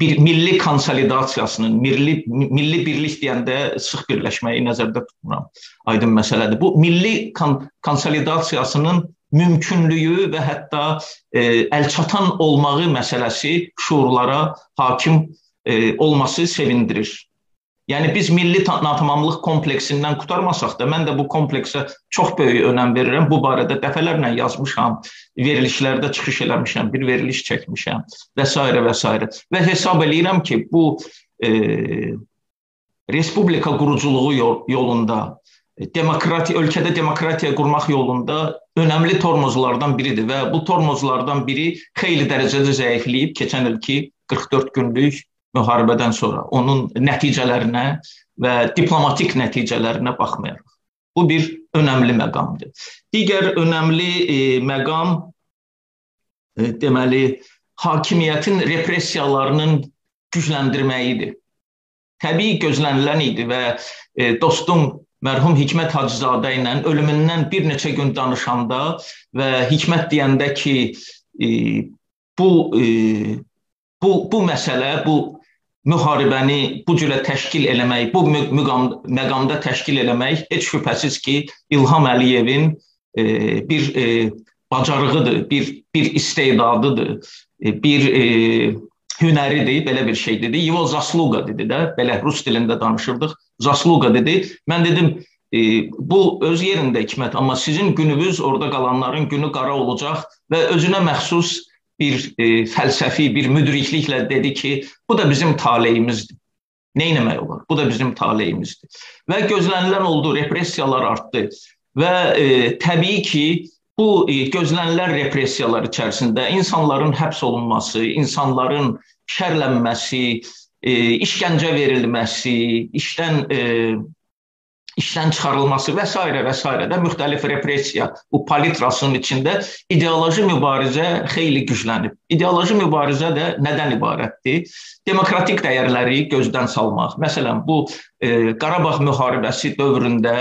bir milli konsolidasiyasının, milli milli birlik deyəndə sıx birləşməyi nəzərdə tutmuram. Aydın məsələdir. Bu milli kon konsolidasiyasının mümkünlüyü və hətta e, əlçatan olmağı məsələsi şuurlara hakim e, olması sevindirir. Yəni biz milli natamamlıq kompleksindən qutarmasaq da mən də bu kompleksə çox böyük önəm verirəm. Bu barədə dəfələrlə yazmışam, verilişlərdə çıxış eləmişəm, bir veriliş çəkmişəm və s. və s. və hesab eləyirəm ki, bu e, respublika quruculuğu yolunda demokratiya ölkədə demokratiya qurmaq yolunda önəmli tormozlardan biridir və bu tormozlardan biri xeyli dərəcədə zəifləyib keçən ilki 44 günlük müharibədən sonra onun nəticələrinə və diplomatik nəticələrinə baxmayaraq. Bu bir önəmli məqamdır. Digər önəmli e, məqam e, deməli hakimiyyətin repressiyalarının gücləndirməyidir. Təbii gözlənilən idi və e, dostum mərhum Hikmət Hacızadə ilə ölümündən bir neçə gün danışanda və Hikmət deyəndə ki, e, bu e, bu bu məsələ, bu müharibəni bu cürə təşkil eləmək, bu müqam, məqamda təşkil eləmək heç şübhəsiz ki, İlham Əliyevin e, bir e, bacarığıdır, bir bir istedadıdır, e, bir e, hünəridir, belə bir şey dedi. Ivo Zasluga dedi də, belə rus dilində danışırdıq. Zasluga dedi. Mən dedim, e, bu öz yerində hikmət, amma sizin gününüz orada qalanların günü qara olacaq və özünə məxsus bir e, fəlsəfi, bir müdrikliklə dedi ki, bu da bizim taleyimizdir. Nə etmək olar? Bu da bizim taleyimizdir. Və gözlənilən oldu, repressiyalar artdı. Və e, təbii ki, bu e, gözlənilən repressiyalar içərisində insanların həbs olunması, insanların şərlənməsi, e, işgəncə verilməsi, işdən e, işdən çıxarılması və s. və s. də müxtəlif repressiya bu palitrasının içində ideoloji mübarizə xeyli güclənib. İdeoloji mübarizə də nədən ibarətdir? Demokratik dəyərləri gözdən salmaq. Məsələn, bu e, Qarabağ müharibəsi dövründə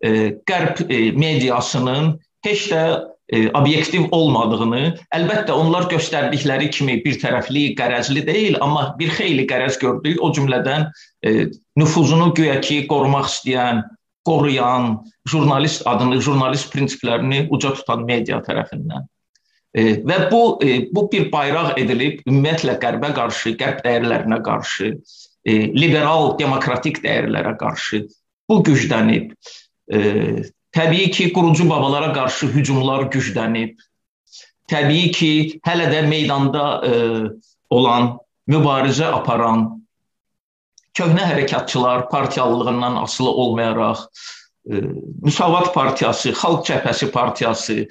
e, Qərb e, mediasının heç də e, obyektiv olmadığını, əlbəttə onlar göstərdikləri kimi bir tərəfli, qərəzli deyil, amma bir xeyli qərəz gördük. O cümlədən e, nüfuzunu güya ki qorumaq istəyən, qoruyan, jurnalist adını, jurnalist prinsiplərini uca tutan media tərəfindən. E, və bu e, bu bir bayraq edilib ümumiyyətlə qərbə qarşı, qərb dəyərlərinə qarşı, e, liberal demokratik dəyərlərə qarşı bu güclənib. E, təbii ki, qurucu babalara qarşı hücumlar güclənib. Təbii ki, hələ də meydanda e, olan, mübarizə aparan köhnə hərəkatçılar partiyalılığından asılı olmayaraq e, Müsavat partiyası, Xalq Cəbhəsi partiyası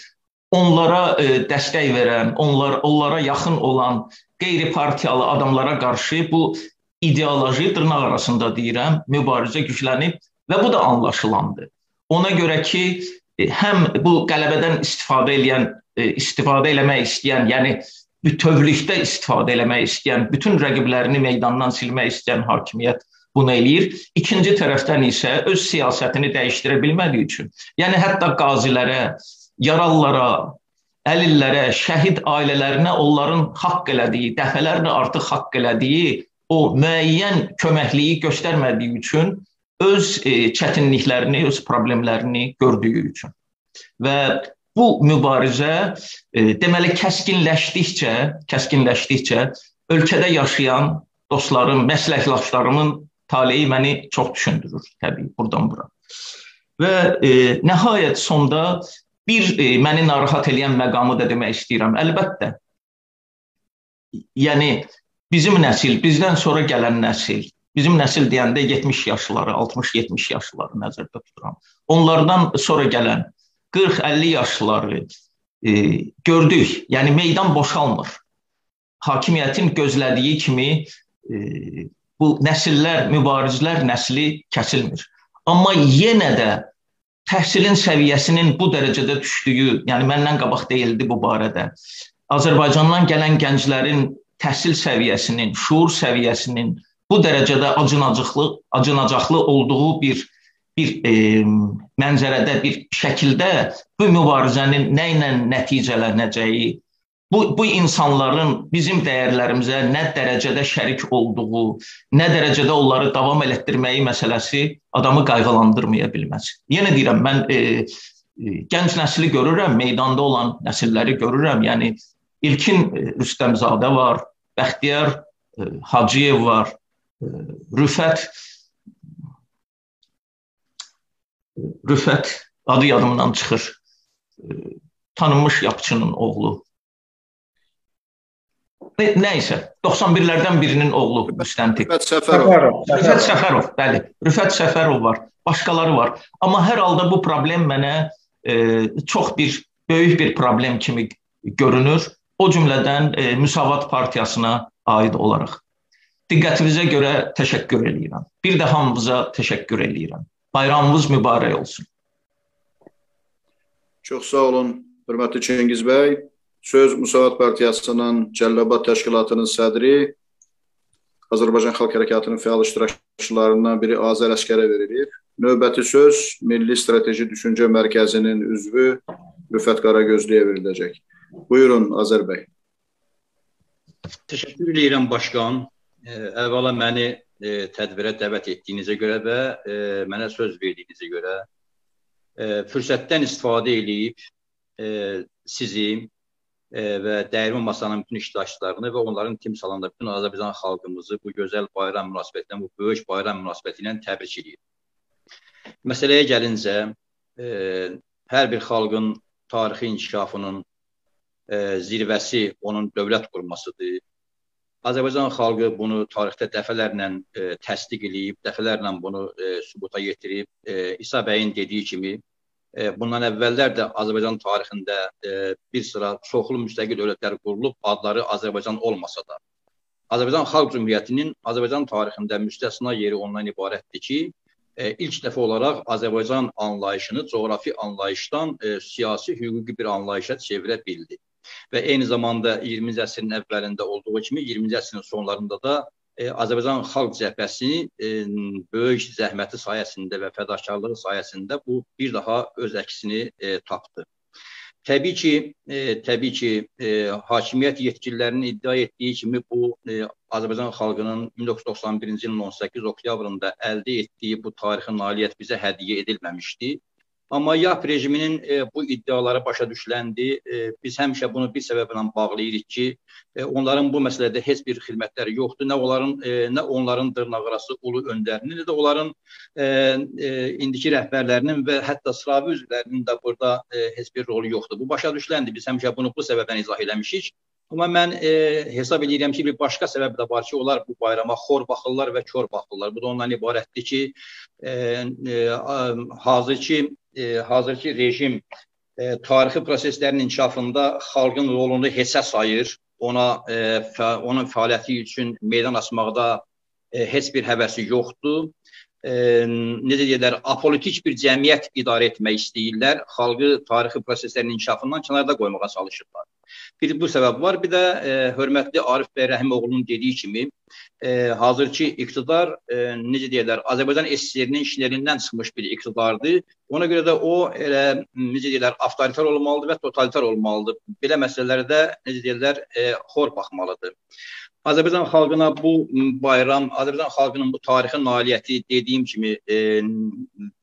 onlara e, dəstək verən, onlar onlara yaxın olan qeyri-partiyalı adamlara qarşı bu ideoloji dırnaq arasında deyirəm, mübarizə güclənib və bu da anlaşılandı. Ona görə ki, e, həm bu qələbədən istifadə edən, istifadə eləmək istəyən, yəni bütövlükdə istifadə eləmək istəyən, bütün rəqiblərini meydandan silmək istəyən hakimiyyət bunu eləyir. İkinci tərəfdən isə öz siyasətini dəyişdirə bilmədiyi üçün, yəni hətta qazilərə, yaralılara, əlillərə, şəhid ailələrinə onların haqq elədiyi, dəfələrlə artıq haqq elədiyi o müəyyən köməkliyi göstərmədiyi üçün öz e, çətinliklərini, öz problemlərini gördüyü üçün. Və bu mübarizə e, deməli kəskinləşdikcə, kəskinləşdikcə ölkədə yaşayan dostlarım, məsləkdaşlarımın taleyi məni çox düşündürür təbii burdan bura. Və e, nəhayət sonda bir e, məni narahat edən məqamı da demək istəyirəm. Əlbəttə. Yəni bizim nəsil, bizdən sonra gələn nəsil, bizim nəsil deyəndə 70 yaşlıları, 60-70 yaşlıları nəzərdə tuturam. Onlardan sonra gələn 40-50 yaşlıları e, gördük. Yəni meydan boşalmır. Hakimiyyətin gözlədiyi kimi e, bu nəsillər, mübarizlər nəsli kəsilmir. Amma yenə də təhsilin səviyyəsinin bu dərəcədə düşdüyü, yəni məndən qabaq deyildi bu barədə. Azərbaycandan gələn gənclərin təhsil səviyyəsinin, şuur səviyyəsinin bu dərəcədə acınacaqlı, acınacaqlı olduğu bir bir e, mənzərədə, bir şəkildə bu mübarizənin nə ilə nəticələnəcəyi, bu bu insanların bizim dəyərlərimizə nə dərəcədə şərik olduğu, nə dərəcədə onları davam elətdirməyi məsələsi adamı qayğılandırmaya bilməz. Yenə deyirəm, mən e, e, gənc nəsli görürəm, meydanda olan nəsilləri görürəm. Yəni İlkin e, Rüstəmzadə var, Bəxtiyar e, Hacıyev var, Rüfət Rüfət adı yadımdan çıxır. Tanınmış yapçının oğlu. Nə, nə isə 91-lərdən birinin oğlu müstəntiq. Rüfət Səfərov. Rüfət Səfərov, bəli. Rüfət Səfərov var. Başqaları var. Amma hər halda bu problem mənə e, çox bir böyük bir problem kimi görünür. O cümlədən e, Müsavat partiyasına aid olaraq. Diqqətinizə görə təşəkkür eləyirəm. Bir də hamınıza təşəkkür eləyirəm. Bayramımız mübarək olsun. Çox sağ olun, hörmətli Çengiz bəy. Söz Musavat Partiyasının Cəllabad təşkilatının sədri, Azərbaycan Xalq Hərəkatının fəal iştirakçılarından biri Azər Əskərə verilir. Növbəti söz Milli Strateji Düşüncə Mərkəzinin üzvü Rüfət Qaragözlüyə veriləcək. Buyurun Azər bəy. Təşəkkür edirəm başqan. Əvvəla məni e, tədbirə dəvət etdiyinizə görə və e, mənə söz verdiyinizə görə e, fürsətdən istifadə edib e, sizi e, və dəyirmi masanın bütün iştirakçılarını və onların timsalında bütün Azərbaycan xalqımızı bu gözəl bayram münasibətilə, bu böyük bayram münasibəti ilə təbrik edirəm. Məsələyə gəlincə, e, hər bir xalqın tarixi inkişafının e, zirvəsi onun dövlət qurmasıdır Azərbaycan xalqı bunu tarixdə dəfələrlə e, təsdiq edib, dəfələrlə bunu e, sübuta yetirib. E, İsa bəyin dediyi kimi bundan əvvəllər də Azərbaycan tarixində bir sıra çoxlu müstəqil dövlətlər qurulub, adları Azərbaycan olmasa da. Azərbaycan Xalq Cümhuriyyətinin Azərbaycan tarixində müstəsna yeri ondan ibarətdir ki, ilk dəfə olaraq Azərbaycan anlayışını coğrafi anlayışdan siyasi, hüquqi bir anlayışa çevirə bildi. Və eyni zamanda 20-ci əsrin əvvəlində olduğu kimi 20-ci əsrin sonlarında da Azərbaycan Xalq Cəbhəsinin e, böyük zəhməti sayəsində və fədakarlığı sayəsində bu bir daha öz əksini e, tapdı. Təbii ki, e, təbii ki, e, hakimiyyət yetkililərinin iddia etdiyi kimi bu e, Azərbaycan xalqının 1991-ci ilin 18 oktyabrında əldə etdiyi bu tarixi nailiyyət bizə hədiyyə edilməmişdi. Amma YAP rejiminin e, bu iddiaları başa düşüləndi. E, biz həmişə bunu bir səbəblə bağlayırıq ki, e, onların bu məsələdə heç bir xidmətləri yoxdur. Nə onların e, nə onların dırnaqarası ulu öndərinin, nə də onların e, e, indiki rəhbərlərinin və hətta sıravi üzvlərinin də burada e, heç bir rolu yoxdur. Bu başa düşüləndi. Biz həmişə bunu bu səbəbdən izah eləmişik. Amma mən e, hesab edirəm ki, bir başqa səbəb də var ki, onlar bu bayrama xor baxırlar və kör baxırlar. Bu da ondan ibarətdir ki, e, e, hazırki e, hazırki rejim e, tarixi proseslərin inkişafında xalqın rolunu heçə sayır. Ona e, fə, onun fəaliyyəti üçün meydan açmaqda e, heç bir həvəsi yoxdur. E, necə deyirlər, apolitik bir cəmiyyət idarə etmək istəyirlər. Xalqı tarixi proseslərin inkişafından kənarda qoymağa çalışırlar. Bir bu səbəb var. Bir də e, hörmətli Arif bəy Rəhimoğlu'nun dediyi kimi e, hazırki iqtidar e, necə deyirlər, Azərbaycan SSR-nin işlərindən çıxmış bir iqtidardır. Ona görə də o elə necə deyirlər, avtoritar olmalıdır və totalitar olmalıdır. Belə məsələlərdə necə deyirlər, e, xor baxmalıdır. Azərbaycan xalqına bu bayram, Azərbaycan xalqının bu tarixi nailiyyəti dediyim kimi e,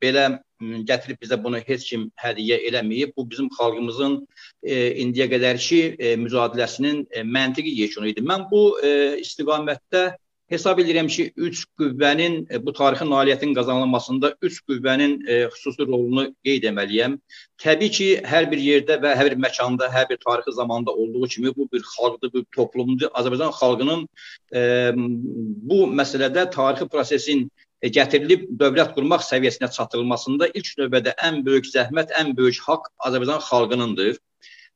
belə gətirib bizə bunu heç kim hədiyyə eləməyib. Bu bizim xalqımızın e, indiyə qədərki e, mücadiləsinin e, məntiqi yekunu idi. Mən bu e, istiqamətdə hesab edirəm ki, üç qüvvənin e, bu tarixi nailiyyətin qazanılmasında üç qüvvənin e, xüsusi rolunu qeyd etməliyəm. Təbii ki, hər bir yerdə və hər bir məkanda, hər bir tarixi zamanda olduğu kimi bu bir xalqdır, bir toplumdur. Azərbaycan xalqının e, bu məsələdə tarixi prosesin gətirilib dövlət qurmaq səviyyəsinə çatdırılmasında ilk növbədə ən böyük zəhmət, ən böyük haqq Azərbaycan xalqınındır.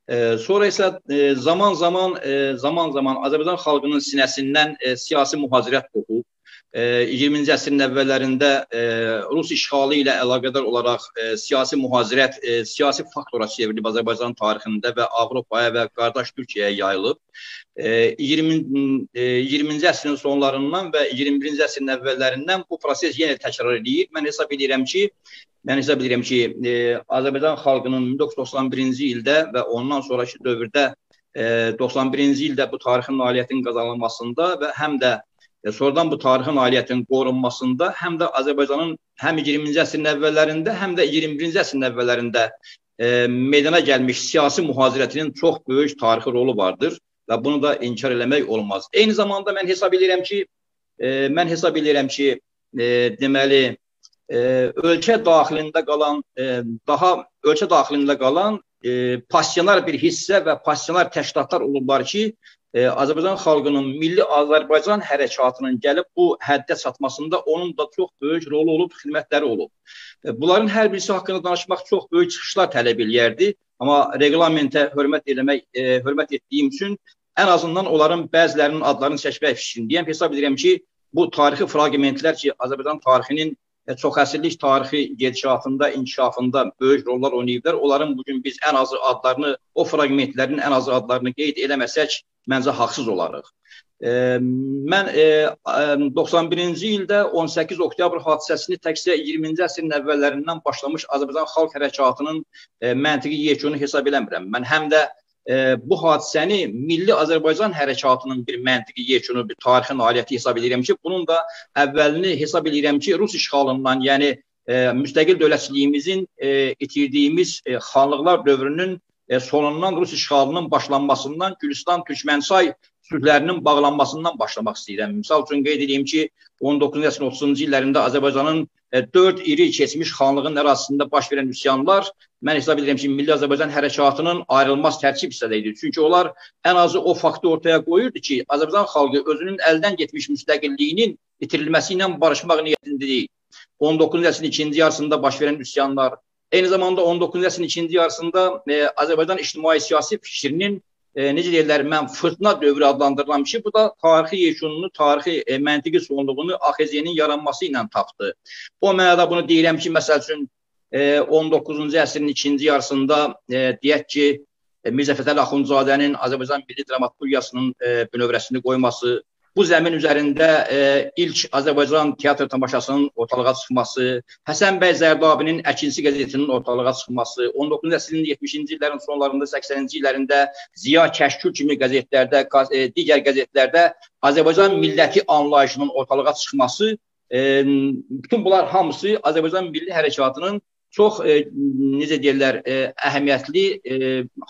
E, sonra isə zaman-zaman e, zaman-zaman Azərbaycan xalqının sinəsindən siyasi mühazirət qopub. 20-ci əsrin əvvəllərində e, Rus işğalı ilə əlaqədar olaraq e, siyasi mühazirət e, siyasi faktora çevrilib Azərbaycan tarixində və Avropaya və qardaş Türkiyəyə yayılıb. 20 20-ci əsrin sonlarından və 21-ci əsrin əvvəllərindən bu proses yenə təkrar edir. Mən hesab edirəm ki, mən hesab edirəm ki, Azərbaycan xalqının 1991-ci ildə və ondan sonraki dövrdə 91-ci ildə bu tarixin nailiyyətinin qazanılmasında və həm də e, sonradan bu tarixin nailiyyətinin qorunmasında həm də Azərbaycanın həm 20-ci əsrin əvvəllərində, həm də 21-ci əsrin əvvəllərində e, meydana gəlmiş siyasi mühazirətinin çox böyük tarixi rolu vardır və bunu da inkar eləmək olmaz. Eyni zamanda mən hesab edirəm ki, e, mən hesab edirəm ki, e, deməli e, ölkə daxilində qalan e, daha ölkə daxilində qalan e, passionar bir hissə və passionar təşkilatlar olublar ki, e, Azərbaycan xalqının milli Azərbaycan hərəkatının gəlib bu həddə çatmasında onun da çox böyük rolu olub, xidmətləri olub. E, bunların hər birisi haqqında danışmaq çox böyük çıxışlar tələb eləyərdi, amma reglamentə hörmət eləmək, e, hörmət etdiyim üçün ən azından onların bəzilərinin adlarını çəkmək fikrindəyəm. Hesab edirəm ki, bu tarixi fraqmentlər ki, Azərbaycan tarixinin e, çox əsrlik tarixi gedişatında, inkişafında böyük rollar oynayıblar. Onların bugün biz ən azı adlarını, o fraqmentlərin ən azı adlarını qeyd eləməsək, məncə haqsız olarıq. E, mən e, 91-ci ildə 18 oktyabr hadisəsini təkcə 20-ci əsrin əvvəllərindən başlamış Azərbaycan xalq hərəkatının e, məntiqi yekunu hesab eləmirəm. Mən həm də e, bu hadisəni Milli Azərbaycan hərəkatının bir məntiqi yekunu, bir tarixi nailiyyəti hesab edirəm ki, bunun da əvvəlini hesab edirəm ki, Rus işğalından, yəni e, müstəqil dövlətçiliyimizin e, itirdiyimiz e, xanlıqlar dövrünün e, sonundan Rus işğalının başlanmasından Gülüstan Türkmensay sülhlərinin bağlanmasından başlamaq istəyirəm. Misal üçün qeyd edeyim ki, 19-cu əsrin 30-cu illərində Azərbaycanın e, 4 iri keçmiş xanlığın ərazisində baş verən üsyanlar mən hesab edirəm ki, Milli Azərbaycan hərəkatının ayrılmaz tərkib hissələri idi. Çünki onlar ən azı o faktı ortaya qoyurdu ki, Azərbaycan xalqı özünün əldən getmiş müstəqilliyinin itirilməsi ilə barışmaq niyyətində deyil. 19-cu əsrin ikinci yarısında baş verən üsyanlar, Eyni zamanda 19-cu əsrin ikinci yarısında e, Azərbaycan ictimai siyasi fikrinin e, necə deyirlər, mən fırtına dövrü adlandırılan bir şey. Bu da tarixi yekununu, tarixi e, məntiqi sonluğunu AXZ-nin yaranması ilə tapdı. O mənada bunu deyirəm ki, məsəl üçün e, 19-cu əsrin ikinci yarısında e, deyək ki, e, Mirzə Fətəli Axundzadənin Azərbaycan Milli Dramaturgiyasının e, bünövrəsini qoyması, Bu zəmin üzərində e, ilk Azərbaycan teatr tamaşasının ortalığa çıxması, Həsən bəy Zərdabinin Əkinçi qəzetinin ortalığa çıxması, 19-cu əsrin 70-ci illərin sonlarında, 80-ci illərində Ziya Kəşkül kimi qəzetlərdə, e, digər qəzetlərdə Azərbaycan milləti anlayışının ortalığa çıxması, e, bütün bunlar hamısı Azərbaycan milli hərəkatının çox e, necə deyirlər, e, əhəmiyyətli e,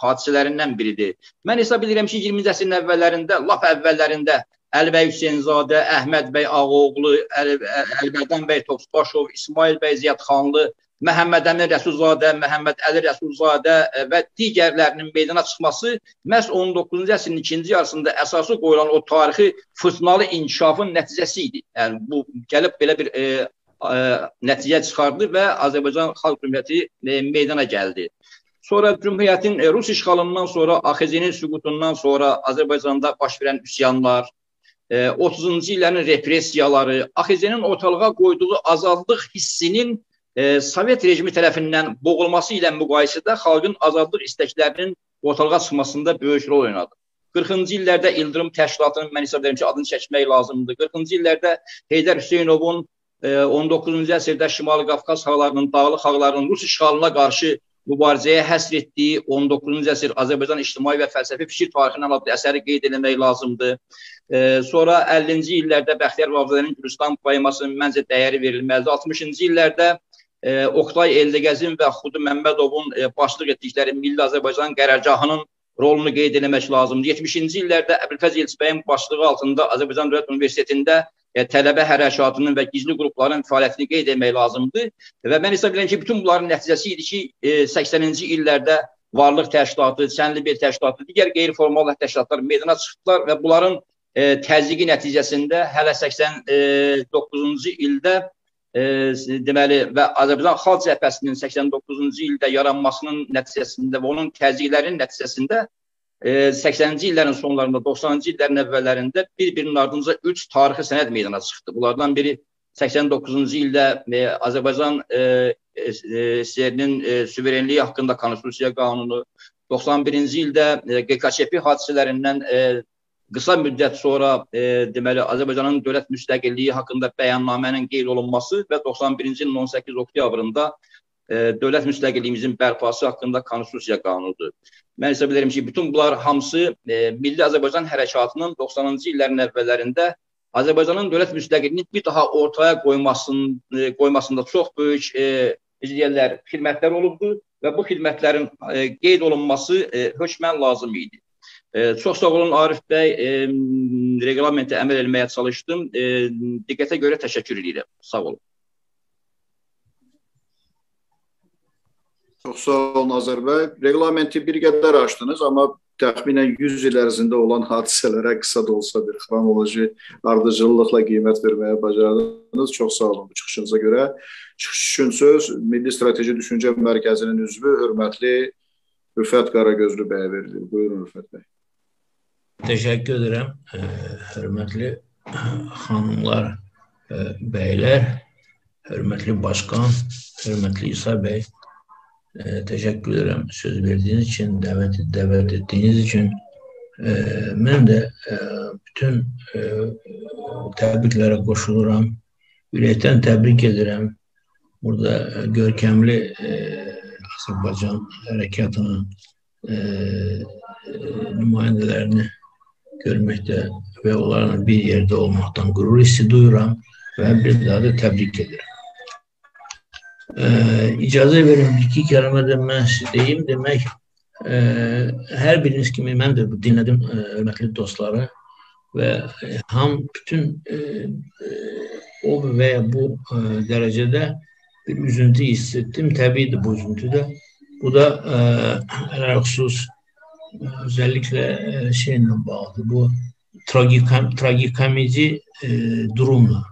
hadisələrindən biridir. Mən hesab edirəm ki, 20-ci əsrin əvvəllərində, lap əvvəllərində Əlibəy Hüseynzadə, Əhməd bəy Ağoğlu, Əlbədən bəy Topsbaşov, İsmail bəy Ziyadxanlı, Məhəmməd Əmin Rəsulzadə, Məhəmməd Əli Rəsulzadə və digərlərinin meydana çıxması məhz 19-cu əsrin ikinci yarısında əsası qoyulan o tarixi fırtınalı inkişafın nəticəsi idi. Yəni bu gəlib belə bir e, e, nəticə çıxardı və Azərbaycan Xalq Cümhuriyyəti e, meydana gəldi. Sonra Cümhuriyyətin e, Rus işğalından sonra AXZ-nin süqutundan sonra Azərbaycanda baş verən üsyanlar, 30-cu illərin repressiyaları, AXZ-nin ortalığa qoyduğu azadlıq hissinin e, Sovet rejimi tərəfindən boğulması ilə müqayisədə xalqın azadlıq istəklərinin ortalığa çıxmasında böyük rol oynadı. 40-cı illərdə İldırım təşkilatının mən hesab edirəm ki, adını çəkmək lazımdır. 40-cı illərdə Heydər Hüseynovun e, 19-cu əsrdə Şimali Qafqaz xalqlarının, Dağlıq xalqlarının Rus işğalına qarşı mübarizəyə həsr etdiyi 19-cu əsr Azərbaycan ictimai və fəlsəfi fikir tarixindən adlı əsəri qeyd etmək lazımdır. E, sonra 50-ci illərdə Bəxtiyar Vahabzadənin Gülüstan poemasının məncə dəyəri verilməlidir. 60-cı illərdə e, Oqtay Eldəgəzin və Xudu Məmmədovun e, başlıq etdikləri Milli Azərbaycan qərargahının rolunu qeyd etmək lazımdır. 70-ci illərdə Əbülfəz Elçibəyin başlığı altında Azərbaycan Dövlət Universitetində e, tələbə hərəkatının və gizli qrupların fəaliyyətini qeyd etmək lazımdır. Və mən hesab edirəm ki, bütün bunların nəticəsi idi ki, e, 80-ci illərdə Varlıq Təşkilatı, Çənlibel Təşkilatı, digər qeyri-formal təşkilatlar meydana çıxdılar və bunların e, təzyiqi nəticəsində hələ 89-cu ildə e, deməli və Azərbaycan Xalq Cəbhəsinin 89-cu ildə yaranmasının nəticəsində və onun təzyiqlərinin nəticəsində 80-ci illərin sonlarında, 90-cı illərin əvvəllərində bir-birinin ardınca 3 tarixi sənəd meydana çıxdı. Bunlardan biri 89-cu ildə e, Azərbaycan e, e, SSR-nin e, suverenliyi haqqında konstitusiya qanunu, 91-ci ildə e, QKÇP hadisələrindən e, qısa müddət sonra e, deməli Azərbaycanın dövlət müstəqilliyi haqqında bəyannamənin qeyd olunması və 91-ci ilin 18 oktyabrında e, dövlət müstəqilliyimizin bərpası haqqında konstitusiya qanunudur. Mən hesab edirəm ki, bütün bunlar hamısı e, Milli Azərbaycan hərəkatının 90-cı illərin əvvəllərində Azərbaycanın dövlət müstəqilliyini bir daha ortaya qoymasın, e, qoymasında çox böyük e, deyirlər, xidmətlər olubdu və bu xidmətlərin e, qeyd olunması e, hökmən lazım idi. E, çox sağ olun Arif bəy, e, reglamentə əməl etməyə çalışdım. E, diqqətə görə təşəkkür edirəm. Sağ olun. Çox sağ olun Azərbəy. Reglamenti bir qədər açdınız, amma təxminən 100 il ərzində olan hadisələrə qısa da olsa bir xronoloji ardıcıllıqla qiymət verməyə bacardınız. Çox sağ olun bu çıxışınıza görə. Çıxış üçün söz Milli Strateji Düşüncə Mərkəzinin üzvü hörmətli Rüfət Qaragözlü bəyə verilir. Buyurun Rüfət bəy. Təşəkkür edirəm. Hörmətli xanımlar, bəylər, hörmətli başqan, hörmətli İsa bəy, e, teşekkür ederim söz verdiğiniz için, davet, davet ettiğiniz için. E, ben de e, bütün e, təbriklere koşuluram. Ürəkdən təbrik edirəm. Burada e, görkəmli e, Azərbaycan hərəkatının e, e, nümayəndələrini görməkdə və onlarla bir yerdə olmaqdan qürur hissi duyuram və bir daha da təbrik edirəm. Ee, icazə verin iki kəlmə də mən sizə deyim. Demək, e, hər biriniz kimi mən də dinlədim e, hörmətli dostları və e, ham bütün e, e, o və ya bu e, dərəcədə bir üzüntü hiss ettim. Təbiidir bu üzüntü də. Bu da e, ələlxüsus özellikle e, şeyle bağlı. Bu tragikam, tragikomedi e, durumla.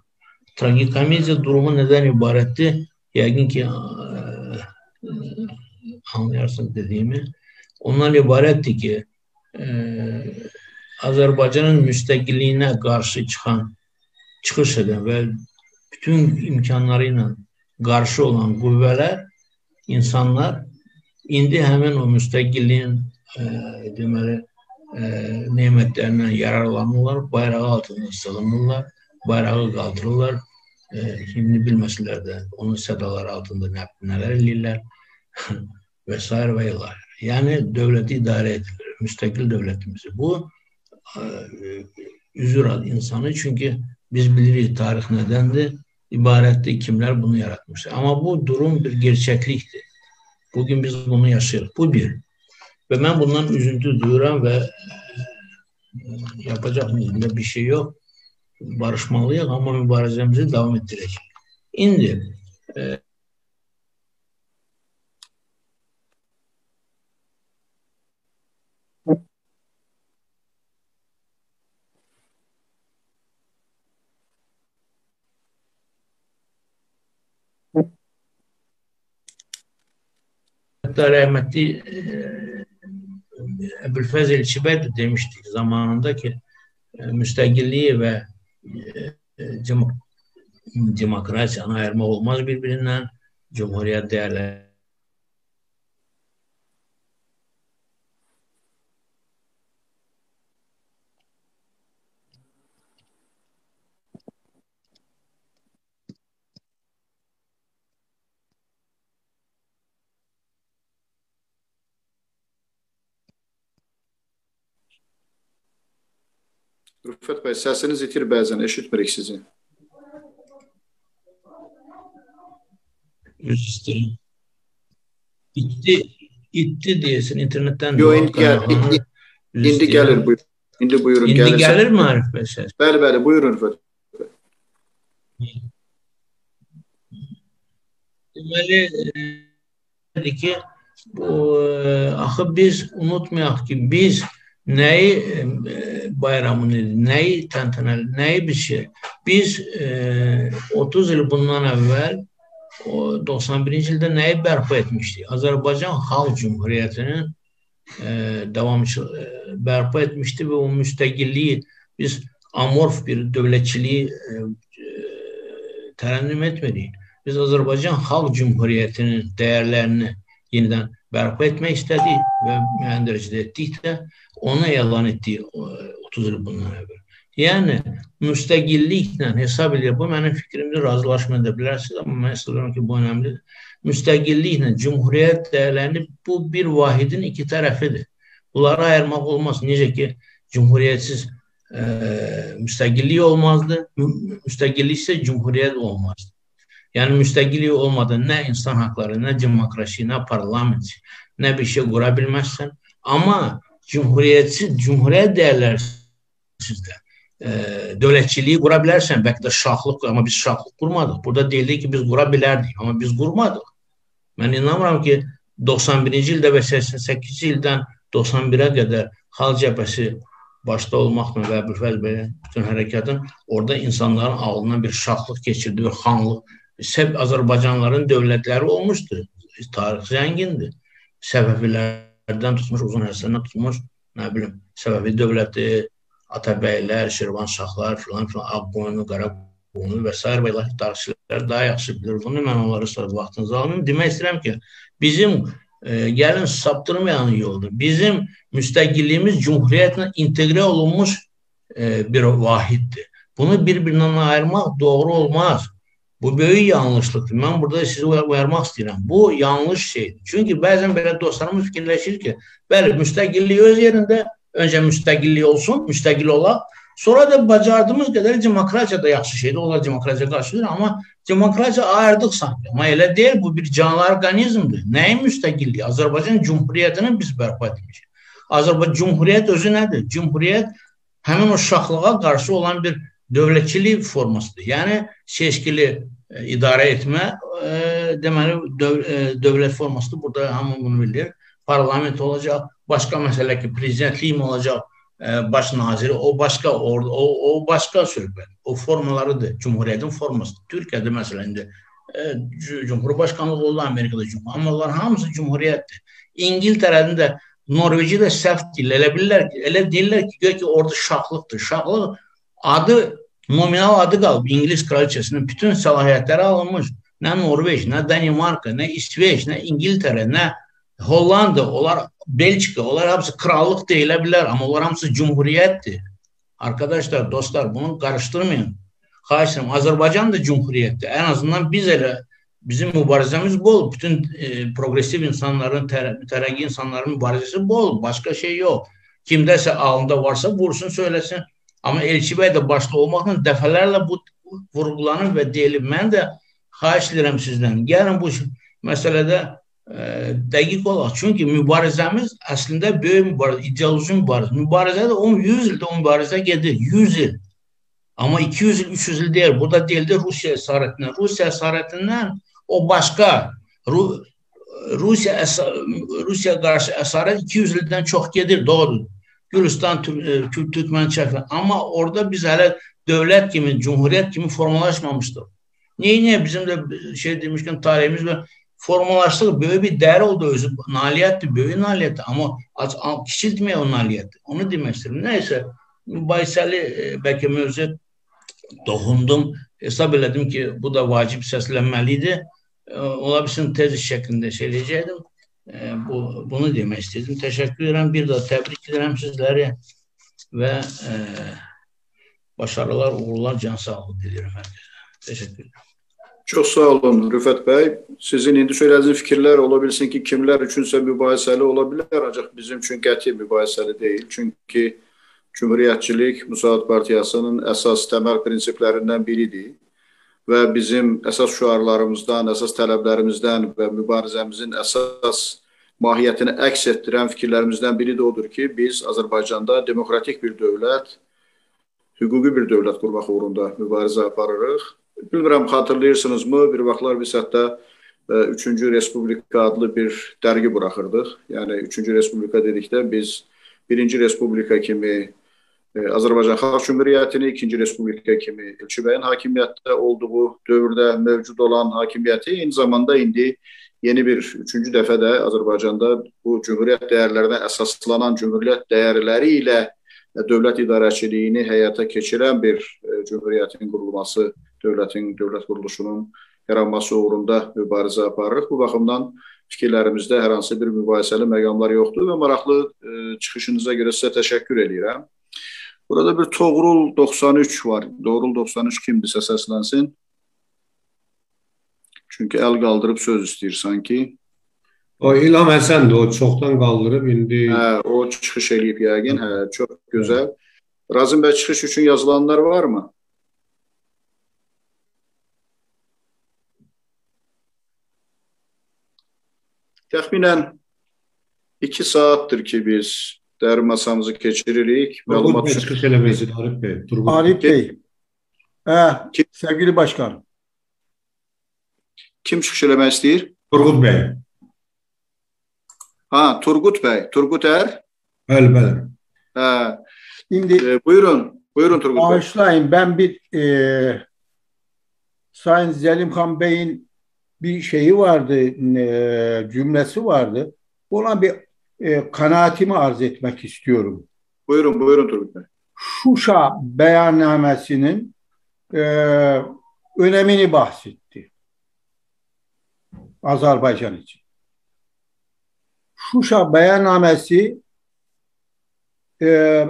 Tragikomedi durumu neden ibaretti? Yəqin ki, anlayarsın dediğimi. Ondan ibarətdir ki, e, Azərbaycanın müstəqilliyinə qarşı çıxan, çıxış edən və bütün imkanları ilə qarşı olan qüvvələr, insanlar indi həmin o müstəqilliyin e, deməli e, nemətlərindən yararlanırlar, bayrağı altında sığınırlar, bayrağı qaldırırlar, e, himni bilməsələr də onun sədaları altında nə, nələr eləyirlər və s. və ilə. Yəni dövləti idarə edilir, müstəqil dövlətimizi. Bu üzür ad insanı çünki biz bilirik tarix nədəndir, ibarətdir, kimlər bunu yaratmışdır. Amma bu durum bir gerçəklikdir. Bugün biz bunu yaşayırıq. Bu bir. Və mən bundan üzüntü duyuram və yapacaq bizdə bir şey yox. Barışmalıyıq, amma mübarizəmizi davam etdirəcək. İndi e, Hatta rahmetli e, Ebülfezil Şibed demiştik zamanındaki e, müstakilliği ve e, e, demokrasi ana ayırma olmaz birbirinden. Cumhuriyet değerleri Rüfət bəy, səsiniz itir bəzən, eşitmirik sizi. Üzr istəyirəm. İtdi, itdi deyəsən internetdən. Yox, indi, gəl, indi, indi gəlir buyur. İndi buyurun. İndi gəlirsə. gəlir mi Arif bəy səs? Bəli, bəli, buyurun Rüfət. Deməli, e, ki, bu, e, axı biz unutmayaq ki, biz nəyi e, bayramını, nəyi təntənəli, nəyi bir şey. Biz e, 30 il bundan əvvəl o 91-ci ildə nəyi bərpa etmişdik? Azərbaycan Xalq Cümhuriyyətinin e, davamçı e, bərpa etmişdi və o müstəqilliyi biz amorf bir dövlətçiliyi e, e, tərənnüm etmədik. Biz Azərbaycan Xalq Cümhuriyyətinin dəyərlərini yenidən bərpa etmək istədik və müəyyən dərəcədə etdik də onu elan etdik 30 il bundan əvvəl. Yəni müstəqilliklə hesab edir. Bu mənim fikrimdir, razılaşma edə bilərsiniz, amma mən edirəm ki, bu önəmlidir. Müstəqilliklə cümhuriyyət dəyərlərini bu bir vahidin iki tərəfidir. Bunları ayırmaq olmaz. Necə ki, cümhuriyyətsiz e, müstəqillik olmazdı, müstəqillik isə cümhuriyyət olmazdı. Yəni müstəqillik olmadan nə insan haqları, nə demokrasi, nə parlament, nə bir şey qura bilməzsən. Amma cümhuriyyətçi, cümhuriyyət dəyərləri sizdə e, dövlətçiliyi qura bilərsən, bəlkə də şaxlıq, amma biz şaxlıq qurmadıq. Burada deyildi ki, biz qura bilərdik, amma biz qurmadıq. Mən inanmıram ki, 91-ci ildə və 88-ci ildən 91-ə qədər Xalq cəbhəsi başda olmaqla və Əbülfəz bəy bütün hərəkatın orada insanların ağlından bir şaxlıq keçirdi, bir xanlıq. Səb Azərbaycanların dövlətləri olmuşdu. Tarix zəngindir. Səbəbilərdən tutmuş, uzun həsəndən tutmuş, nə bilim, Səbəbi dövləti, Atabəylər, Şirvanşahlar filan filan, Ağqoyunu, Qaraqoyunu və s. və tarixçilər daha yaxşı bilir bunu. Mən onları sonra vaxtınızı almayım. Demək istəyirəm ki, bizim e, gəlin saptırmayan yoldur. Bizim müstəqilliyimiz cümhuriyyətlə inteqrə olunmuş e, bir vahiddir. Bunu bir-birindən ayırmaq doğru olmaz. Bu böyük yanlışlıqdır. Mən burada sizi uyarmaq istəyirəm. Bu yanlış şeydir. Çünki bəzən belə dostlarımız fikirləşir ki, bəli, müstəqillik öz yerində, Öncə müstəqillik olsun, müstəqil olaq. Sonra da bacardığımız qədər demokratiya da yaxşı şeydir. Onlar demokratiya qarşıdır, amma demokratiya ayırdıq sanki. Amma elə deyil, bu bir canlı orqanizmdir. Nəyin müstəqilliyi? Azərbaycan Cümhuriyyətini biz bərpa etmişik. Azərbaycan Cümhuriyyət özü nədir? Cümhuriyyət həmin o şaxlığa qarşı olan bir dövlətçilik formasıdır. Yəni seçkili e, idarə etmə e, deməli e, dövlət formasıdır. Burada hamı bunu bilir. Parlament olacaq, başqa məsələ ki, prezidentlik olacaq, e, baş naziri, o başqa o, o, o başqa söhbət. O formalarıdır. Cümhuriyyətin formasıdır. Türkiyədə məsələn indi e, Cumhurbaşkanlığı oldu Amerikada Cumhur. Amma onlar hamısı cumhuriyyətdir. İngiltərənin də Norveçi də səhv deyil. Elə bilirlər ki, elə deyirlər ki, ki orada şahlıqdır. Şahlıq adı nominal adı qalıb İngilis kraliçəsinin bütün səlahiyyətləri alınmış. Nə Norveç, nə Danimarka, nə İsveç, nə İngiltərə, nə Hollanda, onlar Belçika, onlar hamısı krallıq deyilə bilər, amma onlar hamısı cumhuriyyətdir. Arkadaşlar, dostlar, bunu karıştırmayın. Xahiş edirəm, Azərbaycan da cumhuriyyətdir. En azından biz elə bizim mübarizemiz bol. Bütün e, progresif insanların, mütərəqqi insanların mübarizesi bol. Başka şey yok. Kimdəsə alında varsa vursun, söylesin. Ama Elçi Bey de başta olmakla dəfələrlə bu vurgulanır və deyilib. Mən də xahiş edirəm sizdən. Gəlin bu məsələdə e, dəqiq olaq. Çünki mübarizəmiz əslində böyük mübarizə, ideoloji mübarizə. Mübarizə də 10 100 ildə mübarizə gedir. 100 il. Amma 200 il, 300 il deyil. Burada deyildi Rusiya əsarətindən. Rusiya əsarətindən o başqa. Ru Rusiya Rusiya qarşı əsarət 200 ildən çox gedir, doğrudur. Gürcistan, Türkmen, Çəkən. Amma orada biz hələ dövlət kimi, cumhuriyyət kimi formalaşmamışdıq. Niyə niyə bizim də şey demişkən tarihimiz və formalaştığı böyük bir değer oldu özü nailiyyətdir, böyük nailiyyətdir amma kiçiltməyə o nailiyyətdir. Onu demək istəyirəm. Nəysə, mübahisəli e, bəlkə mövzu toxundum. Hesab elədim ki, bu da vacib səslənməli idi. E, ola bilsin tez şəklində şey eləyəcəkdim. E, bu, bunu demək istədim. Təşəkkür edirəm. Bir daha təbrik edirəm sizləri və e, başarılar, uğurlar, can sağlığı diləyirəm kəsə. Təşəkkür edirəm. Çox sağ olun Rüfət bəy. Sizin indi söylədiyiniz fikirlər ola bilsin ki, kimlər üçünsə mübahisəli ola bilər, ancaq bizim üçün qəti mübahisəli deyil. Çünki Cümhuriyyətçilik Müsaad Partiyasının əsas təməl prinsiplərindən biridir və bizim əsas şüarlarımızdan, əsas tələblərimizdən və mübarizəmizin əsas mahiyyətini əks etdirən fikirlərimizdən biri də odur ki, biz Azərbaycanda demokratik bir dövlət, hüquqi bir dövlət qurmaq uğrunda mübarizə aparırıq Bilmirəm xatırlayırsınızmı, bir vaxtlar biz hətta 3-cü e, Respublika adlı bir dərgi buraxırdıq. Yəni 3-cü Respublika dedikdə biz 1-ci Respublika kimi Azərbaycan Xalq Cümhuriyyətini, 2-ci Respublika kimi Elçi bəyin hakimiyyətdə olduğu dövrdə mövcud olan hakimiyyəti eyni zamanda indi yeni bir üçüncü dəfə də Azərbaycanda bu cümhuriyyət dəyərlərinə əsaslanan cümhuriyyət dəyərləri ilə dövlət idarəçiliyini həyata keçirən bir e, cümhuriyyətin qurulması dövlətin, dövlət quruluşunun yaranması uğrunda mübarizə aparırıq. Bu baxımdan fikirlərimizdə hər hansı bir mübahisəli məqamlar yoxdur və maraqlı e, çıxışınıza görə sizə təşəkkür edirəm. Burada bir Toğrul 93 var. Doğrul 93 kimdirsə səslənsin. Çünki əl qaldırıb söz istəyir sanki. O İlham Həsəndir, o çoxdan qaldırıb indi. Hə, o çıxış eləyib yəqin. Hə, çox gözəl. Razım bəy çıxış üçün yazılanlar varmı? Təxminən 2 saatdır ki biz dəri masamızı keçiririk. Məlumat çıxış eləməyəcək Arif bəy. Turgut. Arif bəy. Hə, sevgili başkan. Kim çıxış eləmək istəyir? Turgut bəy. Ha, Turgut bəy. Turgut Ər? Bəli, bəli. Hə. İndi e, buyurun. Buyurun Turgut bəy. Bağışlayın, ben bir e, Sayın Zelimxan Bey'in bir şeyi vardı, e, cümlesi vardı. Ona bir e, kanaatimi arz etmek istiyorum. Buyurun, buyurun Turgut Bey. Şuşa beyannamesinin e, önemini bahsetti. Azerbaycan için. Şuşa beyannamesi e,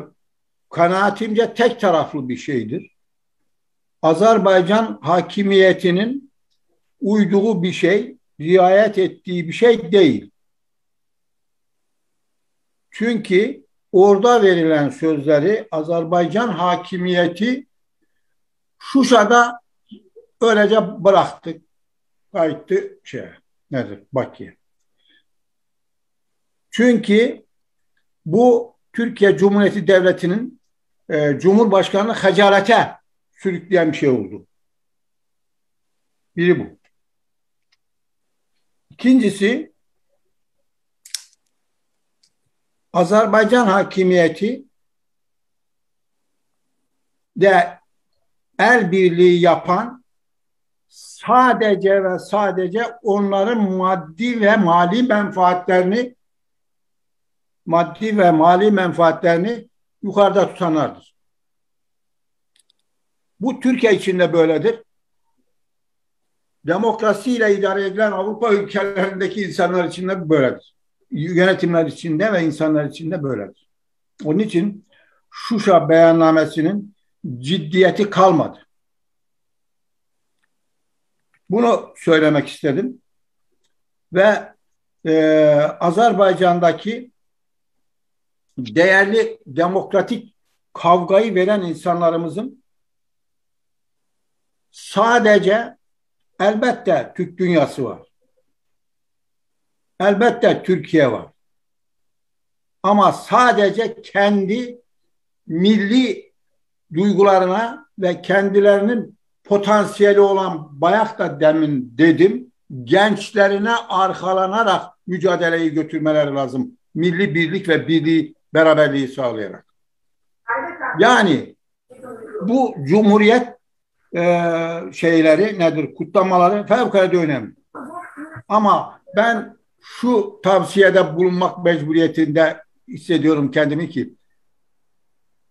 kanaatimce tek taraflı bir şeydir. Azerbaycan hakimiyetinin uyduğu bir şey, riayet ettiği bir şey değil. Çünkü orada verilen sözleri Azerbaycan hakimiyeti Şuşa'da öylece bıraktı. Kayıttı şey, nedir, Bakı'ya. Çünkü bu Türkiye Cumhuriyeti Devleti'nin e, Cumhurbaşkanı hacalete sürükleyen bir şey oldu. Biri bu. İkincisi Azerbaycan hakimiyeti de el birliği yapan sadece ve sadece onların maddi ve mali menfaatlerini maddi ve mali menfaatlerini yukarıda tutanlardır. Bu Türkiye içinde böyledir. Demokrasiyle idare edilen Avrupa ülkelerindeki insanlar için de böyledir. Yönetimler içinde ve insanlar için de böyledir. Onun için Şuşa beyannamesinin ciddiyeti kalmadı. Bunu söylemek istedim. Ve e, Azerbaycan'daki değerli demokratik kavgayı veren insanlarımızın sadece elbette Türk dünyası var. Elbette Türkiye var. Ama sadece kendi milli duygularına ve kendilerinin potansiyeli olan bayak da demin dedim gençlerine arkalanarak mücadeleyi götürmeleri lazım. Milli birlik ve birliği beraberliği sağlayarak. Yani bu cumhuriyet e, şeyleri nedir kutlamaları fevkalade önemli. Ama ben şu tavsiyede bulunmak mecburiyetinde hissediyorum kendimi ki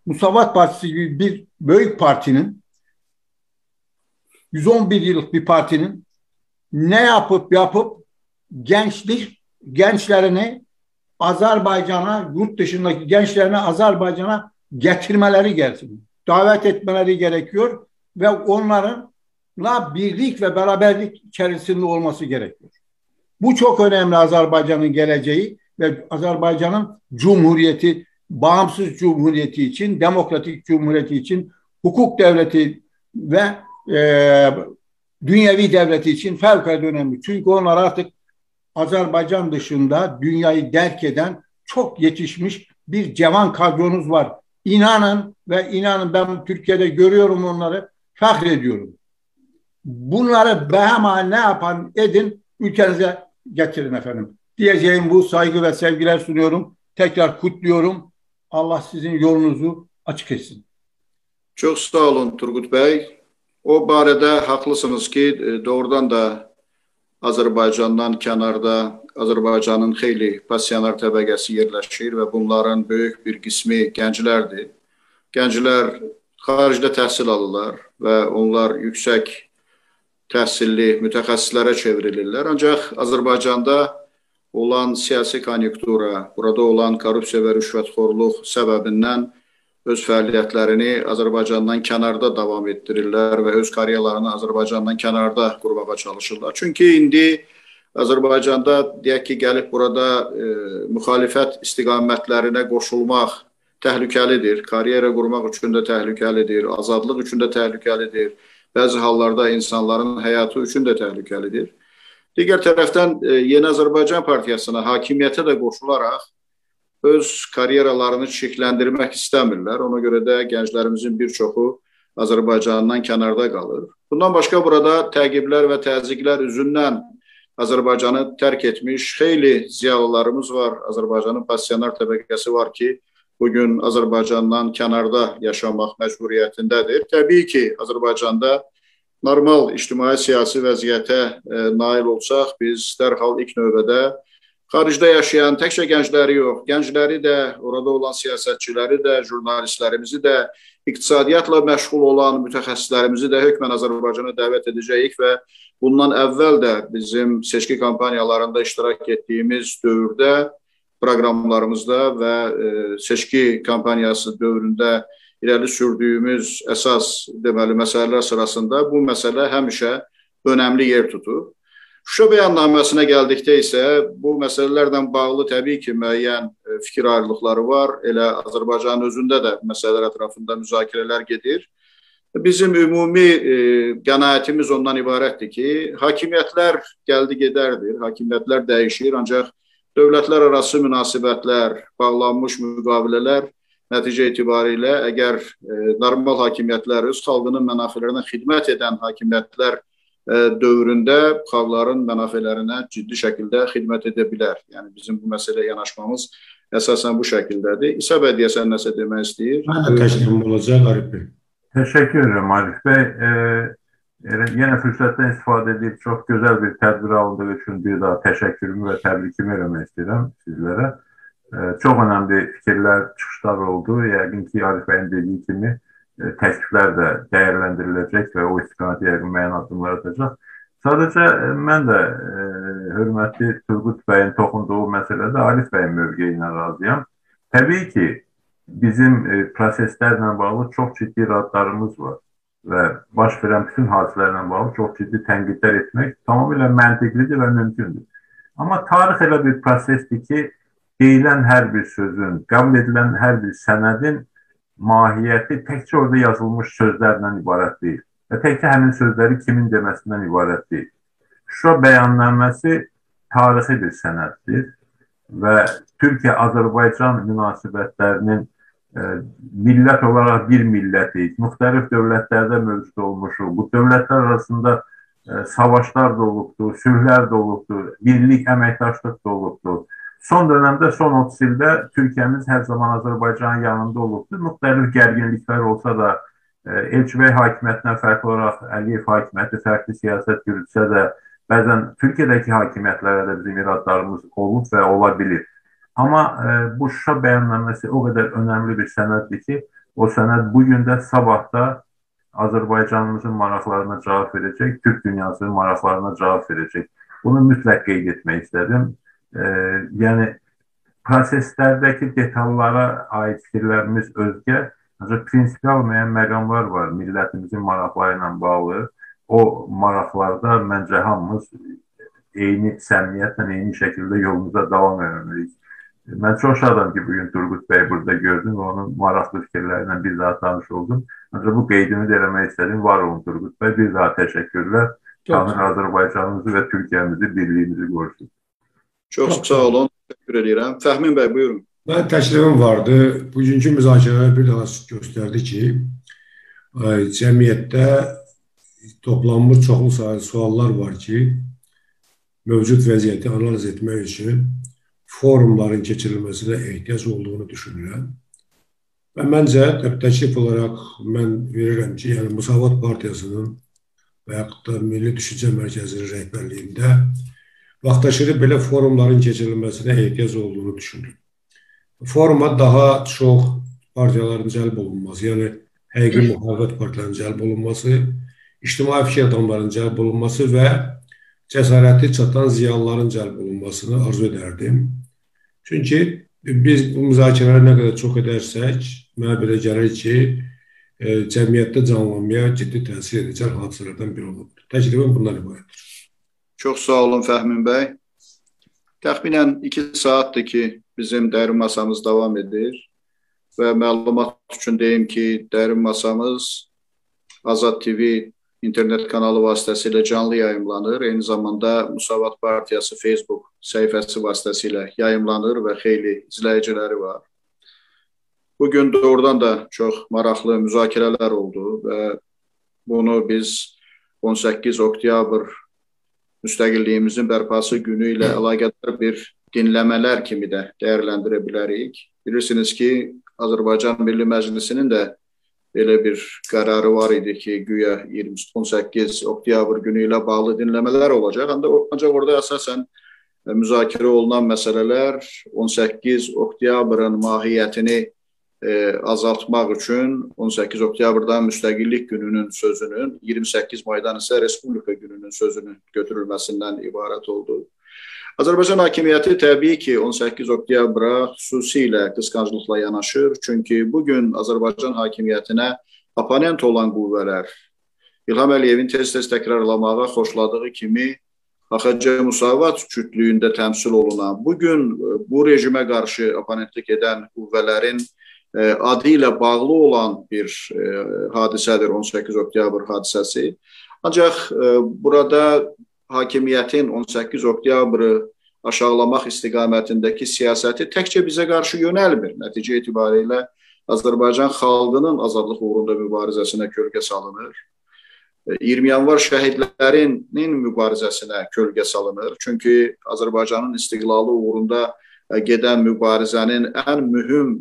Musavat Partisi gibi bir büyük partinin 111 yıllık bir partinin ne yapıp yapıp gençlik gençlerini Azerbaycan'a yurt dışındaki gençlerini Azerbaycan'a getirmeleri gelsin. Davet etmeleri gerekiyor ve onlarınla birlik ve beraberlik içerisinde olması gerekiyor. Bu çok önemli Azerbaycan'ın geleceği ve Azerbaycan'ın cumhuriyeti, bağımsız cumhuriyeti için, demokratik cumhuriyeti için, hukuk devleti ve e, dünyevi devleti için fevkalade önemli. Çünkü onlar artık Azerbaycan dışında dünyayı derk eden çok yetişmiş bir cevan kadronuz var. İnanın ve inanın ben Türkiye'de görüyorum onları, fakrediyorum. Bunları behema ne yapan edin, ülkenize getirin efendim. Diyeceğim bu saygı ve sevgiler sunuyorum. Tekrar kutluyorum. Allah sizin yolunuzu açık etsin. Çok sağ olun Turgut Bey. O barədə haqlısınız ki, e, doğrudan da Azərbaycandan kənarda Azərbaycanın xeyli pensioner təbəqəsi yerləşir və bunların böyük bir qismi gənclərdir. Gənclər xaricdə təhsil alırlar və onlar yüksək təhsilli mütəxəssislərə çevrilirlər. Ancaq Azərbaycanda olan siyasi konjunktura, burada olan korrupsiya və rüşvətxorluq səbəbindən öz fəaliyyətlərini Azərbaycandan kənarda davam etdirirlər və öz karyeralarını Azərbaycandan kənarda qurmağa çalışırlar. Çünki indi Azərbaycanda deyək ki, gəlib burada e, müxalifət istiqamətlərinə qoşulmaq təhlükəlidir. Karyera qurmaq üçün də təhlükəlidir, azadlıq üçün də təhlükəlidir. Bəzi hallarda insanların həyatı üçün də təhlükəlidir. Digər tərəfdən e, Yeni Azərbaycan Partiyasına hakimiyyətə də qoşularaq öz karyeralarını çirkləndirmək istəmirlər. Ona görə də gənclərimizin bir çoxu Azərbaycandan kənarda qalır. Bundan başqa burada təqiblər və təzyiqlər üzündən Azərbaycanı tərk etmiş xeyli ziyalılarımız var. Azərbaycanın pensioner təbəqəsi var ki, bugün Azərbaycandan kənarda yaşamaq məcburiyyətindədir. Təbii ki, Azərbaycanda normal ictimai siyasi vəziyyətə e, nail olsaq, biz dərhal ilk növbədə xaricdə yaşayan təkcə gəncləri yox, gəncləri də, orada olan siyasətçiləri də, jurnalistlərimizi də, iqtisadiyyatla məşğul olan mütəxəssislərimizi də hökmən Azərbaycana dəvət edəcəyik və bundan əvvəl də bizim seçki kampaniyalarında iştirak etdiyimiz dövrdə proqramlarımızda və e, seçki kampaniyası dövründə irəli sürdüyümüz əsas deməli məsələlər sırasında bu məsələ həmişə önəmli yer tutur. Şuşa bəyannaməsinə gəldikdə isə bu məsələlərlə bağlı təbii ki, müəyyən e, fikir ayrılıqları var. Elə Azərbaycanın özündə də məsələlər ətrafında müzakirələr gedir. Bizim ümumi e, qənaətimiz ondan ibarətdir ki, hakimiyyətlər gəldi gedərdir, hakimiyyətlər dəyişir, ancaq dövlətlər arası münasibətlər, bağlanmış müqavilələr nəticə itibarilə əgər e, normal hakimiyyətlər öz xalqının mənafələrinə xidmət edən hakimiyyətlər dövründə xalqların mənafələrinə ciddi şəkildə xidmət edə bilər. Yəni bizim bu məsələyə yanaşmamız əsasən bu şəkildədir. İsa bəy deyəsən nəsə demək istəyir? Mən təşəkkür olacaq Arif bəy. Teşekkür ederim Arif Bey. Ee, Yenə fürsətdən istifadə edib çox gözəl bir tədbir alındığı üçün bir daha təşəkkürümü və təbrikimi eləmək istəyirəm sizlərə. Çox önəmli fikirlər, çıxışlar oldu. Yəqin ki, Arif bəyin dediyi kimi təkliflər də dəyərləndiriləcək və o istiqamətə yəqin müəyyən addımlar atacaq. Sadəcə mən də e, hörmətli Turqut bəyin toxunduğu məsələdə Arif bəyin mövqeyi ilə razıyam. Təbii ki, bizim e, proseslərlə bağlı çox ciddi radlarımız var və baş verən bütün hadisələrlə bağlı çox ciddi tənqidlər etmək tamamilə məntiqlidir və mümkündür. Amma tarix elə bir prosesdir ki, deyilən hər bir sözün, qəbul edilən hər bir sənədin mahiyyəti təkcə orada yazılmış sözlərlə ibarət deyil və təkcə həmin sözləri kimin deməsindən ibarət deyil. Şura bəyannaməsi tarixi bir sənəddir və Türkiyə-Azərbaycan münasibətlərinin millət olaraq bir millətik, müxtəlif dövlətlərdə mövcud olmuşuq. Bu dövlətlər arasında e, savaşlar da olubdur, sülhlər də olubdur, birlik, əməkdaşlıq da olubdur. Son dövrdə, son 30 ildə Türkiyəmiz hər zaman Azərbaycanın yanında olubdur. Müxtəlif gərginliklər olsa da, Elçibəy hakimiyyətindən fərqli olaraq Əliyev hakimiyyəti fərqli siyasət yürütsə də, bəzən Türkiyədəki hakimiyyətlərə də bizim iradlarımız olub və ola bilir. Amma e, bu Şuşa bəyannaməsi o qədər önəmli bir sənəddir ki, o sənəd bu gün də sabah da Azərbaycanımızın maraqlarına cavab verəcək, Türk dünyasının maraqlarına cavab verəcək. Bunu mütləq qeyd etmək istədim. E, yəni proseslərdəki detallara aid fikirlərimiz özgə, Ancaq prinsipial müəyyən məqamlar var millətimizin maraqları ilə bağlı. O maraqlarda məncə hamımız eyni səmimiyyətlə, eyni şəkildə yolumuza davam etməliyik. Mən çox şadam ki, bugün Turqut bəy burada gördüm və onun maraqlı fikirlərindən bir daha tanış oldum. Ancaq bu qeydimi də eləmək istədim. Var olun Turqut bəy. Bir daha təşəkkürlər. Tanrı Azərbaycanımızı və Türkiyəmizi, birliyimizi qorusun. Çox, Çox sağ olun. Təşəkkür edirəm. Fəhmin bəy, buyurun. Mən təklifim vardı. Bugünkü müzakirələr bir daha göstərdi ki, cəmiyyətdə toplanmış çoxlu saylı suallar var ki, mövcud vəziyyəti analiz etmək üçün forumların keçirilməsinə ehtiyac olduğunu düşünürəm. Və məncə təklif olaraq mən verirəm ki, yəni Müsavat Partiyasının və yaxud da Milli Düşüncə Mərkəzinin rəhbərliyində vaxtaşırı belə forumların keçirilməsinə ehtiyac olduğunu düşünürəm foruma daha çox partiyaların cəlb olunması, yəni həqiqi müxalifət partiyalarının cəlb olunması, ictimai fikir adamlarının cəlb olunması və cəsarəti çatan ziyanların cəlb olunmasını arzu edərdim. Çünki biz bu müzakirələri nə qədər çox edərsək, mənə belə gəlir ki, e, cəmiyyətdə canlanmaya ciddi təsir edəcək hadisələrdən biri olubdur. Təklifim bundan ibarətdir. Çox sağ olun Fəhmin bəy. Təxminən 2 saatdır ki, bizim dərin masamız davam edir və məlumat üçün deyim ki, dərin masamız Azad TV internet kanalı vasitəsilə canlı yayımlanır. Eyni zamanda Musavat Partiyası Facebook səhifəsi vasitəsilə yayımlanır və xeyli izləyiciləri var. Bu gün doğrudan da çox maraqlı müzakirələr oldu və bunu biz 18 oktyabr müstəqilliyimizin bərpası günü ilə əlaqədar bir dinləmələr kimi də dəyərləndirə bilərik. Bilirsiniz ki, Azərbaycan Milli Məclisinin də belə bir qərarı var idi ki, güya 18 oktyabr günü ilə bağlı dinləmələr olacaq. Ancaq orada əsasən müzakirə olunan məsələlər 18 oktyabrın mahiyyətini e, azaltmaq üçün 18 oktyabrdan müstəqillik gününün sözünün 28 maydan isə Respublika gününün sözünün götürülməsindən ibarət oldu. Azərbaycan hakimiyyəti təbii ki, 18 oktyabra xüsusilə qısqanclıqla yanaşır. Çünki bu gün Azərbaycan hakimiyyətinə oponent olan qüvvələr İlham Əliyevin tez-tez təkrarlamağa xoşladığı kimi AXC Musavat kütlüyündə təmsil olunan, bu gün e, bu rejimə qarşı oponentlik edən qüvvələrin e, adı ilə bağlı olan bir e, hadisədir 18 oktyabr hadisəsi. Ancaq burada hakimiyyətin 18 oktyabrı aşağılamaq istiqamətindəki siyasəti təkcə bizə qarşı yönəlmir. Nəticə etibarilə Azərbaycan xalqının azadlıq uğrunda mübarizəsinə kölgə salınır. 20 yanvar şəhidlərinin mübarizəsinə kölgə salınır. Çünki Azərbaycanın istiqlalı uğrunda gedən mübarizənin ən mühüm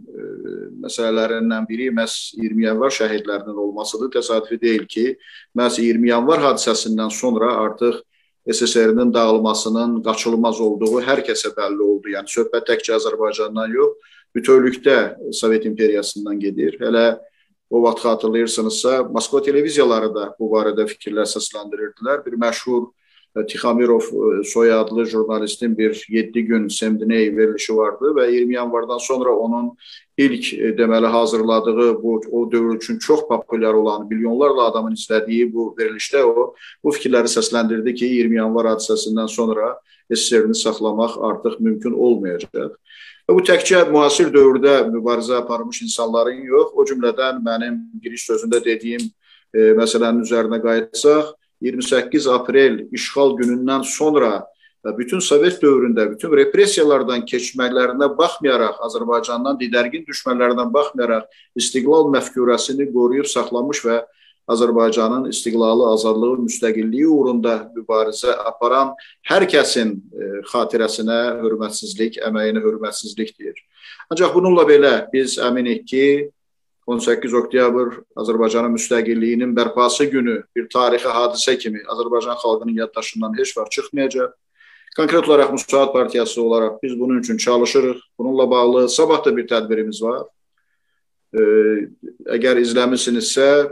məsələlərindən biri məhz 20 yanvar şəhidlərinin olmasıdır. Təsadüfi deyil ki, məhz 20 yanvar hadisəsindən sonra artıq SSR-nin dağılmasının qaçılmaz olduğu hər kəsə bəlli oldu. Yəni söhbət təkcə Azərbaycandan yox, bütövlükdə Sovet imperiyasından gedir. Hələ o vaxt xatırlayırsınızsa, Moskva televiziyaları da bu barədə fikirlər səsləndirirdilər. Bir məşhur Tixamirov e, soyadlı jurnalistin bir 7 gün Semdiney verilişi vardı və 20 yanvardan sonra onun ilk e, deməli hazırladığı bu o dövr üçün çox populyar olan, milyonlarla adamın izlədiyi bu verilişdə o bu fikirləri səsləndirdi ki, 20 yanvar hadisəsindən sonra SSR-ni saxlamaq artıq mümkün olmayacaq. Və bu təkcə müasir dövrdə mübarizə aparmış insanların yox, o cümlədən mənim giriş sözündə dediyim e, məsələnin üzərinə qayıtsaq, 28 aprel işğal günündən sonra və bütün Sovet dövründə bütün repressiyalardan keçməklərinə baxmayaraq, Azərbaycandan didərgin düşmələrindən baxmayaraq istiqlal məfkurəsini qoruyub saxlamış və Azərbaycanın istiqlalı, azadlığı, müstəqilliyi uğrunda mübarizə aparan hər kəsin e, xatirəsinə hörmətsizlik, əməyinə hörmətsizlikdir. Ancaq bununla belə biz əminik ki, 18 oktyabr Azərbaycanın müstəqilliyinin bərpası günü bir tarixi hadisə kimi Azərbaycan xalqının yaddaşından heç vaxt çıxmayacaq. Konkret olaraq Müsaad Partiyası olaraq biz bunun üçün çalışırıq. Bununla bağlı sabah da bir tədbirimiz var. Ee, əgər izləmisinizsə,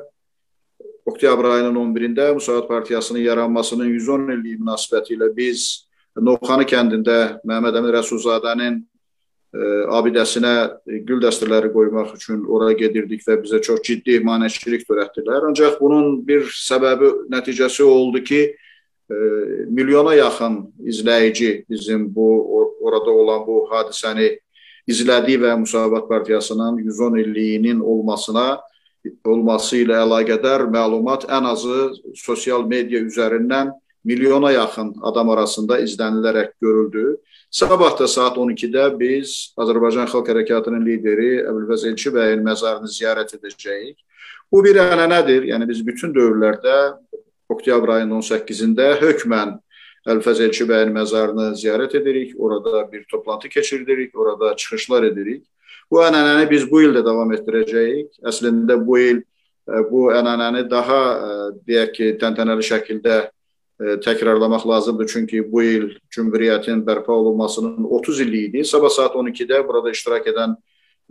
oktyabr ayının 11-də Müsaad Partiyasının yaranmasının 110 illiyi münasibəti ilə biz Novxanı kəndində Məhəmməd Əmin Rəsulzadənin abidəsinə gül dəstələri qoymaq üçün ora gedirdik və bizə çox ciddi maneçilik törətdilər. Ancaq bunun bir səbəbi, nəticəsi oldu ki, milyona yaxın izləyici bizim bu orada olan bu hadisəni izlədi və Müsavat Partiyasının 110 illiyinin olmasına olması ilə əlaqədar məlumat ən azı sosial media üzərindən milyona yaxın adam arasında izlənilərək görüldü. Sabah da saat 12-də biz Azərbaycan Xalq Hərəkatının lideri Əbülfəz Elçi bəyin məzarını ziyarət edəcəyik. Bu bir ənənədir. Yəni biz bütün dövrlərdə oktyabr ayının 18-də hökmən Əlfəz Elçi bəyin məzarını ziyarət edirik. Orada bir toplantı keçiririk, orada çıxışlar edirik. Bu ənənəni biz bu il də davam etdirəcəyik. Əslində bu il e, bu ənənəni daha e, deyək ki, təntənəli şəkildə təkrarlamaq lazımdır. Çünki bu il Cümhuriyyətin bərpa olunmasının 30 illiyi idi. Sabah saat 12-də burada iştirak edən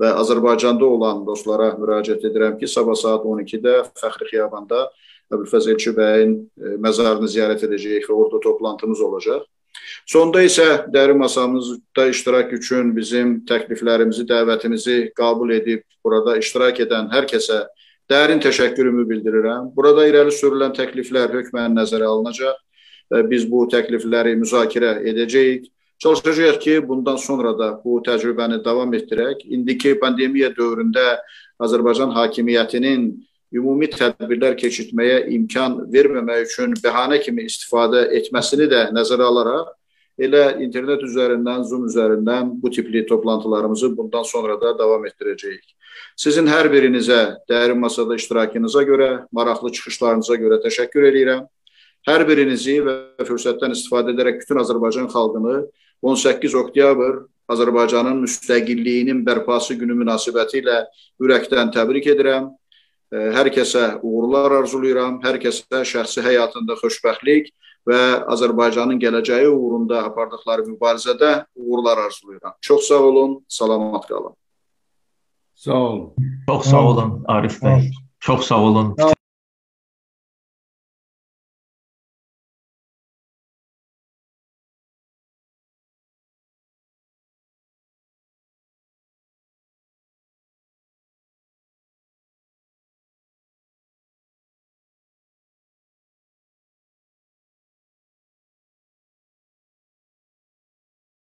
və Azərbaycanda olan dostlara müraciət edirəm ki, sabah saat 12-də Fəxri Xiyabanda Əbülfəz Elçi bəyin e, məzarını ziyarət edəcəyik və orada toplantımız olacaq. Sonda isə dərin masamızda iştirak üçün bizim təkliflərimizi, dəvətimizi qəbul edib burada iştirak edən hər kəsə dərin təşəkkürümü bildirirəm. Burada irəli sürülən təkliflər hökmən nəzərə alınacaq və biz bu təklifləri müzakirə edəcəyik. Çalışacağıq ki, bundan sonra da bu təcrübəni davam etdirək. İndiki pandemiya dövründə Azərbaycan hakimiyyətinin ümumi tədbirlər keçirtməyə imkan verməmək üçün bəhanə kimi istifadə etməsini də nəzərə alaraq elə internet üzərindən, Zoom üzərindən bu tipli toplantılarımızı bundan sonra da davam etdirəcəyik. Sizin hər birinizə dərin masada iştirakınıza görə, maraqlı çıxışlarınıza görə təşəkkür edirəm. Hər birinizi və fürsətdən istifadə edərək bütün Azərbaycan xalqını 18 oktyabr Azərbaycanın müstəqilliyinin bərpası günü münasibəti ilə ürəkdən təbrik edirəm. Hər kəsə uğurlar arzulayıram, hər kəsə şəxsi həyatında xoşbəxtlik və Azərbaycanın gələcəyi uğrunda apardıqları mübarizədə uğurlar arzulayıram. Çox sağ olun, salamat qalın. Sağ olun. Çok sağ olun Arif Bey. Çok sağ olun.